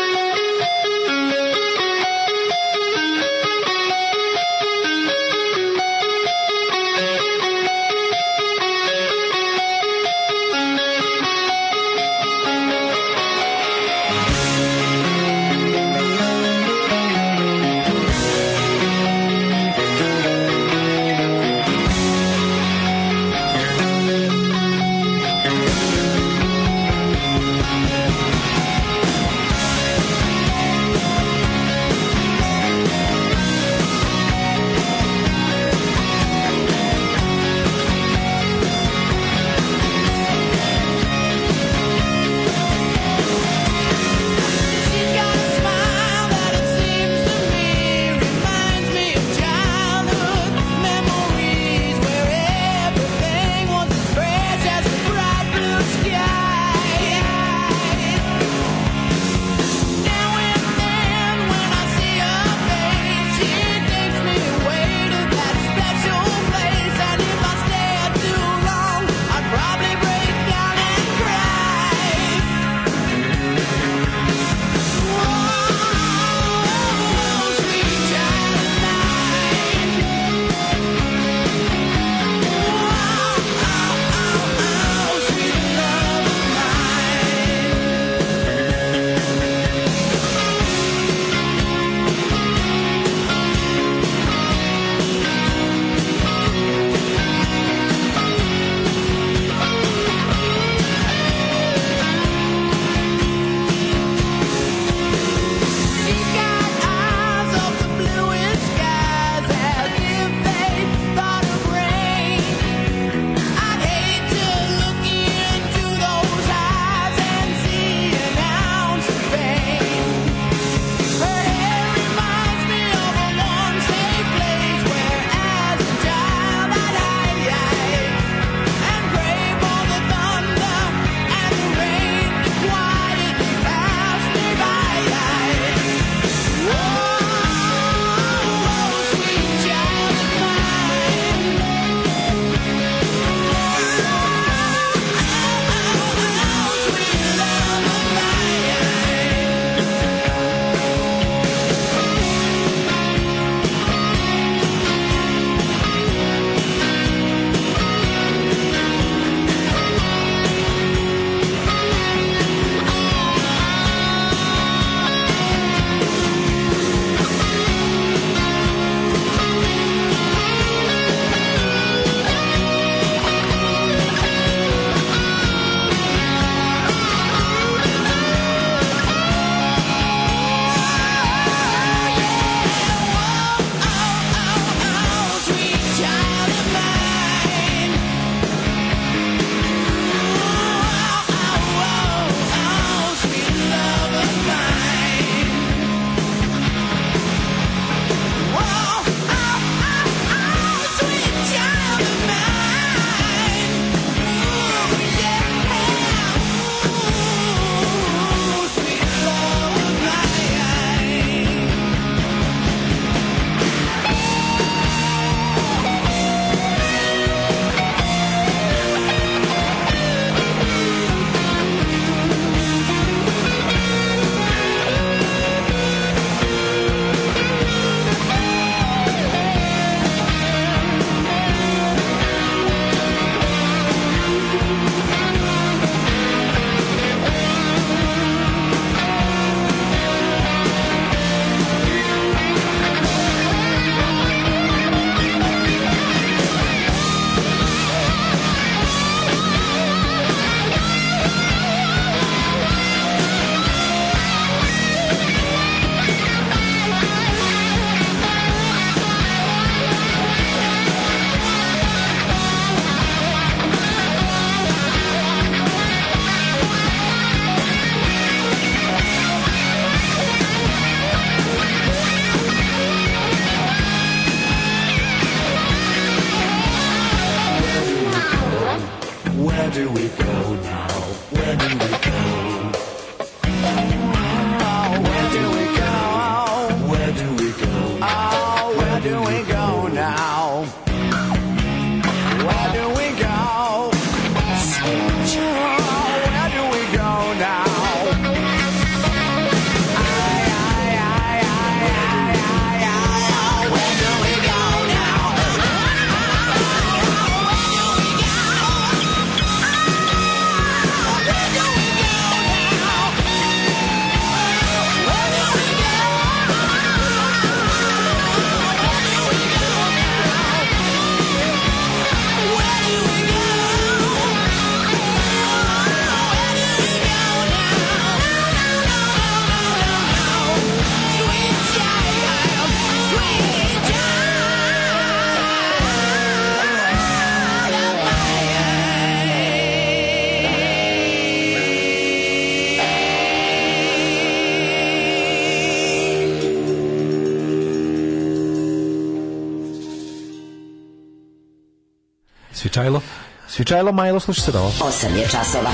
Svičajlo Majlo, slušaj sad ovo. 8 je časova.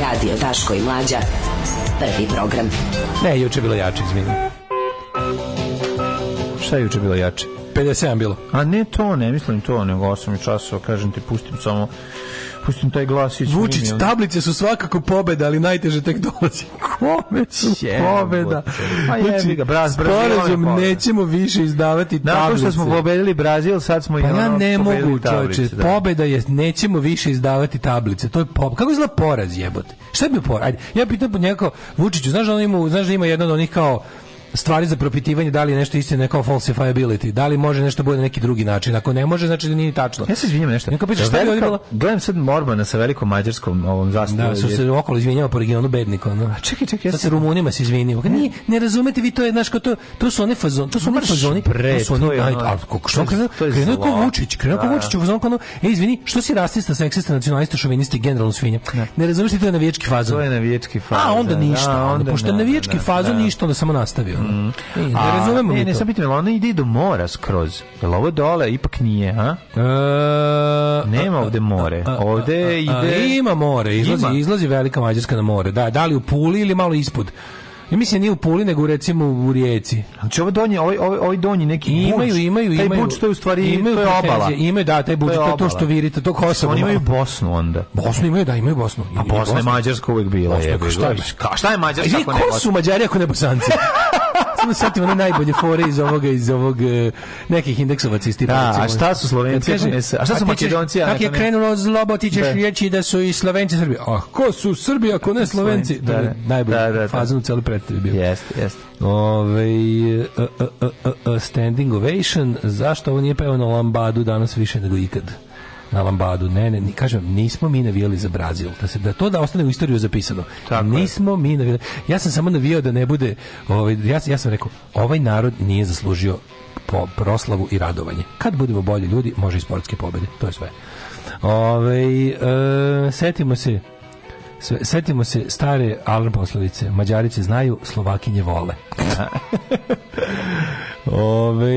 Radio Daško i Mlađa. Prvi program. Ne, juče je bilo jače, izvinim. Šta je juče bilo jače? 57 bilo. A ne to, ne mislim to, nego 8 časova, kažem ti, pustim samo pustim taj glas Vučić, tablice su svakako pobeda, ali najteže tek dolazi kome su pobeda? Pa znači, jebi ga, Braz, Brazil, nećemo više izdavati tablice. Nakon što smo pobedili Brazil, sad smo pa ja ne mogu, čovječe, da. pobeda je nećemo više izdavati tablice. To je pop. Kako izgleda poraz jebote? Šta je bio poraz? Ajde, ja pitam po njega, Vučiću, znaš da on ima, znaš da ima jedan od onih kao stvari za propitivanje da li je nešto istina kao falsifiability, da li može nešto bude na neki drugi način. Ako ne može, znači da nije tačno. Ja se izvinjam nešto. Neka piše šta je bilo. Gledam sad na sa velikom mađarskom ovom zastavom. Da, su se okolo izvinjava po regionu bedniko ono. čekaj, čekaj, ja se Rumunima se izvinjava. Nije, ne razumete vi to je naš to to su one fazon, to su one fazoni, pre, to su oni aj, al što kaže krenuo kao Vučić, krenuo da. kao Vučić u fazon kao, e izvini, što si rasista, seksista, nacionalista, šovinista i generalno svinja. Da. Ne razumete to je navijački fazon. To je navijački fazon. A onda ništa, da, onda pošto navijački fazon ništa, onda samo nastavio. Mm. E, ne a, razumemo e, ne, ne, sam pitam, ona ide do mora skroz. Jel ovo dole ipak nije, a? E, Nema ovde more. Ovde ide... ima more, izlazi, ima. izlazi Velika Mađarska na more. Da, da li u Puli ili malo ispod? Ja mislim da nije u Puli nego recimo u Rijeci. Znači ovo donje, ovaj ovaj ovaj donji neki imaju, buč, imaju, imaju. Taj buč to je u stvari imaju to je obala. Imaju da taj buč to to, to što virite, to Kosovo. Oni imaju Bosnu onda. Bosnu imaju, da, imaju Bosnu. A Bosna je Mađarska uvek bila, je. Šta je, šta je Mađarska ako ne? Ko su Mađari ako ne Bosanci? samo da setim one najbolje fore iz ovoga, iz ovog e, nekih indeksovaca iz tipa. Da, a šta su Slovenci? a šta su Makedonci? Kako je krenulo zlobo, ti ćeš da. reći da su i Slovenci Srbi. A ko su Srbi ako ne Slovenci? Da, da, najbolji da, da, da, fazon u celoj predstavi bio. Jeste, jeste. Ove, e, e, standing ovation, zašto ovo nije pevano Lambadu danas više nego ikad? na Lambadu. Ne, ne, ni kažem, nismo mi navijali za Brazil. Da se da to da ostane u istoriju zapisano. Tako nismo je. mi navijali. Ja sam samo navijao da ne bude, ovaj ja, ja sam rekao, ovaj narod nije zaslužio po proslavu i radovanje. Kad budemo bolji ljudi, može i sportske pobede. To je sve. Ove, ovaj, e, setimo se Sjetimo se stare alarm poslovice. Mađarice znaju, Slovakinje vole. Ove,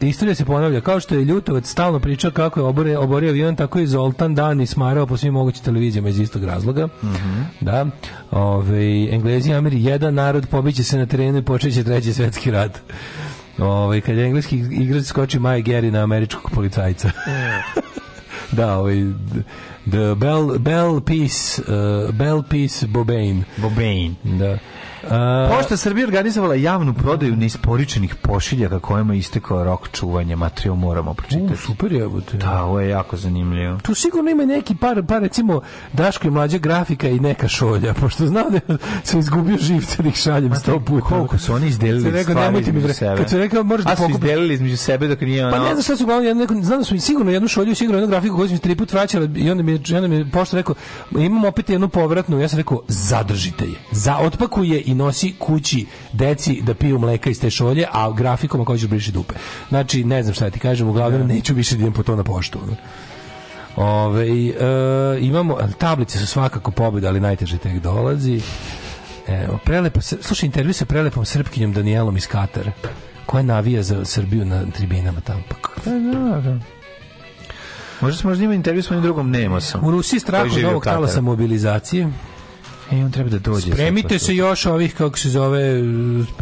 istorija se ponavlja. Kao što je Ljutovac stalno pričao kako je obore, oborio avion, tako je Zoltan Dan i smarao po svim mogućim televizijama iz istog razloga. Mm -hmm. Da. Ove, Englezi i Ameri, jedan narod pobiće se na terenu i počeće treći svetski rat. Ove, kad je engleski igrač skoči Maja Geri na američkog policajca. da, ovaj, the Bell, Bell Peace, uh, Bell Peace Bobain. Bobain. Da. Pošta Srbije organizovala javnu prodaju neisporičenih pošiljaka kojima je istekao rok čuvanja. Materijal moramo pročitati. U, super je. Bute. Da, ovo je jako zanimljivo. Tu sigurno ima neki par, par recimo, Daško i mlađa grafika i neka šolja, pošto znam da sam izgubio živce da ih šaljem sto puta. Koliko su oni izdelili stvari rekao, stvari između mi sebe? Kad su rekao, možeš da pokupi... A su izdelili između sebe dok nije ono... Pa ne znam šta su uglavnom, ja neko, znam da su sigurno jednu šolju, sigurno jednu grafiku koju mi tri put vraćala i onda mi je, onda mi je pošta rekao, imam opet jednu povratnu, ja sam rekao, zadržite je, za, otpakuje i i nosi kući deci da piju mleka iz te šolje, a grafikom ako hoćeš briši dupe. Znači, ne znam šta ti kažem, uglavnom da. neću više da idem po to na poštu. Ove, e, imamo, tablice su svakako pobjede, ali najteže tek dolazi. Evo, prelepa, slušaj, intervju sa prelepom srpkinjom Danielom iz Katara, koja navija za Srbiju na tribinama tamo. Pa, e, da, da, Možda smo možda imali intervju s mojim drugom Nemosom. U Rusiji strahu novog tala sa mobilizacije. E, on treba da dođe. Spremite se još ovih, kako se zove,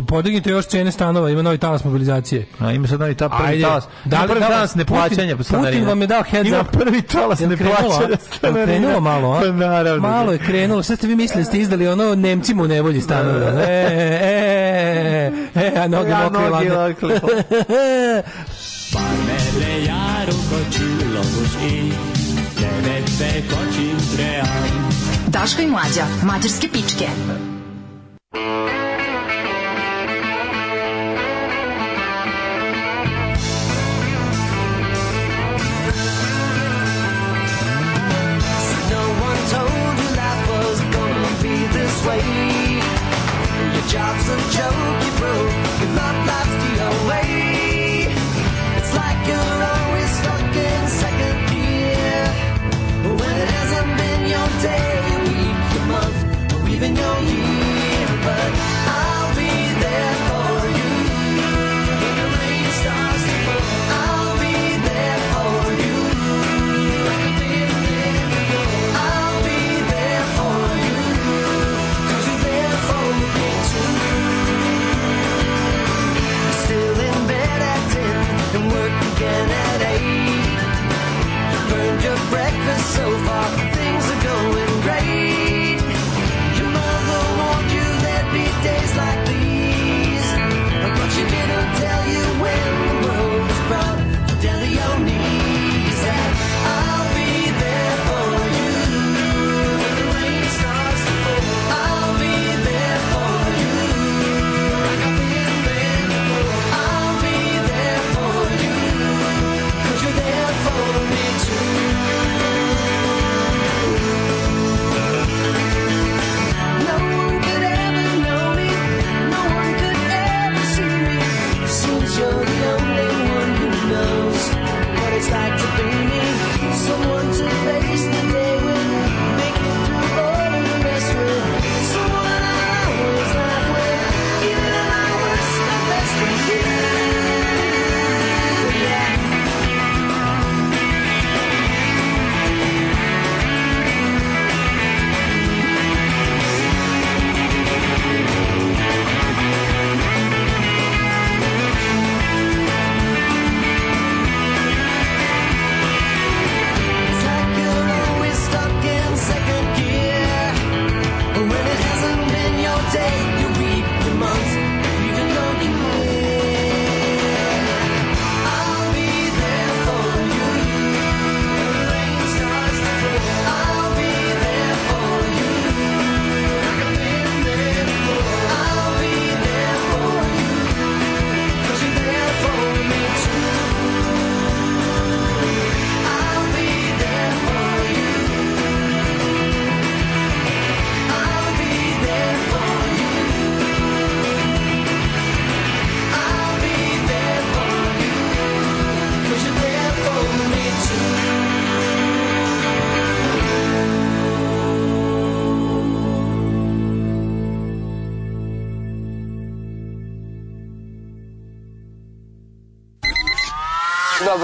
podignite još cene stanova, ima novi talas mobilizacije. A ima sad novi ta prvi Ajde. talas. Da li prvi da talas neplaćanja Putin, Putin vam je dao heads up. Ima prvi talas neplaćanja stanarina. Krenulo malo, a? Pa naravno. Malo je krenulo. Sad ste vi mislili, da ste izdali ono Nemcima u nevolji stanova. Da. E, e, e, e, a noge mokre lande. Parmele jaru kočilu i tebe te kočim treali. Daško i Mlađa, mađarske pičke. Way. Your job's a joke, you broke. You're not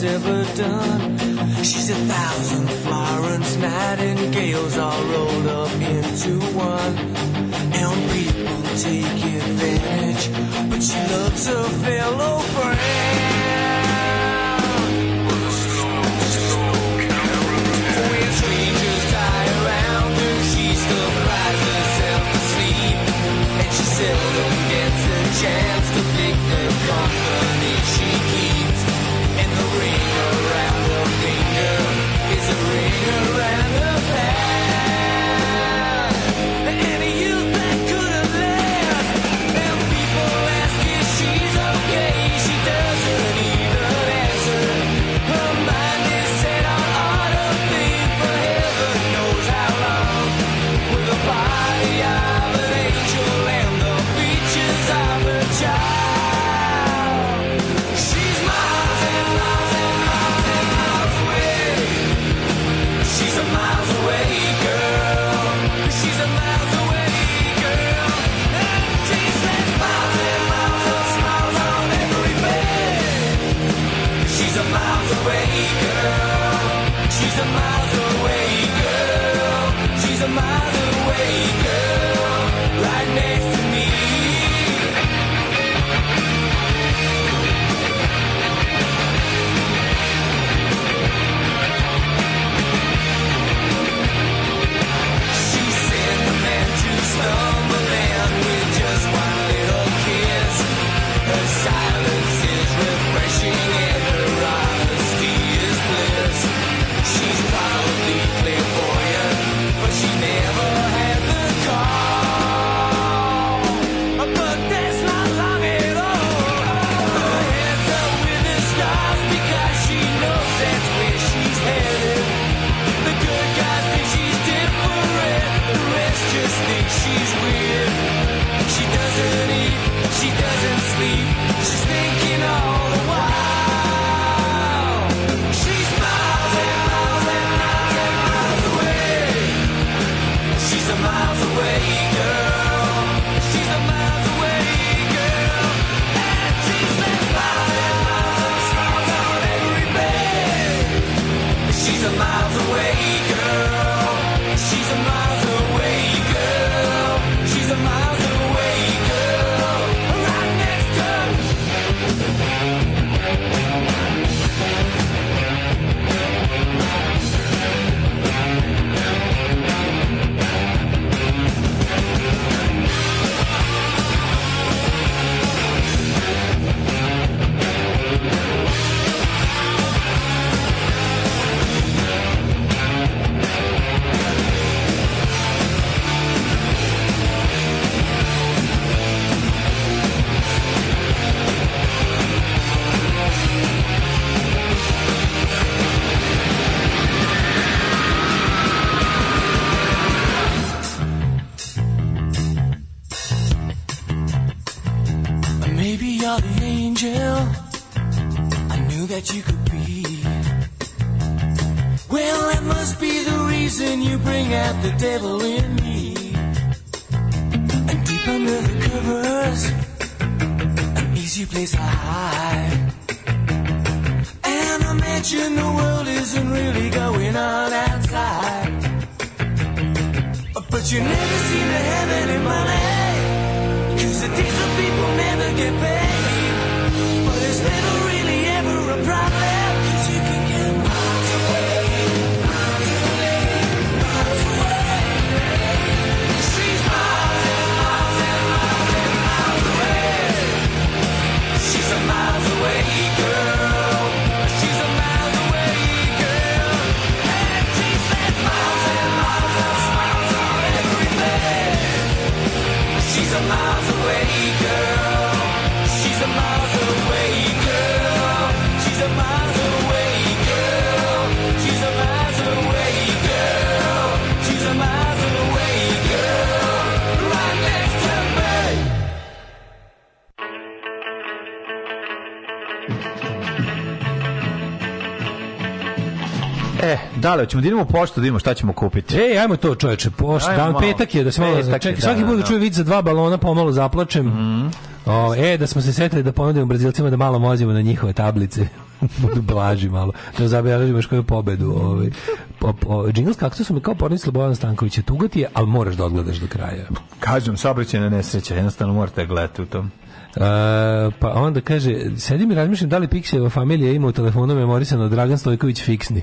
she's ever done. She's a thousand Florence Nightingales all rolled up into one. And people take advantage, but she loves her fellow Čale, hoćemo da idemo u poštu da vidimo šta ćemo kupiti. Ej, ajmo to, čoveče, pošta. Dan petak je da se malo čekaj, da, svaki da, put da, da čujem vic za dva balona pomalo zaplačem. Mm. O, e, da smo se setili da ponudimo Brazilcima da malo mozimo na njihove tablice. Budu blaži malo. Da zabeležimo još koju pobedu. Ovaj. Po, po, džingl s kaktusom je kao pornic Slobodan Stanković. Je tugati je, ali moraš da odgledaš do kraja. Kažem, saobraćena nesreća. Jednostavno morate gledati u tom. Uh, pa onda kaže, sedim i razmišljam da li Pixijeva familija ima u telefonu memorisano Dragan Stojković fiksni.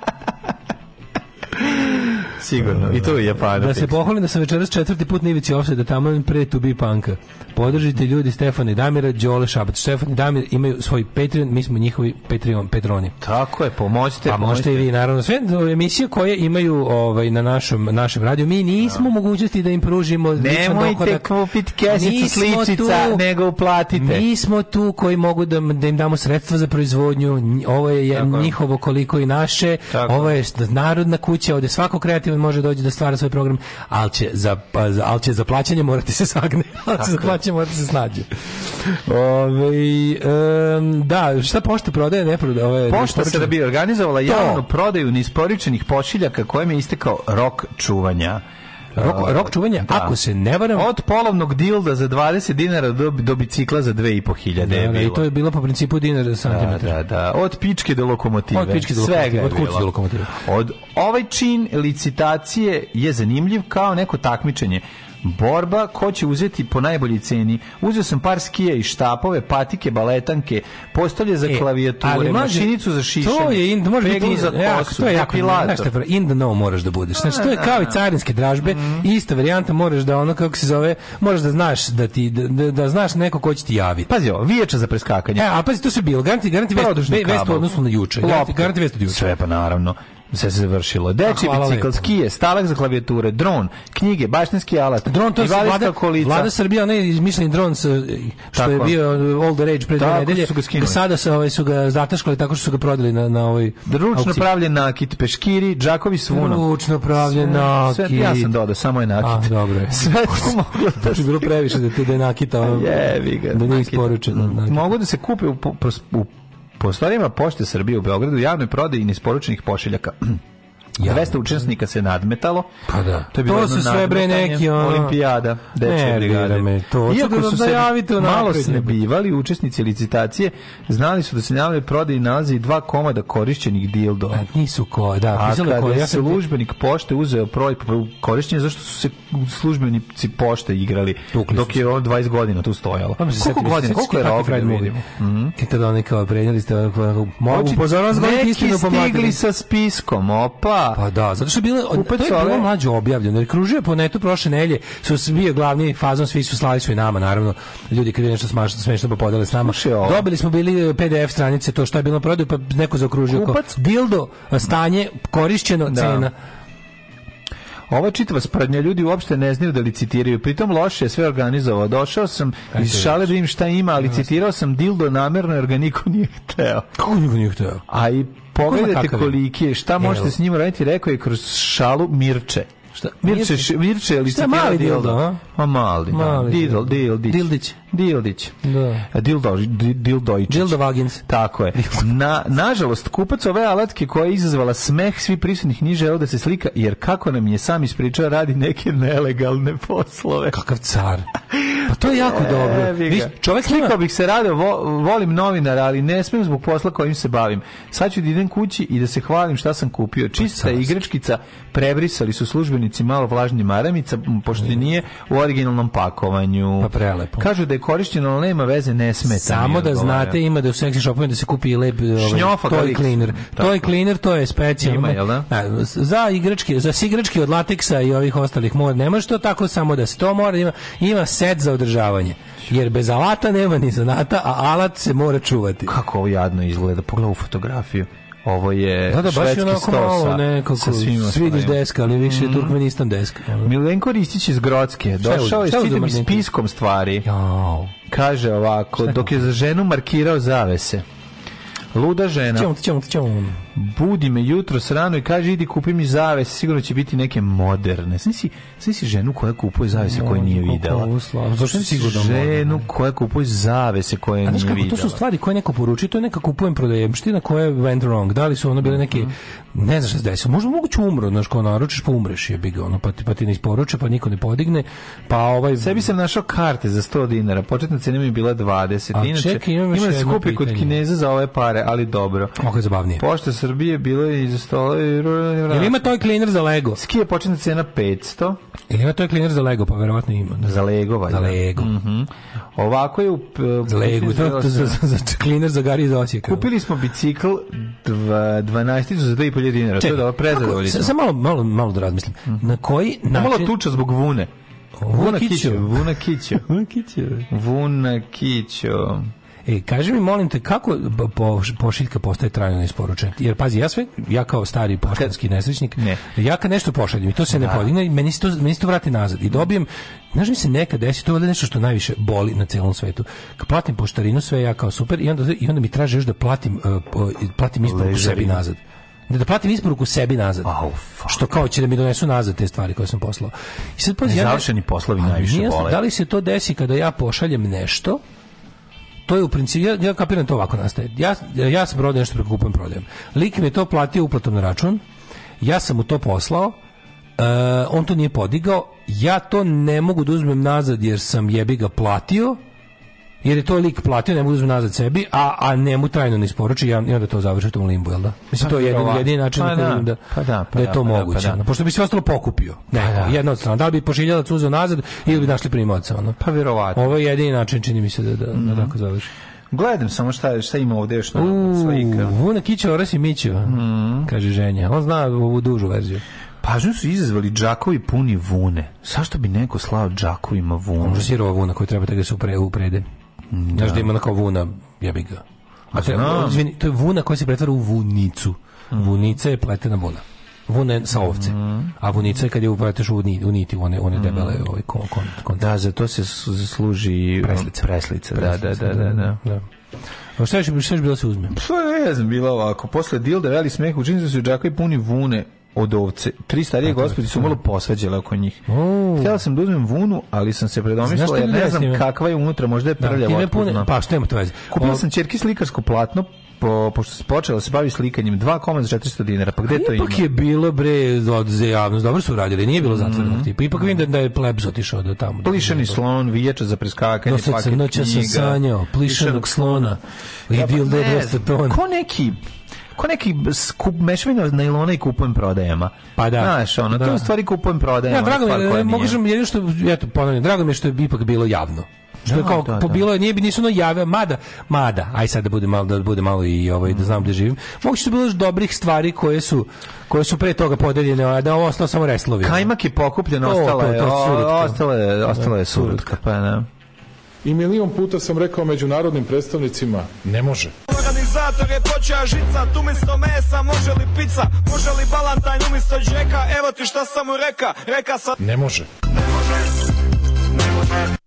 Sigurno, i to je da. Japana. Da se pohvalim da sam večeras četvrti put nivici ofse da tamo pre to bi panka. Podržite ljudi Stefana i Damira, Đole Šabac. Stefan i Damir imaju svoj Patreon, mi smo njihovi Patreon Petroni. Tako je, pomozite. Pa možete i vi naravno sve emisije koje imaju ovaj na našem našem radiju mi nismo ja. Da. mogućnosti da im pružimo Nemojte kupiti kesicu sličica, tu, nego uplatite. Mi smo tu koji mogu da, da im damo sredstva za proizvodnju. Ovo je Tako. njihovo koliko i naše. Tako. Ovo je narodna kuća, ovde svako kreativno može doći da stvara svoj program, al će za, pa, al će za plaćanje morati se sagne. Al će za plaćanje morati se snađe. Ove, um, da, šta pošta prodaje? Ne prodaje ove, pošta se da bi organizovala javnu prodaju neisporučenih pošiljaka kojem je istekao rok čuvanja. Rok, rok čuvanja, da. ako se ne varam... Od polovnog dilda za 20 dinara do, do bicikla za 2500 da, je bilo. Da, i to je bilo po principu dinara za da, santimetar. Da, da, da. Od pičke do lokomotive. Od pičke do lokomotive. Svega od kuće do lokomotive. Od, ovaj čin licitacije je zanimljiv kao neko takmičenje Borba ko će uzeti po najboljoj ceni. Uzeo sam par skije i štapove, patike, baletanke, postolje za e, klavijature, ali mašinicu za šišanje, to je in, može peglu biti, za kosu, jak, to je jako, znaš te, in the know moraš da budeš. Znači, to je kao i da. carinske dražbe, mm. ista varijanta, moraš da ono, kako se zove, moraš da znaš da ti, da, da, da znaš neko ko će ti javiti. Pazi ovo, vijeća za preskakanje. E, a pazi, to se bilo, garanti, garanti vest, vest u odnosu na juče. Garanti, garanti vest od juče. Sve pa naravno se završilo. Deči bicikl, skije, stalak za klavijature, dron, knjige, baštinski alat, dron to vlada, kolica. Vlada Srbija, ne, izmišljeni dron što tako. je bio all uh, the rage pre dve nedelje, sada se ovaj su ga zataškali tako što su ga prodali na na ovoj ručno aukciji. pravljen nakit, peškiri, džakovi s Ručno pravljen nakit. Sve, ja sam dodao, samo je nakit. A, dobro je. Sve to da je bilo previše da te da je nakita. Um, Jevi ga. Da nije isporučeno. Mogu da se kupe u, u Po pošte Srbije u Beogradu javnoj prodaji nesporučenih pošiljaka Ja. 200 učesnika se nadmetalo. Pa da. To, je bilo to su sve bre neki ono... olimpijada, dečje brigade. to Iako su se malo snebivali učesnici licitacije, znali su da se nalaze prodaji nalazi dva komada korišćenih dildova. A nisu ko, da, A ko, ja službenik pošte uzeo broj korišćenje zašto su se službenici pošte igrali Tukli dok je on 20 godina tu stojalo. Pa koliko godina, koliko je rok da Mhm. I mm-hmm. tada oni kao prenijeli ste mogu upozoravam zgoditi istinu pomagali. Da stigli sa spiskom, opa, Pa da, zato što bile, Kupac to je bilo ove... objavljeno, jer kružio po netu prošle nelje, su bio glavni fazon, svi su slali su nama, naravno, ljudi kad je nešto smašno, smešno pa podele s nama. Dobili smo bili eh, PDF stranice, to što je bilo prodaju, pa neko zaokružio Kupac... kao dildo, eh, stanje, korišćeno, da. cena. Ova čitava sprednja ljudi uopšte ne znaju da licitiraju. Pritom loše je sve organizovao. Došao sam Kaj iz šale da im šta ima, licitirao sam dildo namerno jer ga niko nije hteo. Kako niko nije hteo? A i pogledajte koliki je, šta možete Evo. s njim raditi, rekao je kroz šalu Mirče. Šta? Mirče, Mirče, Mirče, Mirče, Mirče, Mirče, Mirče, Mirče, Mirče, Mirče, Mirče, Mirče, Mirče, Mirče, Mirče, Dildić. Da. Dildo, Dildojičić. Dildo Vagins. Tako je. Na, nažalost, kupac ove alatke koja je izazvala smeh svi prisutnih nije želeo da se slika, jer kako nam je sam ispričao, radi neke nelegalne poslove. Kakav car. Pa to je jako e, dobro. Viš, čovjek slikao bih se rado, vo, volim novinara, ali ne smijem zbog posla kojim se bavim. Sad ću da idem kući i da se hvalim šta sam kupio. Pa Čista igračkica, prebrisali su službenici malo vlažnje maramica, pošto nije u originalnom pakovanju. Pa prelepo. Kažu da je korišćeno, ali nema veze, ne smeta. Samo da znate, ima da u seksi shopovima da se kupi lep ovaj, toj cleaner. Toj cleaner, to je specijalno. Ima, jel da? A, za igračke, za sigračke od lateksa i ovih ostalih mora. nema što tako samo da se to mora. Ima, ima set za održavanje. Jer bez alata nema ni zanata, a alat se mora čuvati. Kako ovo jadno izgleda, pogledaj u fotografiju. Ovo je da, da, baš je onako malo nekako, sa svidiš deska, ali više mm. Turkmenistan deska. Milenko Ristić iz Grodske. došao je s čitim ovaj spiskom stvari. Jau. Kaže ovako, dok je za ženu markirao zavese. Luda žena. Čum, čum, čum budi me jutro srano i kaže idi kupi mi zavese, sigurno će biti neke moderne. Sve si, ženu koja kupuje zavese koje nije videla. Zašto si sigurno Ženu koja kupuje zavese koje nije kako, videla. To su stvari koje neko poruči, to je neka kupujem prodajemština koja went wrong. Da li su ono bile neke, mhm. ne znaš šta se desilo, možda moguće umro, znaš ko naručiš pa umreš je bigo, ono, pa ti, pa ti ne isporuče, pa niko ne podigne, pa ovaj... Sebi sam našao karte za 100 dinara, početna cena mi je bila 20, A, inače čekaj, imam ima skupi kod Kineza za ove pare, ali dobro. Mogu je zabavnije. Pošto Srbije, bilo je izostalo i ruralni vrat. Ili ima toj kliner za Lego? Skije je cena 500. Ili ima toj kliner za Lego, pa verovatno ima. Da. Za Lego, valjda. Za Lego. Mm -hmm. Ovako je... U, za Lego, to, to, za, za, za kliner za Gari iz Osijeka. Kupili smo bicikl 12 za 2,5 dinara. Če, to je dobro, prezadovoljno. Samo malo, malo, malo da razmislim. Mhm. Na koji način... Da malo tuča zbog vune. Vuna Kićo. Vuna Kićo. Vuna Kićo. Vuna Kićo. E, kaži mi, molim te, kako po, pošiljka postaje trajno neisporučena? Jer, pazi, ja sve, ja kao stari poštanski nesrećnik, ne. ja kad nešto pošaljem i to se ne da. podigne, meni se to, meni se to vrati nazad. I dobijem, znaš mi se nekad desi, to je nešto što najviše boli na celom svetu. Kad platim poštarinu, sve ja kao super, i onda, i onda mi traže još da platim, uh, platim isporuku sebi nazad da platim isporuku sebi nazad. Oh, što kao će da mi donesu nazad te stvari koje sam poslao. I sad pa ja završeni poslovi najviše bole. Da li se to desi kada ja pošaljem nešto? to je u principu, ja, ja kapiram da to ovako nastaje. Ja, ja sam prodao nešto prekupujem, prodajem. Lik mi je to platio uplatom na račun, ja sam mu to poslao, uh, on to nije podigao, ja to ne mogu da uzmem nazad jer sam jebi ga platio, jer je to lik platio, ne mu da uzme nazad sebi, a, a ne mu trajno ne isporuči i onda to završi u tom limbu, jel da? Mislim, to pa je jedin, jedini način pa da, da, pa da, pa da, je da, to pa da, moguće. Pa da. pošto bi sve ostalo pokupio. Ne, da. od strana. Da li bi pošiljalac uzeo nazad ili bi našli primavca? Ono. Pa vjerovatno. Ovo je jedini način, čini mi se, da, da, mm -hmm. da mhm. tako završi. Gledam samo šta, šta ima ovdje još na slika. Vuna Kića, Oras i Mićeva, mm. kaže ženja. On zna ovu dužu verziju. Pažnju su izazvali džakovi puni vune. Zašto bi neko slao džakovima vunu? Može sirova vuna koju treba da ga se uprede. Mm, da. Znaš da ima onako vuna, jebi ga. A to je, izvini, to je vuna koja se pretvara u vunicu. Mm. Vunica je pletena vuna. Vuna je sa ovce. Mm. A vunica je kad je upleteš u, niti, u niti, one, one mm. debele mm. ovaj, kon, kon, kon, Da, za to se služi um, preslica. Preslica, da, da, da, da. da, da. da. A šta je, šta je bilo da se uzme? Pa ne znam, bila ovako. Posle dilda veli smeh u džinsu se džakovi puni vune od ovce. Tri starije gospodi su malo posvađale oko njih. Oh. Htjela sam da uzmem vunu, ali sam se predomislila jer ne znam kakva je unutra, možda je da, prlja da, pune, Pa što ima to veze? Kupila sam čerki slikarsko platno, po, pošto se počela da se bavi slikanjem, 2 koma za 400 dinara, pa gde to ima? Ipak je bilo, bre, od za javnost, dobro su radili, nije bilo mhm. zatvorenog mm -hmm. tipa, ipak mm -hmm. vidim da-, da, je plebs otišao do tamo. Plišani do... slon, vijeća za preskakanje, paket knjiga. Dosta sam sanjao, plišanog slona, i idil pa, ne, 200 tona. Ko neki, ko neki skup mešavina od najlona i kupujem prodajama. Pa da. Znaš, ono, da. to stvari kupujem prodajama. Ja, drago mi je, e, mogu jedino što, eto, ponavljam, drago mi je što je ipak bilo javno što da, je kao da, pobilo, da. je, nije bi nisu ono jave, mada, mada, aj sad da bude malo, da bude malo i ovaj, da znam gde živim, moguće su bilo još dobrih stvari koje su, koje su pre toga podeljene, a da ovo ostalo samo reslovi. Kajmak je pokupljen, ostala je, ostala je, ostala je surutka, pa ne. Da i milion puta sam rekao međunarodnim predstavnicima, ne može. Organizator je počeo žica, tu misto mesa, može li pizza, može li balantajn umisto džeka, evo ti šta sam mu reka, reka sam... Ne može. Ne može, ne može.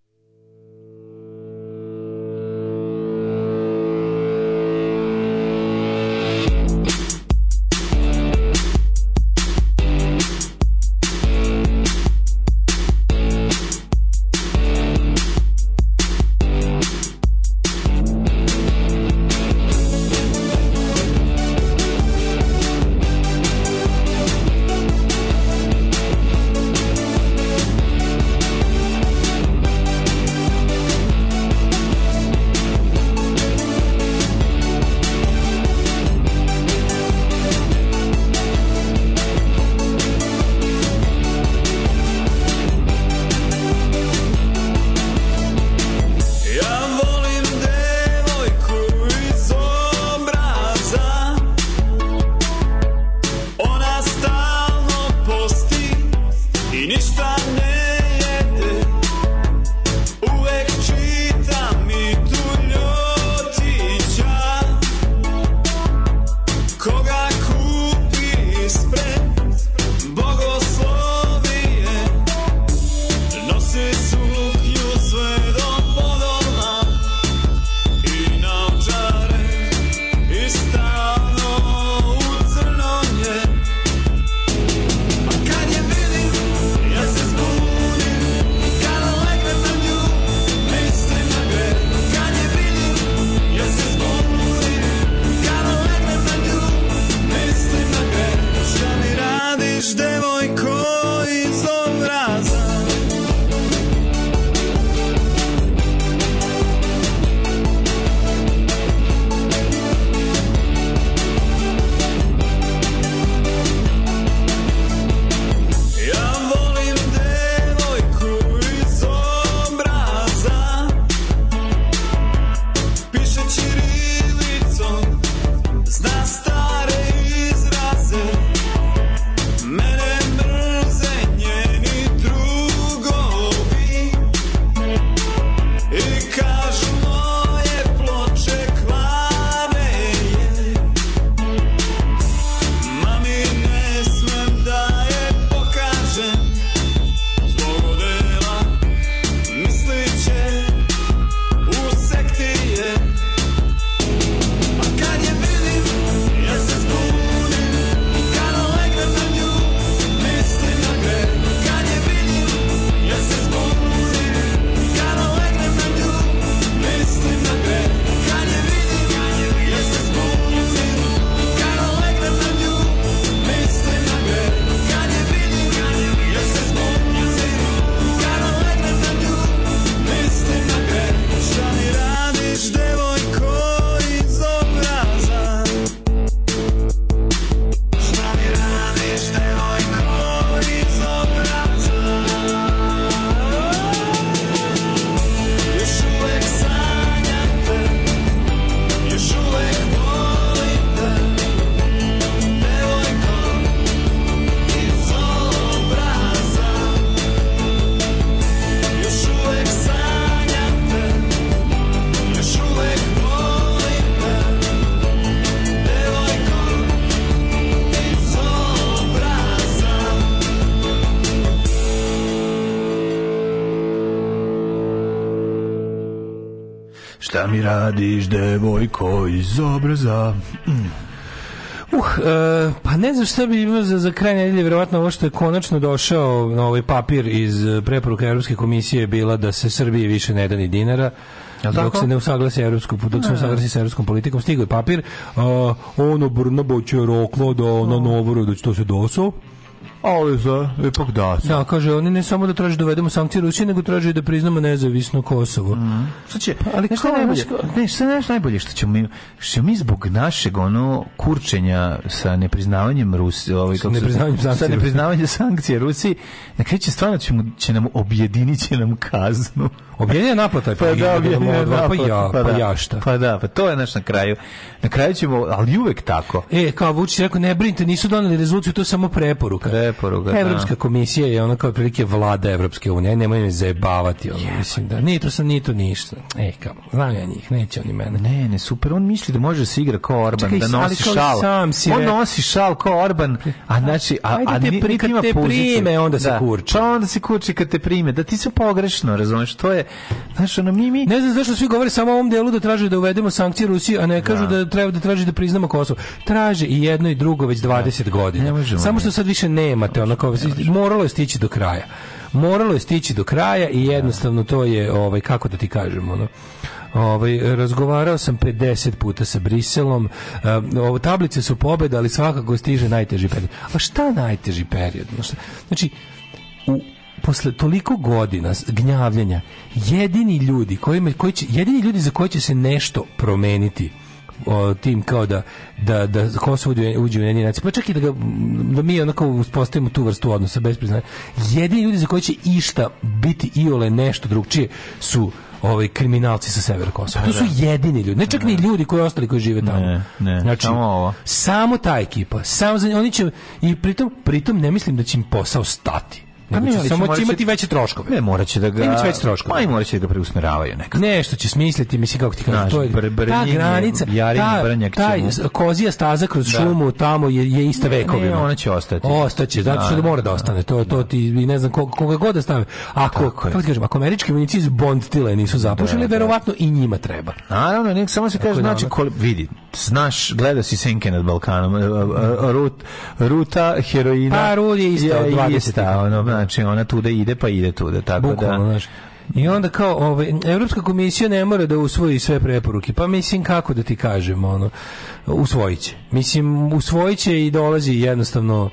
šta mi radiš, devojko iz obraza? Mm. Uh, e, pa ne znam šta bi imao za, za kraj nedelje, vjerovatno ovo što je konačno došao na ovaj papir iz e, preporuka Europske komisije je bila da se Srbiji više ne da ni dinara. dok tako? se ne usaglasi evropsku, dok se usaglasi sa evropskom politikom, stigao je papir, uh, ono Brnaboć je roklo da ono novoru, da će to se doso, A ovo je za epok da. Da, kaže, oni ne samo da traže da uvedemo sankcije Rusije, nego traže da priznamo nezavisno Kosovo. Mm. Šta će, pa, ali nešto najbolje, ne, šta je najbolje što ćemo mi, što mi zbog našeg ono kurčenja sa nepriznavanjem Rusije, ovaj, sa nepriznavanjem sankcije, sa nepriznavanjem sankcije Rusiji, na kraju će stvarno ćemo, će nam objediniti će nam kaznu. Objedinja naplata. Pa, da, da, da objedinja da, naplata. Pa ja, pa, pa ja šta. Pa da, pa to je naš na kraju. Na kraju ćemo, ali uvek tako. E, kao Vučić rekao, ne brinite, nisu doneli rezoluciju, to je samo preporuka. Pre preporuka. Da. Evropska da. komisija je ona kao prilike vlada Evropske unije, nemoj me zajebavati, ono, yeah. mislim da ni to sam ni to ništa. Ej, kao, znam ja njih, neće oni mene. Ne, ne, super, on misli da može da se igra kao Orban, Čekaj, da nosi šal. Sam si, on nosi šal kao Orban, a znači a, Ajde a te, pri, kad te prime, onda se da. kurči. Pa onda se kurči kad te prime, da ti se pogrešno, razumeš, to je, znaš, ono, mi, mi... Ne znam zašto svi govore samo o ovom delu da traže da uvedemo sankcije Rusiji, a ne kažu da, da treba da traže da priznamo Kosovo. Traže i jedno i drugo već 20 godina. Samo što sad više nema imate ono kao, moralo je stići do kraja. Moralo je stići do kraja i jednostavno to je, ovaj, kako da ti kažem, ono, Ovaj, razgovarao sam 50 puta sa Briselom. Eh, ovo, tablice su pobeda, ali svakako stiže najteži period. A šta najteži period? Znači, u, posle toliko godina gnjavljenja jedini ljudi koji, koji će, jedini ljudi za koje će se nešto promeniti o, tim kao da da da Kosovo uđe u Ujedinjene Pa čak i da ga, da mi onako uspostavimo tu vrstu odnosa bez priznanja. Jedini ljudi za koji će išta biti iole nešto drugčije su ovaj kriminalci sa severa Kosova. Pa to su da. jedini ljudi, ne čak ne. ni da. ljudi koji ostali koji žive tamo. Ne, ne, znači, samo ovo. Samo ta ekipa, samo za, oni će i pritom pritom ne mislim da će im posao stati. Pa Nego ne, će, samo će imati veće troškove. Ne, moraće da ga... Imaće veće troškove. Pa i moraće da ga preusmeravaju nekako. Nešto će smisliti, mislim kako ti kažeš, to je br ta granica, ta, brnjak taj kozija staza kroz da. šumu tamo je, je ista vekovima. Ne, ona će ostati. Ostaće, zato što da, mora da ostane. To, to ti, ne znam koga, koga god da stave. Ako, kako ti kažem, ako američki vojnici iz Bondtile nisu zapušili, da, da. verovatno i njima treba. Naravno, nek samo se kaže, znači, vidi, znaš, gleda si senke nad Balkanom, e, e, e, ruta heroina... Pa, rud je isto, 20 znači ona tuda ide pa ide tuda, tako da- Bukvalno, da. Znači. I onda kao, ovaj, Evropska komisija ne mora da usvoji sve preporuke. Pa mislim, kako da ti kažem, ono, usvojiće. Mislim, usvojiće i dolazi jednostavno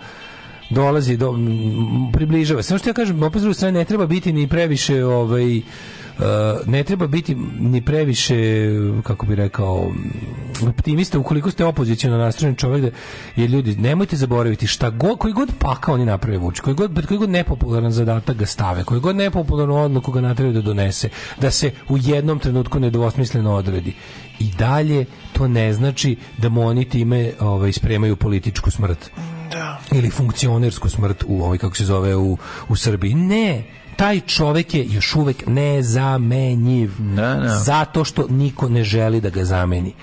dolazi do približava se. Samo što ja kažem, opet sve ne treba biti ni previše ovaj ne treba biti ni previše, kako bi rekao, optimista ukoliko ste opozicijno nastrojen čovjek, da jer ljudi, nemojte zaboraviti šta god, koji god pakao oni naprave vuči, koji god, koji god nepopularan zadatak ga stave, koji god nepopularnu odluku ga natrebe da donese, da se u jednom trenutku nedvosmisleno odredi. I dalje to ne znači da mu oni time ovaj, spremaju političku smrt. Da. Ili funkcionersku smrt u ovoj, kako se zove, u, u Srbiji. Ne! taj čovek je još uvek nezamenjiv. Da, da. Zato što niko ne želi da ga zameni.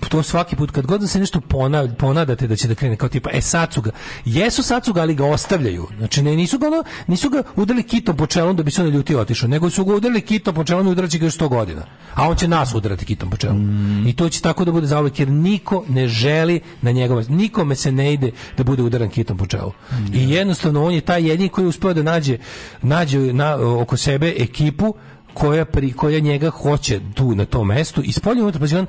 Pa to svaki put kad god da se nešto ponavlja, ponadate da će da krene kao tipa e sad su ga jesu sad su ga ali ga ostavljaju znači ne nisu ga ono, nisu ga udali kitom po čelu da bi se on ljutio otišao nego su ga udali kitom po čelu i udaraće ga još 100 godina a on će nas udarati kitom po čelu mm. i to će tako da bude zauvek jer niko ne želi na njegove nikome se ne ide da bude udaran kitom po čelu mm. i da. jednostavno on je taj jedini koji je uspeo da nađe nađe na, oko sebe ekipu koja, pri, koja njega hoće tu na tom mestu i spolje unutra, pa on,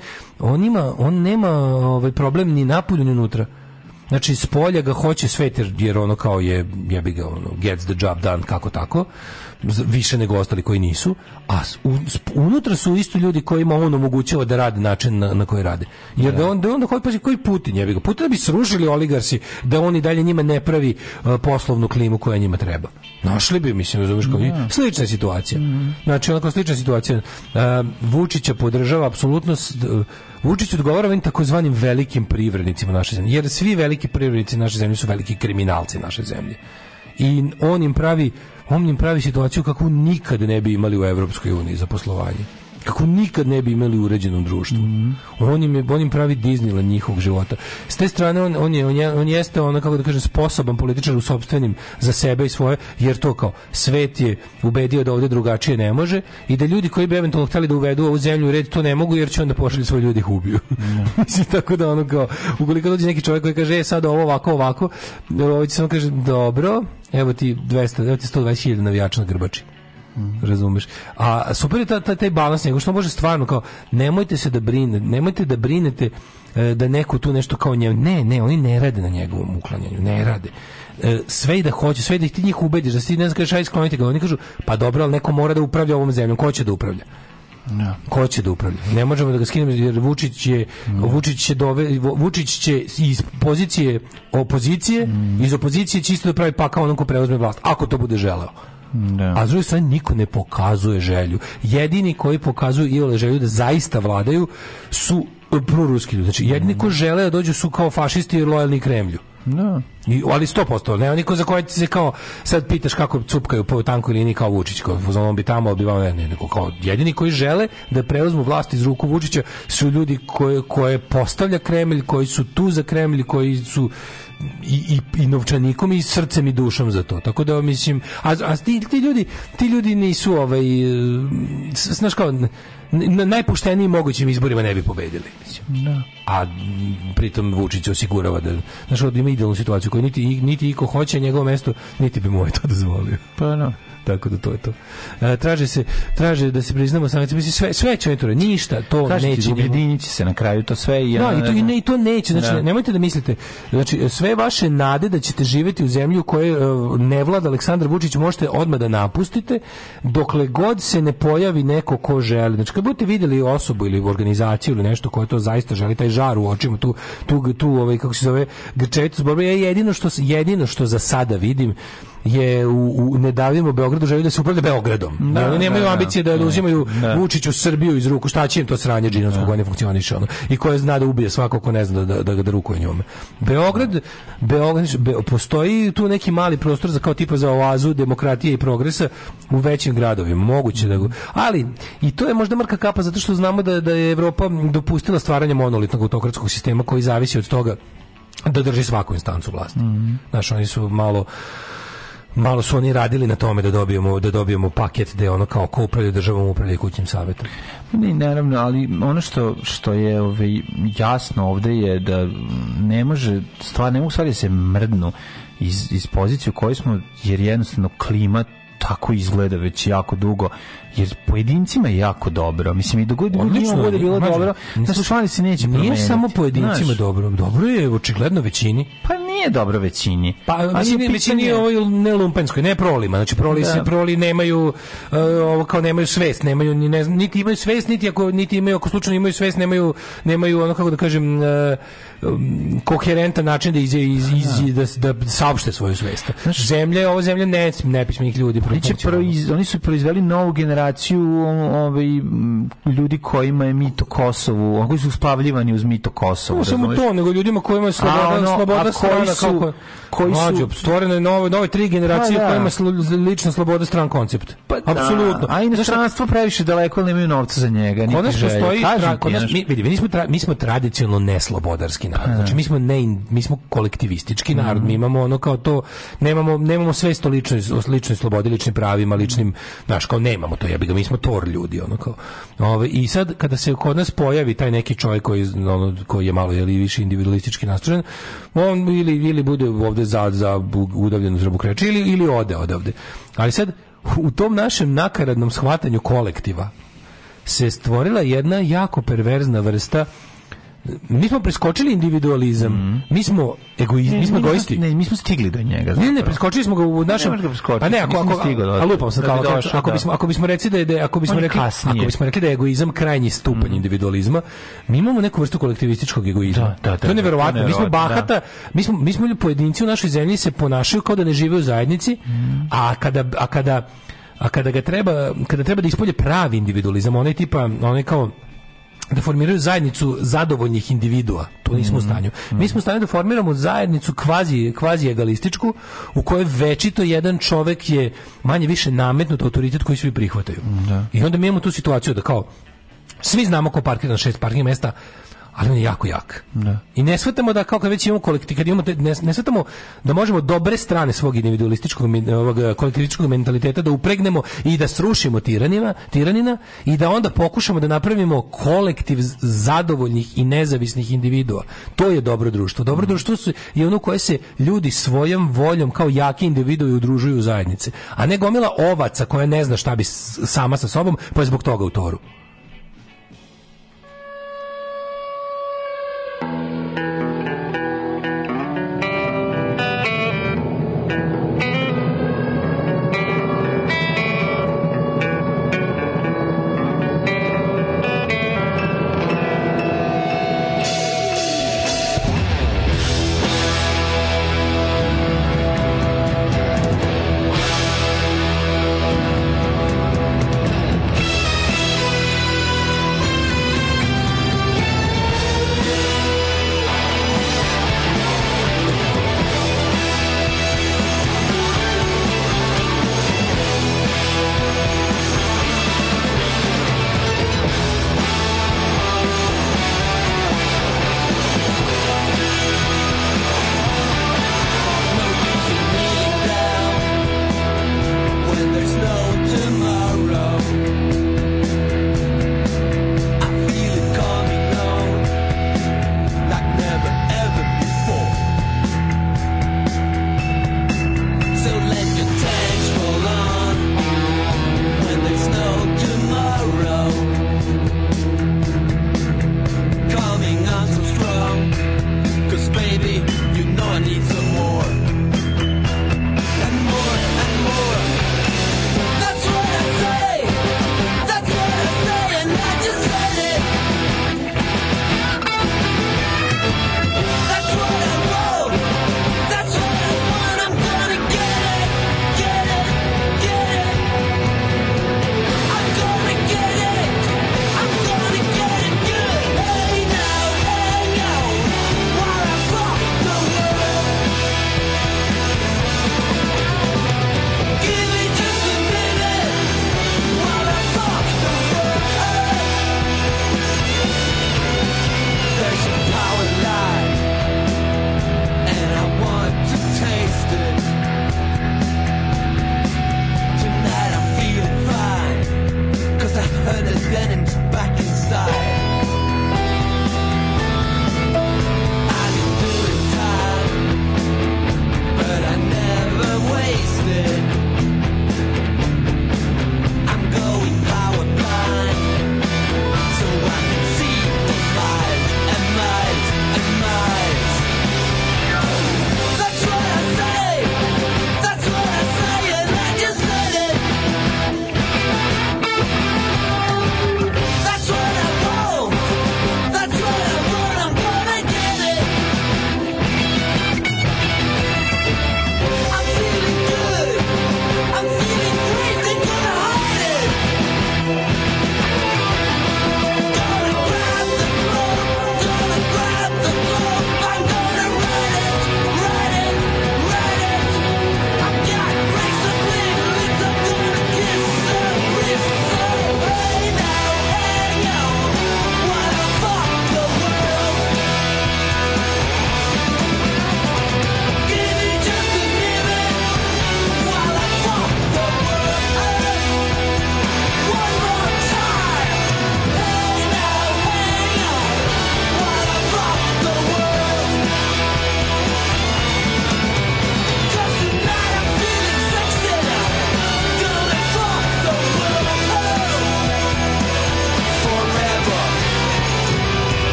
on, ima, on nema ovaj problem ni napolju ni unutra. Znači, spolja ga hoće svet, jer, ono kao je, jebi ga, ono, gets the job done, kako tako više nego ostali koji nisu, a unutra su isto ljudi kojima on omogućava da rade način na, na koji rade. Jer da on da onda pa koji koji Putin jebi ga Putin da bi srušili oligarsi da oni dalje njima ne pravi uh, poslovnu klimu koja njima treba. Našli bi mislim razumeš kao da. slična situacija. Mm. Znači onako slična situacija. Uh, Vučića podržava apsolutno uh, Vučić odgovara ovim takozvanim velikim privrednicima naše zemlje. Jer svi veliki privrednici naše zemlje su veliki kriminalci naše zemlje i on im pravi on im pravi situaciju kakvu nikad ne bi imali u Evropskoj uniji za poslovanje kako nikad ne bi imali uređeno društvo. Mm -hmm. on, im, on im pravi Disneyland njihovog života. S te strane, on, on, je, on, je, on jeste, ono, kako da kažem, sposoban političar u sobstvenim za sebe i svoje, jer to kao svet je ubedio da ovde drugačije ne može i da ljudi koji bi eventualno hteli da uvedu ovu zemlju u red, to ne mogu jer će onda pošalju svoje ljude ubiju. Da. Mislim, tako da ono kao, ukoliko dođe neki čovjek koji kaže, e, sad ovo ovako, ovako, ovo će samo kaže, dobro, evo ti 200, evo ti 120.000 navijača na grbači. Mm. Razumeš? A super je ta, ta, taj balans nego što može stvarno kao nemojte se da brinete, nemojte da brinete e, da neko tu nešto kao nje ne, ne, oni ne rade na njegovom uklanjanju, ne rade. E, sve i da hoće, sve i da ti njih ubediš, da si ne znaš aj sklonite ga, oni kažu pa dobro, ali neko mora da upravlja ovom zemljom, ko će da upravlja? No. Da. Ko će da upravlja? Ne možemo da ga skinemo jer Vučić je no. Da. Vučić će dove, Vučić će iz pozicije opozicije, mm. iz opozicije čisto da pravi pa kao onako preuzme vlast, ako to bude želeo. Da. A s druge niko ne pokazuje želju. Jedini koji pokazuju iole želju da zaista vladaju su proruski ljudi. Znači, jedini ko žele da dođu su kao fašisti i lojalni Kremlju. Da. I, ali 100%, ne, niko za koje ti se kao sad pitaš kako cupkaju po tankoj liniji kao Vučić, kao on bi tamo odbivao, ne, ne, nego kao jedini koji žele da preuzmu vlast iz ruku Vučića su ljudi koje, koje postavlja Kremlj, koji su tu za Kremlj, koji su i, i, i novčanikom i srcem i dušom za to. Tako da mislim, a, a ti, ti, ljudi, ti ljudi nisu ovaj znaš kao na najpoštenijim mogućim izborima ne bi pobedili. Mislim. Da. A pritom Vučić osigurava da znaš, da ima idealnu situaciju koju niti, niti iko hoće njegovo mesto, niti bi mu je ovaj to dozvolio. Pa no. Da. Tako da to je to. E, traže se, traže da se priznamo sankcije, mislim sve sve će to, ništa, to Kažete, neće. Objediniće se na kraju to sve i ja. Da, i to i ne i to neće, znači da. ne. nemojte da mislite. Znači sve vaše nade da ćete živeti u zemlji u kojoj e, ne vlada Aleksandar Vučić možete odmah da napustite dokle god se ne pojavi neko ko želi. Znači kad budete videli osobu ili organizaciju ili nešto koje to zaista želi taj žar u očima, tu tu tu ovaj kako se zove grčetu zbog ja jedino što jedino što za sada vidim je u, u ne davimo Beogradu želi da se upravlja Beogradom. Da, oni da, nemaju da, ambicije da, da uzimaju da. Vučiću Srbiju iz ruku. Šta će im to sranje džinovsko koje da. ne funkcioniše ono. I koje zna da ubije svako ko ne zna da, da, da, da rukuje njome. Beograd, Beograd Be, postoji tu neki mali prostor za kao tipa za oazu demokratije i progresa u većim gradovima. Moguće da ali i to je možda mrka kapa zato što znamo da, da je Evropa dopustila stvaranje monolitnog autokratskog sistema koji zavisi od toga da drži svaku instancu vlasti. Mm -hmm. Znaš, oni su malo malo su oni radili na tome da dobijemo da dobijemo paket da je ono kao ko upravlja državom upravlja kućnim savetom. Ne, naravno, ali ono što što je ovaj jasno ovde je da ne može stvar ne mogu stvari da se mrdnu iz, iz pozicije u kojoj smo jer jednostavno klimat tako izgleda već jako dugo jer pojedincima je jako dobro mislim i dogodi njima bilo mađu, dobro da su člani se neće promeniti nije samo pojedincima Znaš, dobro dobro je očigledno većini pa nije dobro većini pa mislim većini, većini je ovoj ne lumpenskoj ne prolima znači proli da. se proli nemaju uh, ovo kao nemaju svest nemaju ni ne znam niti imaju svest niti ako niti imaju ako slučajno imaju svest nemaju nemaju ono kako da kažem uh, Um, koherentan način da iz, iz, da, da. iz, da, da saopšte svoju svest. Zemlja, je ova zemlja ne, nepismenih ljudi. Oni, će proiz, oni su proizveli novu generaciju um, ovaj, ljudi kojima je mito Kosovu, koji su spavljivani uz mito Kosovu. No, samo to, nego ljudima kojima je sloboda, a ono, sloboda a koji strana, su, kako, koji mlađu, su... stvorene nove, nove tri generacije pa, da. kojima slu, lična sloboda stran koncept. Pa, da. Apsolutno. A inostranstvo previše daleko, ali nemaju novca za njega. Kod nas postoji, tra, kod nas, mi, vidi, mi, smo tra, mi smo tradicionalno neslobodarski narod. Pa, da. Znači mi smo ne mi smo kolektivistički narod, mhm. mi imamo ono kao to nemamo nemamo svest o ličnoj o ličnoj slobodi, ličnim pravima, ličnim znaš kao nemamo to jebi ga, mi smo tor ljudi ono kao. Ove, i sad kada se kod nas pojavi taj neki čovjek koji ono, koji je malo je li više individualistički nastrojen, on ili ili bude ovde za za udavljen u kreći ili ili ode odavde. Ali sad u tom našem nakaradnom shvatanju kolektiva se stvorila jedna jako perverzna vrsta mi smo preskočili individualizam. Mm. Mi smo egoisti, mi smo egoisti. Ne, mi smo stigli do njega. Zapravo. Ne, ne, preskočili smo ga u našem. Ne, pa ne, ako ako a lupam se da kao došao, ako da. bismo ako bismo rekli da je da, ako bismo rekli kasnije. ako bismo rekli da je egoizam krajnji stupanj mm. individualizma, mi imamo neku vrstu kolektivističkog egoizma. Da, da, da, to je da, neverovatno. Mi smo bahata, mi smo mi smo ljudi pojedinci u našoj zemlji se ponašaju kao da ne žive u zajednici, mm. a kada a kada a kada ga treba kada treba da ispolje pravi individualizam, onaj tipa, onaj kao da formiraju zajednicu zadovoljnih individua. To nismo u mhm. stanju. Mhm. Mi smo u stanju da formiramo zajednicu kvazi, kvazi egalističku u kojoj večito jedan čovek je manje više nametnut autoritet koji svi prihvataju. Da. I onda mi imamo tu situaciju da kao svi znamo ko parkira na šest parking mesta, ali on je jako jak. Da. I ne svetamo da kako već imamo kolektiv, kad imamo, ne, ne svetamo da možemo dobre strane svog individualističkog ovog, e, kolektivističkog mentaliteta da upregnemo i da srušimo tiranima, tiranina i da onda pokušamo da napravimo kolektiv zadovoljnih i nezavisnih individua. To je dobro društvo. Dobro mm. društvo su, je ono koje se ljudi svojom voljom kao jaki individui udružuju u zajednice, a ne gomila ovaca koja ne zna šta bi sama sa sobom, pa je zbog toga u toru.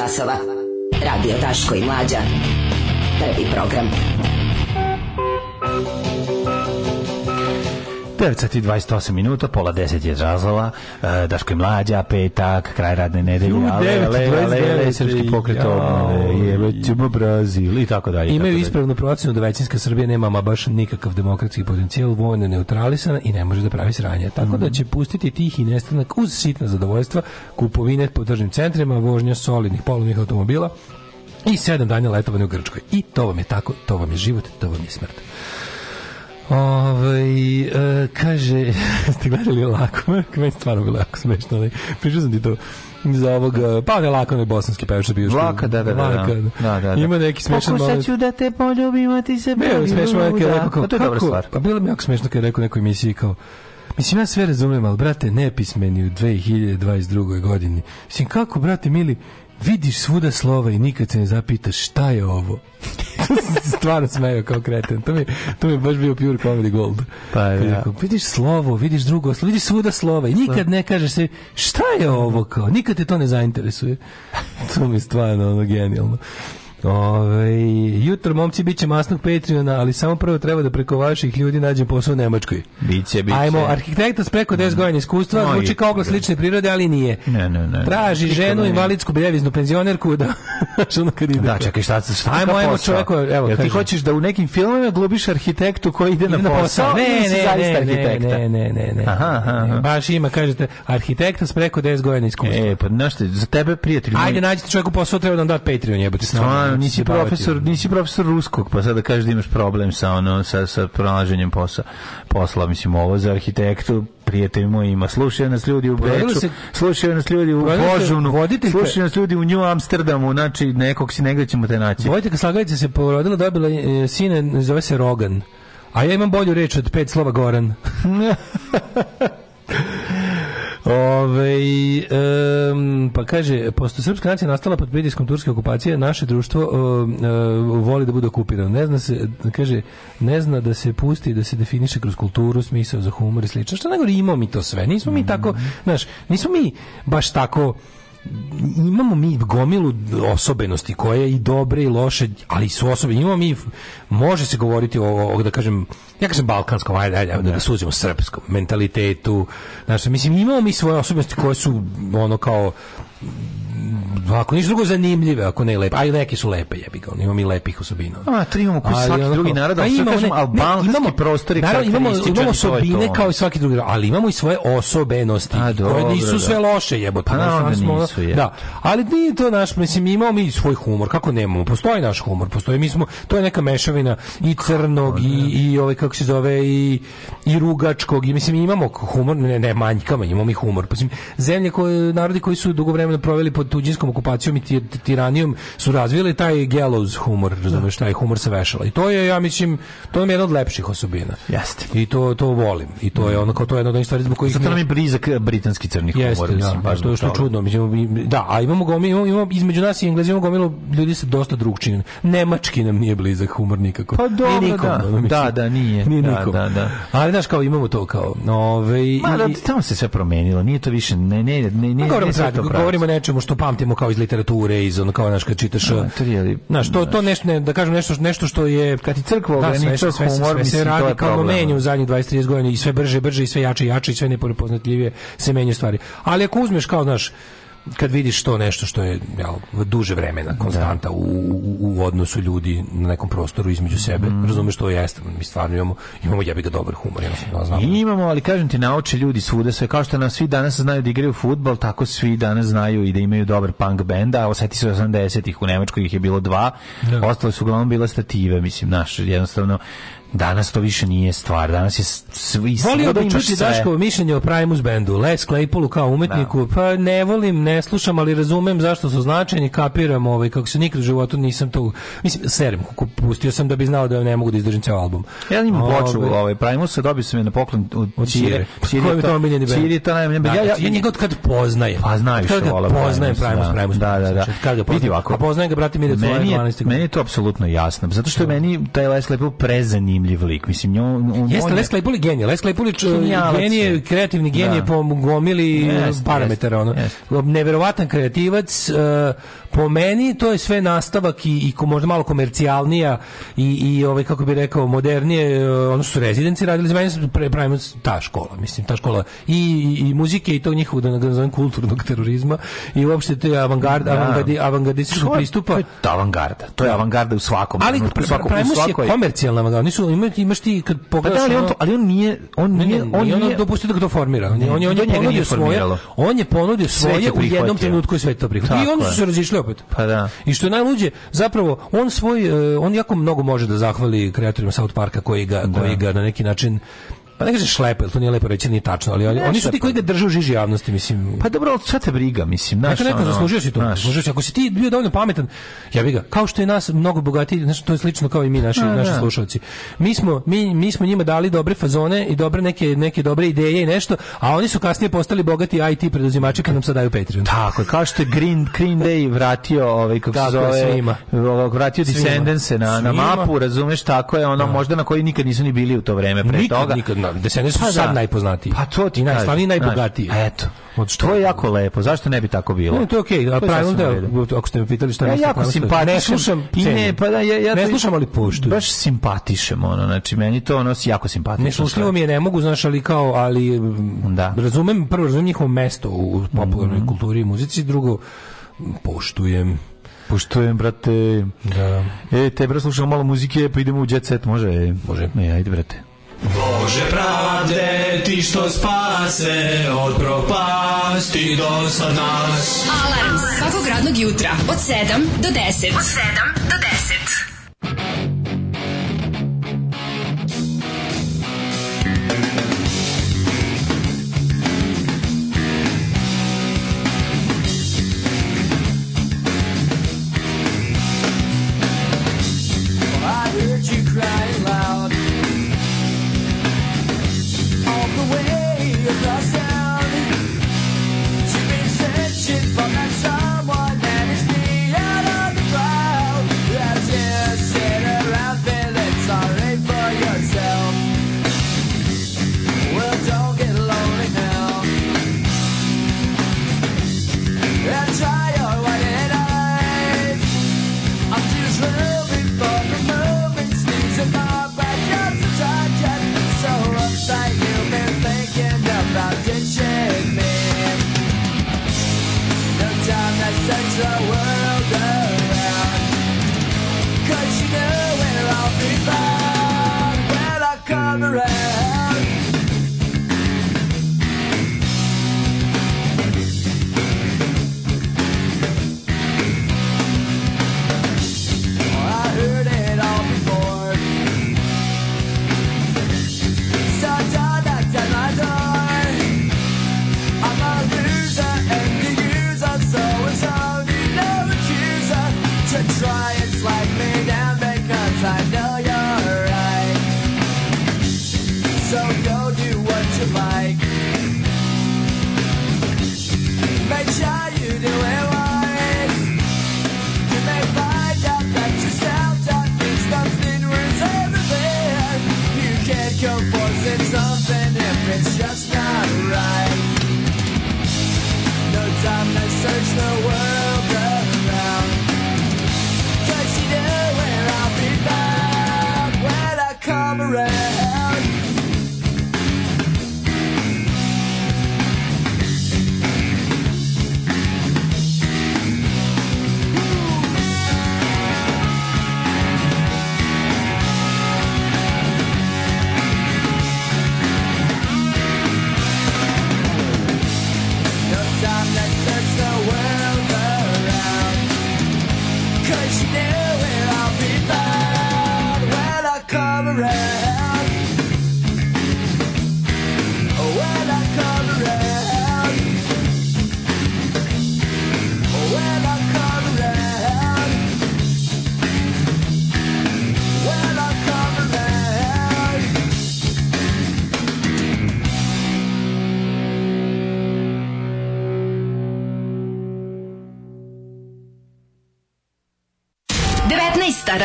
časova. Radio Taško i Mlađa. 9 sati 28 minuta, pola 10 je zazala, e, Daško i Mlađa, petak, kraj radne nedelje, ale, ale, ale, srpski pokret, jebećemo Brazil i tako dalje. Imaju ispravnu procenu da većinska Srbija nema ma baš nikakav demokratski potencijal, vojno neutralisana i ne može da pravi sranje. Tako da mhm. će pustiti tih i nestanak uz sitna zadovoljstva, kupovine po državnim centrima, vožnja solidnih polovnih automobila, i sedam dana letovanja u Grčkoj. I to vam je tako, to vam je život, to vam je smrt. Ovaj e, kaže, ste gledali lako, meni stvarno bilo jako smešno, ali pričao sam ti to za ovog, e, pa ne lako, ne bosanski pevač što bio. Vlaka, da, da, Vlaka, da da. da, da, da, da. Ima neki smešan moment. Pokušat ću da te poljubim, a ti se poljubim. Bilo smešno, kad je da. rekao, kao, pa to je dobra stvar. Pa bilo mi jako smešno kad je rekao nekoj emisiji kao, Mislim, ja sve razumijem, ali, brate, nepismeni u 2022. godini. Mislim, kako, brate, mili, vidiš svuda slova i nikad se ne zapitaš šta je ovo. stvarno smejao kao kreten. To mi, to mi je baš bio pure comedy gold. Pa ja. Vidiš slovo, vidiš drugo slovo, vidiš svuda slova i nikad da. ne kažeš se šta je ovo kao, nikad te to ne zainteresuje. To mi je stvarno ono genijalno. Ove, jutro momci biće masnog Patreona, ali samo prvo treba da preko vaših ljudi nađem posao u Nemačkoj. Biće, biće. Ajmo, arhitekta s preko 10 godina iskustva, no, zvuči kao oglas lične prirode, ali nije. Ne, ne, ne. Traži ne, ženu, invalidsku deviznu penzionerku da što kad ide. Da, čekaj, šta se šta? Ajmo, ajmo čoveku, evo. Jel ti hoćeš da u nekim filmovima globiš arhitektu koji ide, ide na posao? Ne, ne, ne, ne, ne, ne, ne, ne. Aha, aha. Baš ima kažete arhitekta s preko 10 godina iskustva. E, pa znaš za tebe prijatelj. Ajde nađite čoveku posao, treba da nam dati Patreon, jebote. Stvarno ono, nisi profesor, nisi profesor ruskog, pa sada da kažeš da imaš problem sa ono sa sa pronalaženjem posla. Posla mislim ovo za arhitektu, prijatelj moj ima. Slušaju nas ljudi u Beču, slušaju nas ljudi u Božunu, vodite slušaju nas ljudi u New Amsterdamu, znači nekog si negde ćemo te naći. Vojte Slagajica se porodila, dobila e, sine, zove se Rogan. A ja imam bolju reč od pet slova Goran. Ove, um, pa kaže, posto srpska nacija nastala pod pritiskom turske okupacije, naše društvo um, um, voli da bude okupirano. Ne zna se, kaže, ne zna da se pusti, da se definiše kroz kulturu, smisao za humor i slično. Što nego da imamo mi to sve. Nismo mi tako, mhm. znaš, nismo mi baš tako imamo mi gomilu osobenosti koje i dobre i loše, ali su osobe. Imamo mi, može se govoriti o, o da kažem, ja kažem balkanskom, ajde, ajde, da ga suđemo srpskom, mentalitetu. Znači, mislim, imamo mi svoje osobenosti koje su ono kao ako ništa drugo zanimljive, ako ne lepe. A i neke su lepe, jebi ga. Imamo i lepih osobina. A, tri imamo koji svaki onako, drugi narod, pa ali imamo, kažem, albanski ne, prostor i naravno, imamo, imamo osobine kao i svaki drugi ali imamo i svoje osobenosti, A, dobro, koje nisu da. sve loše, jebo. Pa, naravno, da smo, nisu, je. Da, ali nije to naš, mislim, imamo mi svoj humor, kako nemamo? Postoji naš humor, postoji, mi smo, to je neka mešavina i crnog, i, i ove, kako se zove, i, i rugačkog, i mislim, imamo humor, ne, ne manjkama, imamo mi humor. Pa mislim, zemlje koje, narodi koji su dugo vremena proveli pod tuđinskom okupacijom i tiranijom su razvili taj gallows humor, razumeš, taj humor sa vešala. I to je, ja mislim, to je jedna od lepših osobina. Jeste. I to, to volim. I to je ono kao to je jedna od onih stvari zbog kojih... Zato nam je brizak eh, britanski crni humor. Jeste, mislim, da, to je što je čudno. Mislim, da, a imamo, gomilu, imamo, između nas i Englezi imamo gomilu ljudi sa dosta drugčini. Nemački nam nije blizak humor nikako. Pa dobro, nikom, da. Ono, da, da, nije. Nije da, nikom. Da, da. Ali, znaš, kao imamo to kao... Ove, ovaj, Ma, da, i, tamo se sve promenilo. Nije to više... Ne, ne, ne, ne, ne, pa govorimo, ne, ne, ne, ne, ne, ne, pamtimo kao iz literature, iz ono kao znači kad čitaš, A, da, to je, znaš, to to nešto ne, da kažem nešto nešto što je kad ti crkva ograničava da, sve, humor, sve, se radi kao menju u zadnjih 20 30 godina i sve brže, brže i sve jače, jače i sve neprepoznatljivije se menjaju stvari. Ali ako uzmeš kao znaš kad vidiš to nešto što je jel, duže vremena konstanta da. u, u, u, odnosu ljudi na nekom prostoru između sebe, mm. razumeš to jeste. Mi stvarno imamo, imamo jebi ga dobar humor. Ja znam. Imamo, ali kažem ti, nauče ljudi svuda sve. Kao što nas svi danas znaju da igraju futbal, tako svi danas znaju i da imaju dobar punk benda. a Osjeti se 80-ih, u Nemačkoj ih je bilo dva. Da. Ostale su uglavnom bile stative, mislim, naš, jednostavno Danas to više nije stvar, danas je svi Volio bih čuti sve. Daškovo mišljenje o Primus bendu. Les Claypoolu kao umetniku, da. pa ne volim, ne slušam, ali razumem zašto su značajni, kapiram ovaj, kako se nikad u životu nisam to, mislim, serem, pustio sam da bi znao da ne mogu da izdržim ceo album. Ja imam ovaj, ploču, ovaj, Primus, dobio sam je na poklon od Čire. Čire pa je to omiljeni band? Čire je to najmiljeni da, band. Da, ja, ja, njega od kad poznaje. Pa znaš, kad poznajem Primus, Primus. Da, da, da. da. Znači, kad ga poznajem, a poznajem ga, brate, mi je Meni je to apsolutno jasno, zato što meni taj Les Claypool prezanim zanimljiv lik. Mislim, njo, on, Jeste, on Les Claypool je genije. Les Claypool je genije, kreativni genije da. po gomili yes, parametara. Yes, ono. Neverovatan kreativac. E, po meni to je sve nastavak i, i ko, možda malo komercijalnija i, i ovaj, kako bih rekao, modernije. Uh, ono su rezidenci radili. Za mene pravimo ta škola. Mislim, ta škola i, i, i muzike i to njihovog, da nazovem, kulturnog terorizma i uopšte te avangard, da. avangardi, avangardističnog pristupa. To je avangarda. To je da. avangarda u svakom. Ali, u svakom, u svakoj... je komercijalna avangarda. Nisu, totalno ima imaš ti kad pogledaš pa da, ali on to, ali on nije on nije on nije, on dopustio da ga to formira. On je on je on je ponudio svoje, on je ponudio svoje u jednom trenutku sve to prihvatio. I oni su se razišli opet. Pa da. I što najluđe, zapravo on svoj e, on jako mnogo može da zahvali kreatorima South Parka koji ga da. koji ga na neki način pa ne kaže šlepe, to nije lepo reći, nije tačno, ali ne, oni su ti koji ga drže u žiži javnosti, mislim. Pa dobro, ali šta te briga, mislim, Naš, Neka zaslužio si to, zaslužio si. Ako si ti bio dovoljno pametan, ja bi ga, kao što je nas mnogo bogatiji, znači to je slično kao i mi naši, A, da. naši slušalci. Mi smo, mi, mi smo njima dali dobre fazone i dobre neke, neke dobre ideje i nešto, a oni su kasnije postali bogati IT preduzimači kad nam sad daju Patreon. Tako, kao što je Green, Green Day vratio, ovaj, kako tako se zove, svima. Ovaj, vratio Descendence na, na mapu, razumeš, tako je, ono, da. možda na koji nikad nisu ni bili u to vreme pre toga. Nikad, da da, Descendants su pa sad da. najpoznatiji. Pa to ti najslavniji, najbogatiji. A eto. Od što je jako lepo. Zašto ne bi tako bilo? Ne, to je okej. Okay. Pravilno da ako ste me pitali šta ja mislim, jako simpatišem. Ne slušam i ne pa da ja ja ne slušam ali puštu. Baš simpatišem ono, znači meni to ono jako simpatično. Ne slušljivo mi je, ne mogu znaš ali kao ali mm, da. Razumem prvo razumem njihovo mesto u popularnoj mm -hmm. kulturi i muzici, drugo poštujem Poštujem, brate. Da. E, te, brate, slušamo malo muzike, pa idemo u jet set, može? Može. E, ajde, brate. Bože pravde, ti što spase od propasti do sad nas. Alarms svakog radnog jutra od 7 do 10. Od 7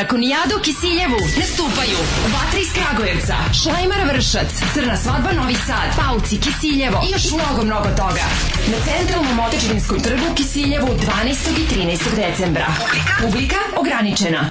Konijada u Kisiljevu nastupaju Vatra iz Kragujevca, Šlajmara Vršac, Crna svadba Novi Sad, Pauci, Kisiljevo i još mnogo, mnogo toga. Na centralnom otečninskom trgu u Kisiljevu 12. i 13. decembra. Publika ograničena.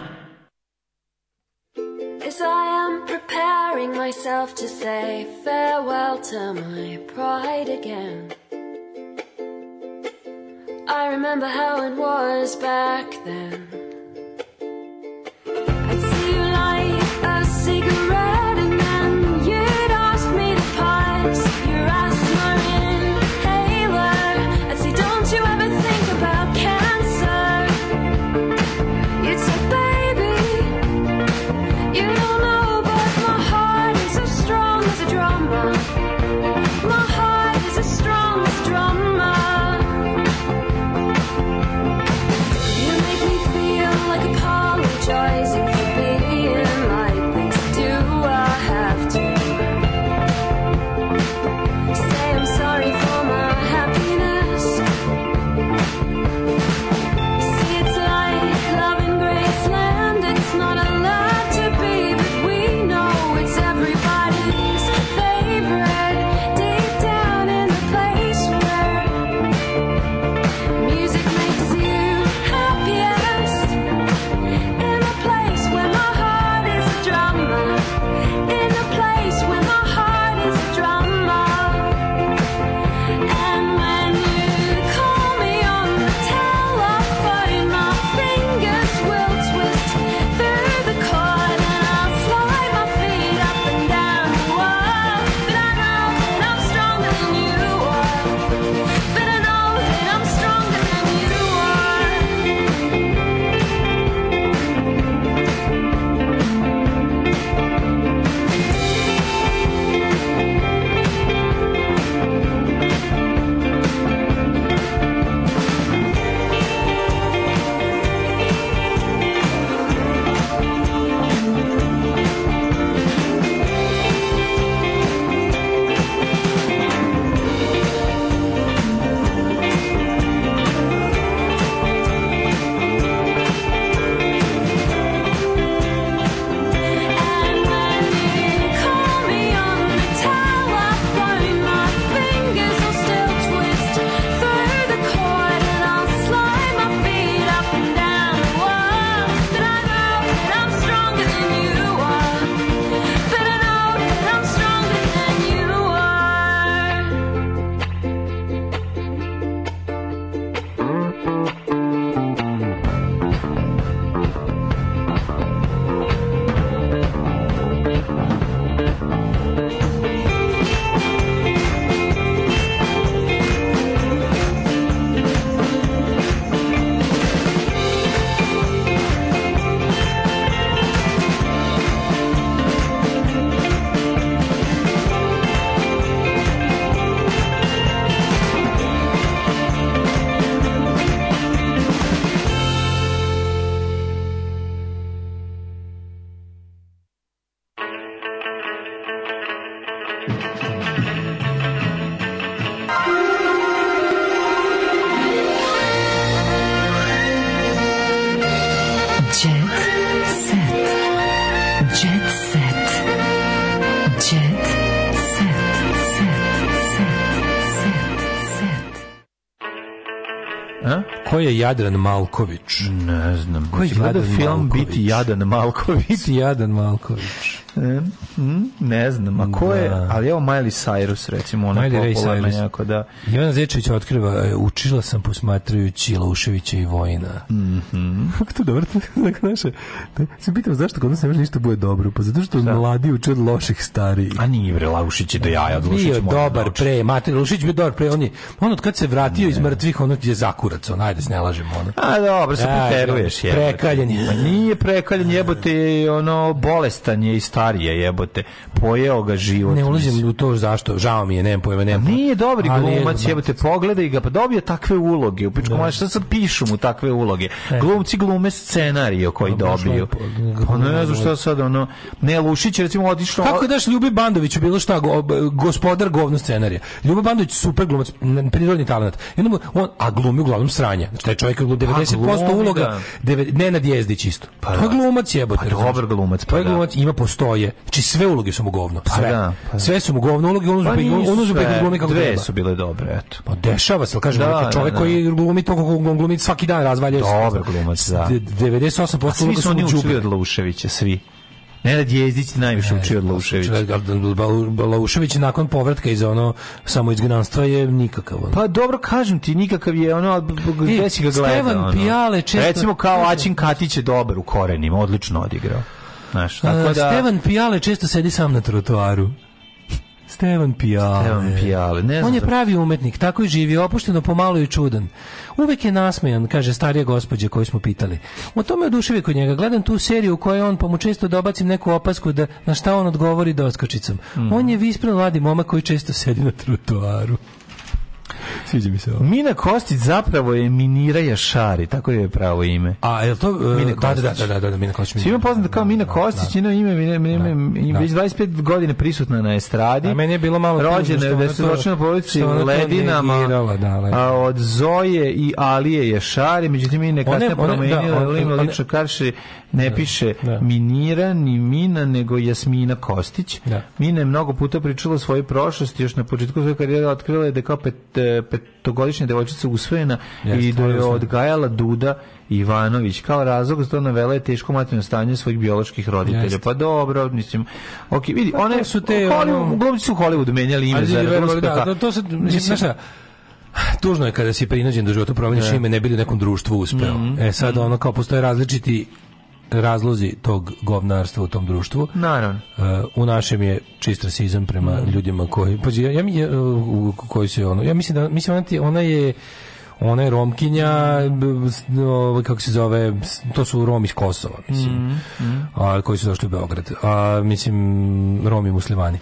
je Jadran Malković? Ne znam. Ko je Jadran film Malković? biti Jadan Malković? Biti Jadan Malković. E, mm, ne znam, a ko da. je, ali evo Miley Cyrus recimo, ona Miley popularna Cyrus. jako, da. Ivana Zečević otkriva, e, učila sam posmatrajući Lauševića i Vojna. Mm -hmm. Kako to dobro? Tako naše. Se pitam zašto kod nas ne može ništa bude dobro, pa zato što Šta? mladi uče od loših stari. A nije bre Laušić je do jaja, od Lušić Bio dobar da pre, Mate Lušić bio dobar pre, on je, on od kad se vratio iz mrtvih, on je zakurac, on ajde se ne lažemo ono. A dobro, se Ajde, preteruješ jebote. Prekaljen je. Pa nije prekaljen jebote, ono bolestan je i starije jebote pojeo ga život. Ne ulazim u to zašto, žao mi je, nemam pojma, nemam pojma. Nije dobri glumac, jebate, pogledaj ga, pa dobio takve uloge, u pičku moja, da. šta sad pišu mu takve uloge? E. Glumci glume scenarijo koji no, pa, dobiju. Pa ne znam šta sad, ono, ne, Lušić, recimo, odlično... Kako daš Ljubi Bandoviću bilo šta, go, gospodar govno scenarija? Ljubi Bandović, super glumac, prirodni talent. Jednom, on, a glumi uglavnom sranja. Znači, taj čovjek je 90% pa, uloga, deve, ne na jezdić isto. Pa, to je da. glumac jebote. Pa dobar glumac. Pa, to je da. glumac, ima postoje. Znači, sve uloge su mu govno. Pa sve. Da, pa da, pa Sve su mu govno uloge, ono pa su glumi kako Dve treba. su bile dobre, eto. Pa dešava se, kažem, da, čovjek da, da. koji glumi to kako glumi svaki dan razvalja. Dobro glumac, da. 98% uloga su mu Svi su oni učili od Lauševića, svi. Nenad Jezdić najviše učio od Lauševića. Da, da, Laušević nakon povratka iz ono samo izgnanstva je nikakav. Ono. Pa dobro kažem ti, nikakav je ono, e, gde si ga gleda. Stevan ono. Pijale često... Recimo kao Aćin Katić je dobar u korenima, odlično odigrao. Znaš, tako e, da... Stevan Pijale često sedi sam na trotoaru. Stevan Pijale. Stevan Pijale. Ne znam On je pravi umetnik, tako i živi, opušteno, pomalo i čudan. Uvek je nasmejan, kaže starija gospođa koju smo pitali. O tome oduševi kod njega. Gledam tu seriju u kojoj on, pa mu često dobacim neku opasku da, na šta on odgovori doskočicom. Mm. On je vispren mladi momak koji često sedi na trotoaru. Sviđa mi se ovo. Mina Kostić zapravo je Minira Jašari, tako je pravo ime. A, je to... Uh, Mina da, da, da, da, da, da, Mina Kostić. Svima poznata kao Mina da, da, Kostić, njeno da. ime, ime, ime, ime, već 25 godine prisutna na estradi. A meni je bilo malo... Rođena je vesoročena polici u Ledinama, a, od Zoje i Alije Jašari, međutim, i neka se promenila, ima lično karši, ne piše Minira, ni Mina, nego Jasmina Kostić. Mina je mnogo puta pričala o svojoj prošlosti, još na početku svoje karijere otkrila je da kao pet, e, petogodišnja devojčica usvojena Jeste, i da je odgajala Duda Ivanović. Kao razlog za to navela je teško materno stanje svojih bioloških roditelja. Jeste. Pa dobro, mislim, ok, vidi, pa one su te... Hollywood, su u Hollywoodu menjali ime ali, za... Verba, da, da, da, to se, mislim, znaš tužno je kada si prinuđen do da života, promeniš ime ne bili u nekom društvu uspeo. Mm -hmm. E sad ono kao postoje različiti razlozi tog govnarstva u tom društvu. Naravno. Uh, u našem je čist rasizam prema mm. ljudima koji pa ja, ja uh, koji se ono ja mislim da mislim ona, ti, ona je ona je Romkinja, mm. ovaj, kako se zove, to su romi iz Kosova, mislim, mm, mm. A, koji su došli u Beograd, a, mislim, Romi muslimani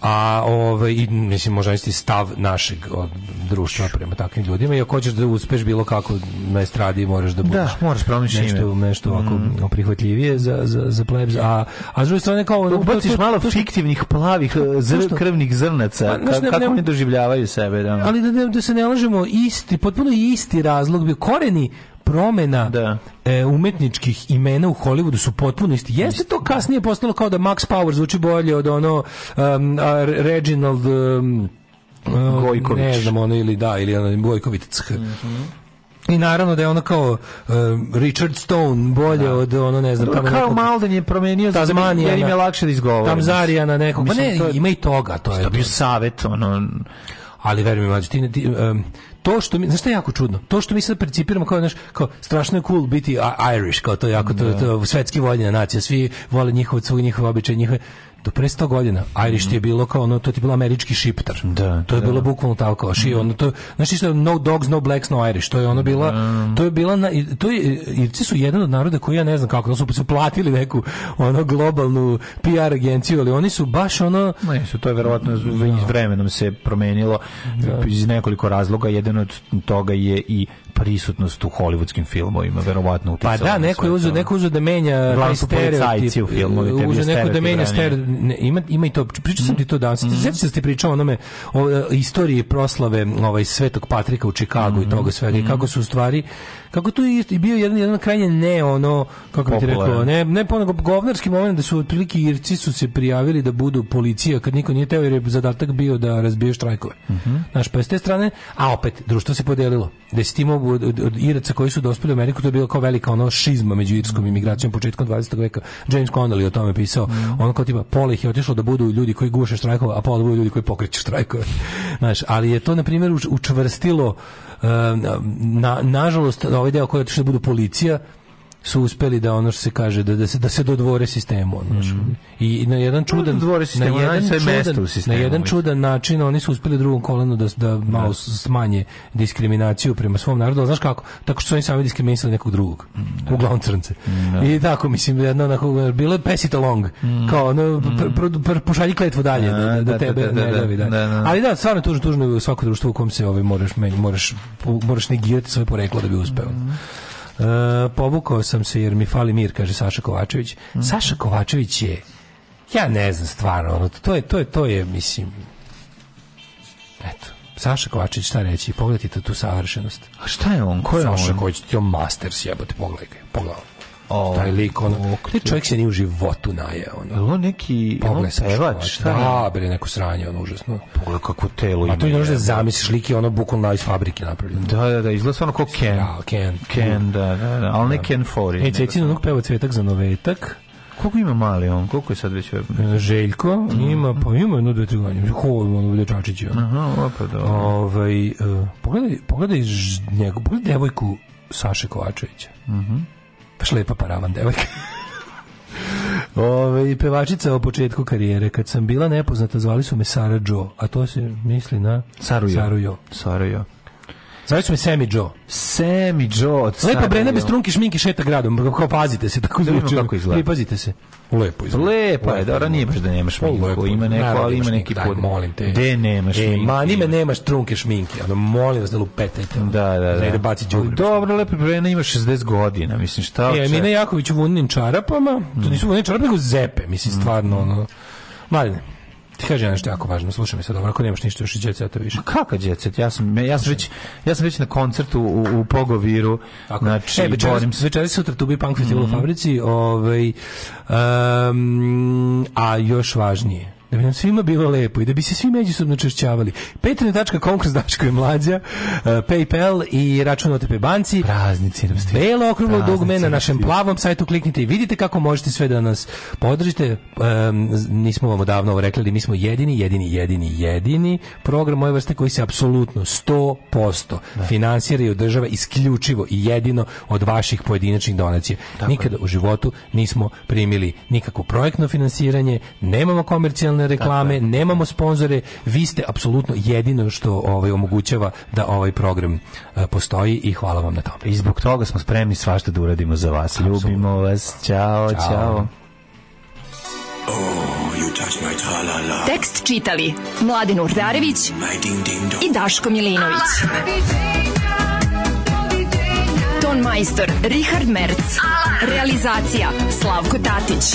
a ovaj i mislim možda isti stav našeg od društva prema takvim ljudima i ako hoćeš da uspeš bilo kako na estradi moraš da budeš da, moraš nešto nešto ovako mm. prihvatljivije za za za plebs a a s druge strane kao ubaciš to, to, malo to, fiktivnih plavih eh, zr, krvnih zrnaca pa, ne, kako ne, oni doživljavaju sebe da ali da, da se ne lažemo isti potpuno isti razlog bi koreni promena da. E, umetničkih imena u Hollywoodu su potpuno isti. Jeste to da. kasnije postalo kao da Max Power zvuči bolje od ono um, Reginald um, Gojković. Ne znam, ono ili da, ili ono Gojković. Mm -hmm. I naravno da je ona kao uh, Richard Stone bolje da. od ono ne znam tamo kao Malden je promenio za Tazmanija jer im je lakše da izgovara Tamzarija na nekog pa ne to ima i toga to je bio savet ono ali verujem mlađe, ti, ti um, to što mi, znaš šta je jako čudno? To što mi sad principiramo kao, znaš, kao, strašno je cool biti Irish, kao to jako, to, to, da. to svetski voljena nacija, svi vole njihov cug, njihov običaj, njihove, do pre 100 godina Irish mm. je bilo kao ono to ti bilo američki šiptar. Da, to je da. da. bilo bukvalno tako kao ši, mm. ono to znači što no dogs no blacks no Irish to je ono bila mm. to je bila na, to je Irci su jedan od naroda koji ja ne znam kako da su, se platili neku ono globalnu PR agenciju ali oni su baš ono ne su to je verovatno no. vremenom se promenilo da. iz nekoliko razloga jedan od toga je i prisutnost u holivudskim filmovima, verovatno u Pa da, neko je uzeo, neko uzeo da menja glavni stereotip u filmovima, uzeo neko da menja stereotip, ima ima i to. Pričao sam ti to danas. Mm. Sećaš se da pričao onome o, o e, istoriji proslave ovaj Svetog Patrika u Chicagu mm. i mhm. toga svega i kako mhm. su u stvari kako tu je bio jedan jedan krajnje ne ono kako bih rekao ne ne po ponego govnarski moment da su otprilike Irci su se prijavili da budu policija kad niko nije teo jer je zadatak bio da razbije štrajkove. Uh mhm. -huh. Naš pa s te strane, a opet društvo se podelilo. Da se ti od, od, od Iraca koji su dospeli u Ameriku to je bilo kao velika ono šizma među irskom mhm. imigracijom početkom 20. veka. James Connolly o tome pisao. Uh mhm. -huh. On kao tipa pola ih je otišlo da budu ljudi koji guše štrajkove, a pola da budu ljudi koji pokreću štrajkove. Znaš, ali je to na primjer učvrstilo na, nažalost, ovaj deo koji je otišao da budu policija, su uspeli da ono što se kaže da da se da se dodvore sistemu ono mm. i na jedan da čudan sistemu, na jedan čudan, sistemu, na jedan čudan način oni su uspeli drugom kolenu da da malo da. smanje diskriminaciju prema svom narodu ali znaš kako tako što su oni sami diskriminisali nekog drugog mm. Da. uglavnom crnce mm. i tako mislim jedno onako bilo je pass it along mm. kao ono mm. pošalji kletvu dalje da, da, da tebe ne da, dalje ali da stvarno tužno tužno u svakom društvu u kom se ovaj moraš moraš moraš negirati svoje poreklo da bi uspeo mm. E, povukao sam se jer mi fali mir, kaže Saša Kovačević. Mm -hmm. Saša Kovačević je ja ne znam stvarno, ono, to je, to je, to je, mislim, eto. Saša Kovačić, šta reći, pogledajte tu savršenost. A šta je on? Ko je Saša on? Saša Kovačić, ti je masters, jebote, pogledaj ga, pogledaj. O, ovaj, taj lik, ono, taj čovjek se ni u životu naje, ono. on neki, Pogled, on pevač, šta je? Da, bre, neko sranje, ono, užasno. Pogledaj kako telo ima. A to je ono da zamisliš, lik je ono bukvalno iz fabrike napravljeno. Da, da, da, izgleda stvarno kao da, Ken. Da, Ken. Ken, da, da, da, ali ne da. Ken Fori. E, cecin onog peva cvetak za novetak. Koliko ima mali on? Koliko je sad već? Željko ima, pa ima jedno dve tri godine. Ko je ono dečačić? Aha, opa, da. Ovaj, uh, pogledaj, pogledaj njegu, pogledaj devojku Saše Kovačevića. Mhm. Mm Baš lepa paravan devojka. Ove, pevačica o početku karijere. Kad sam bila nepoznata, zvali su me Sara Jo, a to se misli na Sarujo. Sarujo. Sarujo. Zove su me Sammy Joe. Sammy Joe. Lepa brena bez trunke šminke šeta gradom. Kao pazite se, tako zvuči. Da kako izgleda. Pripazite se. Lepo izgleda. Lepa je, dobro, nije baš da nemaš šminku. Ima neko, da ali ima neki pod. molim te. Gde nemaš šminke. E, ma, nime nemaš trunke šminke. Ono, molim vas da lupetajte. Da, da, da. Zajde da baci đubre. Dobro, lepo brena ima 60 godina. Mislim, šta? Je, Mina Jaković u vunnim čarapama. To nisu vunnim čarapama, nego zepe. Mislim, mm. stvarno, ono. Mladine. Ti kaže nešto jako važno, slušaj me sad, dobro, ako nemaš ništa još i djeceta više. Ma kako djecet? Ja sam, ja sam već, ja sam već na koncertu u, u Pogoviru, Tako. znači, e, večeras, se. Večeras sutra tu bi Punk Festival mm -hmm. u mhm. fabrici, ovaj, um, a još važnije, da bi nam svima bilo lepo i da bi se svi međusobno češćavali. Patreon.com kroz Daško i Mlađa, uh, Paypal i račun OTP banci. Praznici nam stižu. Belo okruglo dugme na našem plavom sajtu kliknite i vidite kako možete sve da nas podržite. Um, nismo vam odavno ovo rekli, mi smo jedini, jedini, jedini, jedini program ove vrste koji se apsolutno 100% da. finansiraju država isključivo i jedino od vaših pojedinačnih donacija. Tako Nikada u životu nismo primili nikakvo projektno finansiranje, nemamo komercijalne na reklame, nemamo sponzore, vi ste apsolutno jedino što ovaj omogućava da ovaj program e, postoji i hvala vam na tome. I zbog toga smo spremni svašta da uradimo za vas. Absolutno. Ljubimo vas. Ćao, čao. čao. Oh, Tekst čitali Mladin Urdarević mm, i Daško Milinović. Ton majstor Richard Merc. Realizacija Slavko Tatić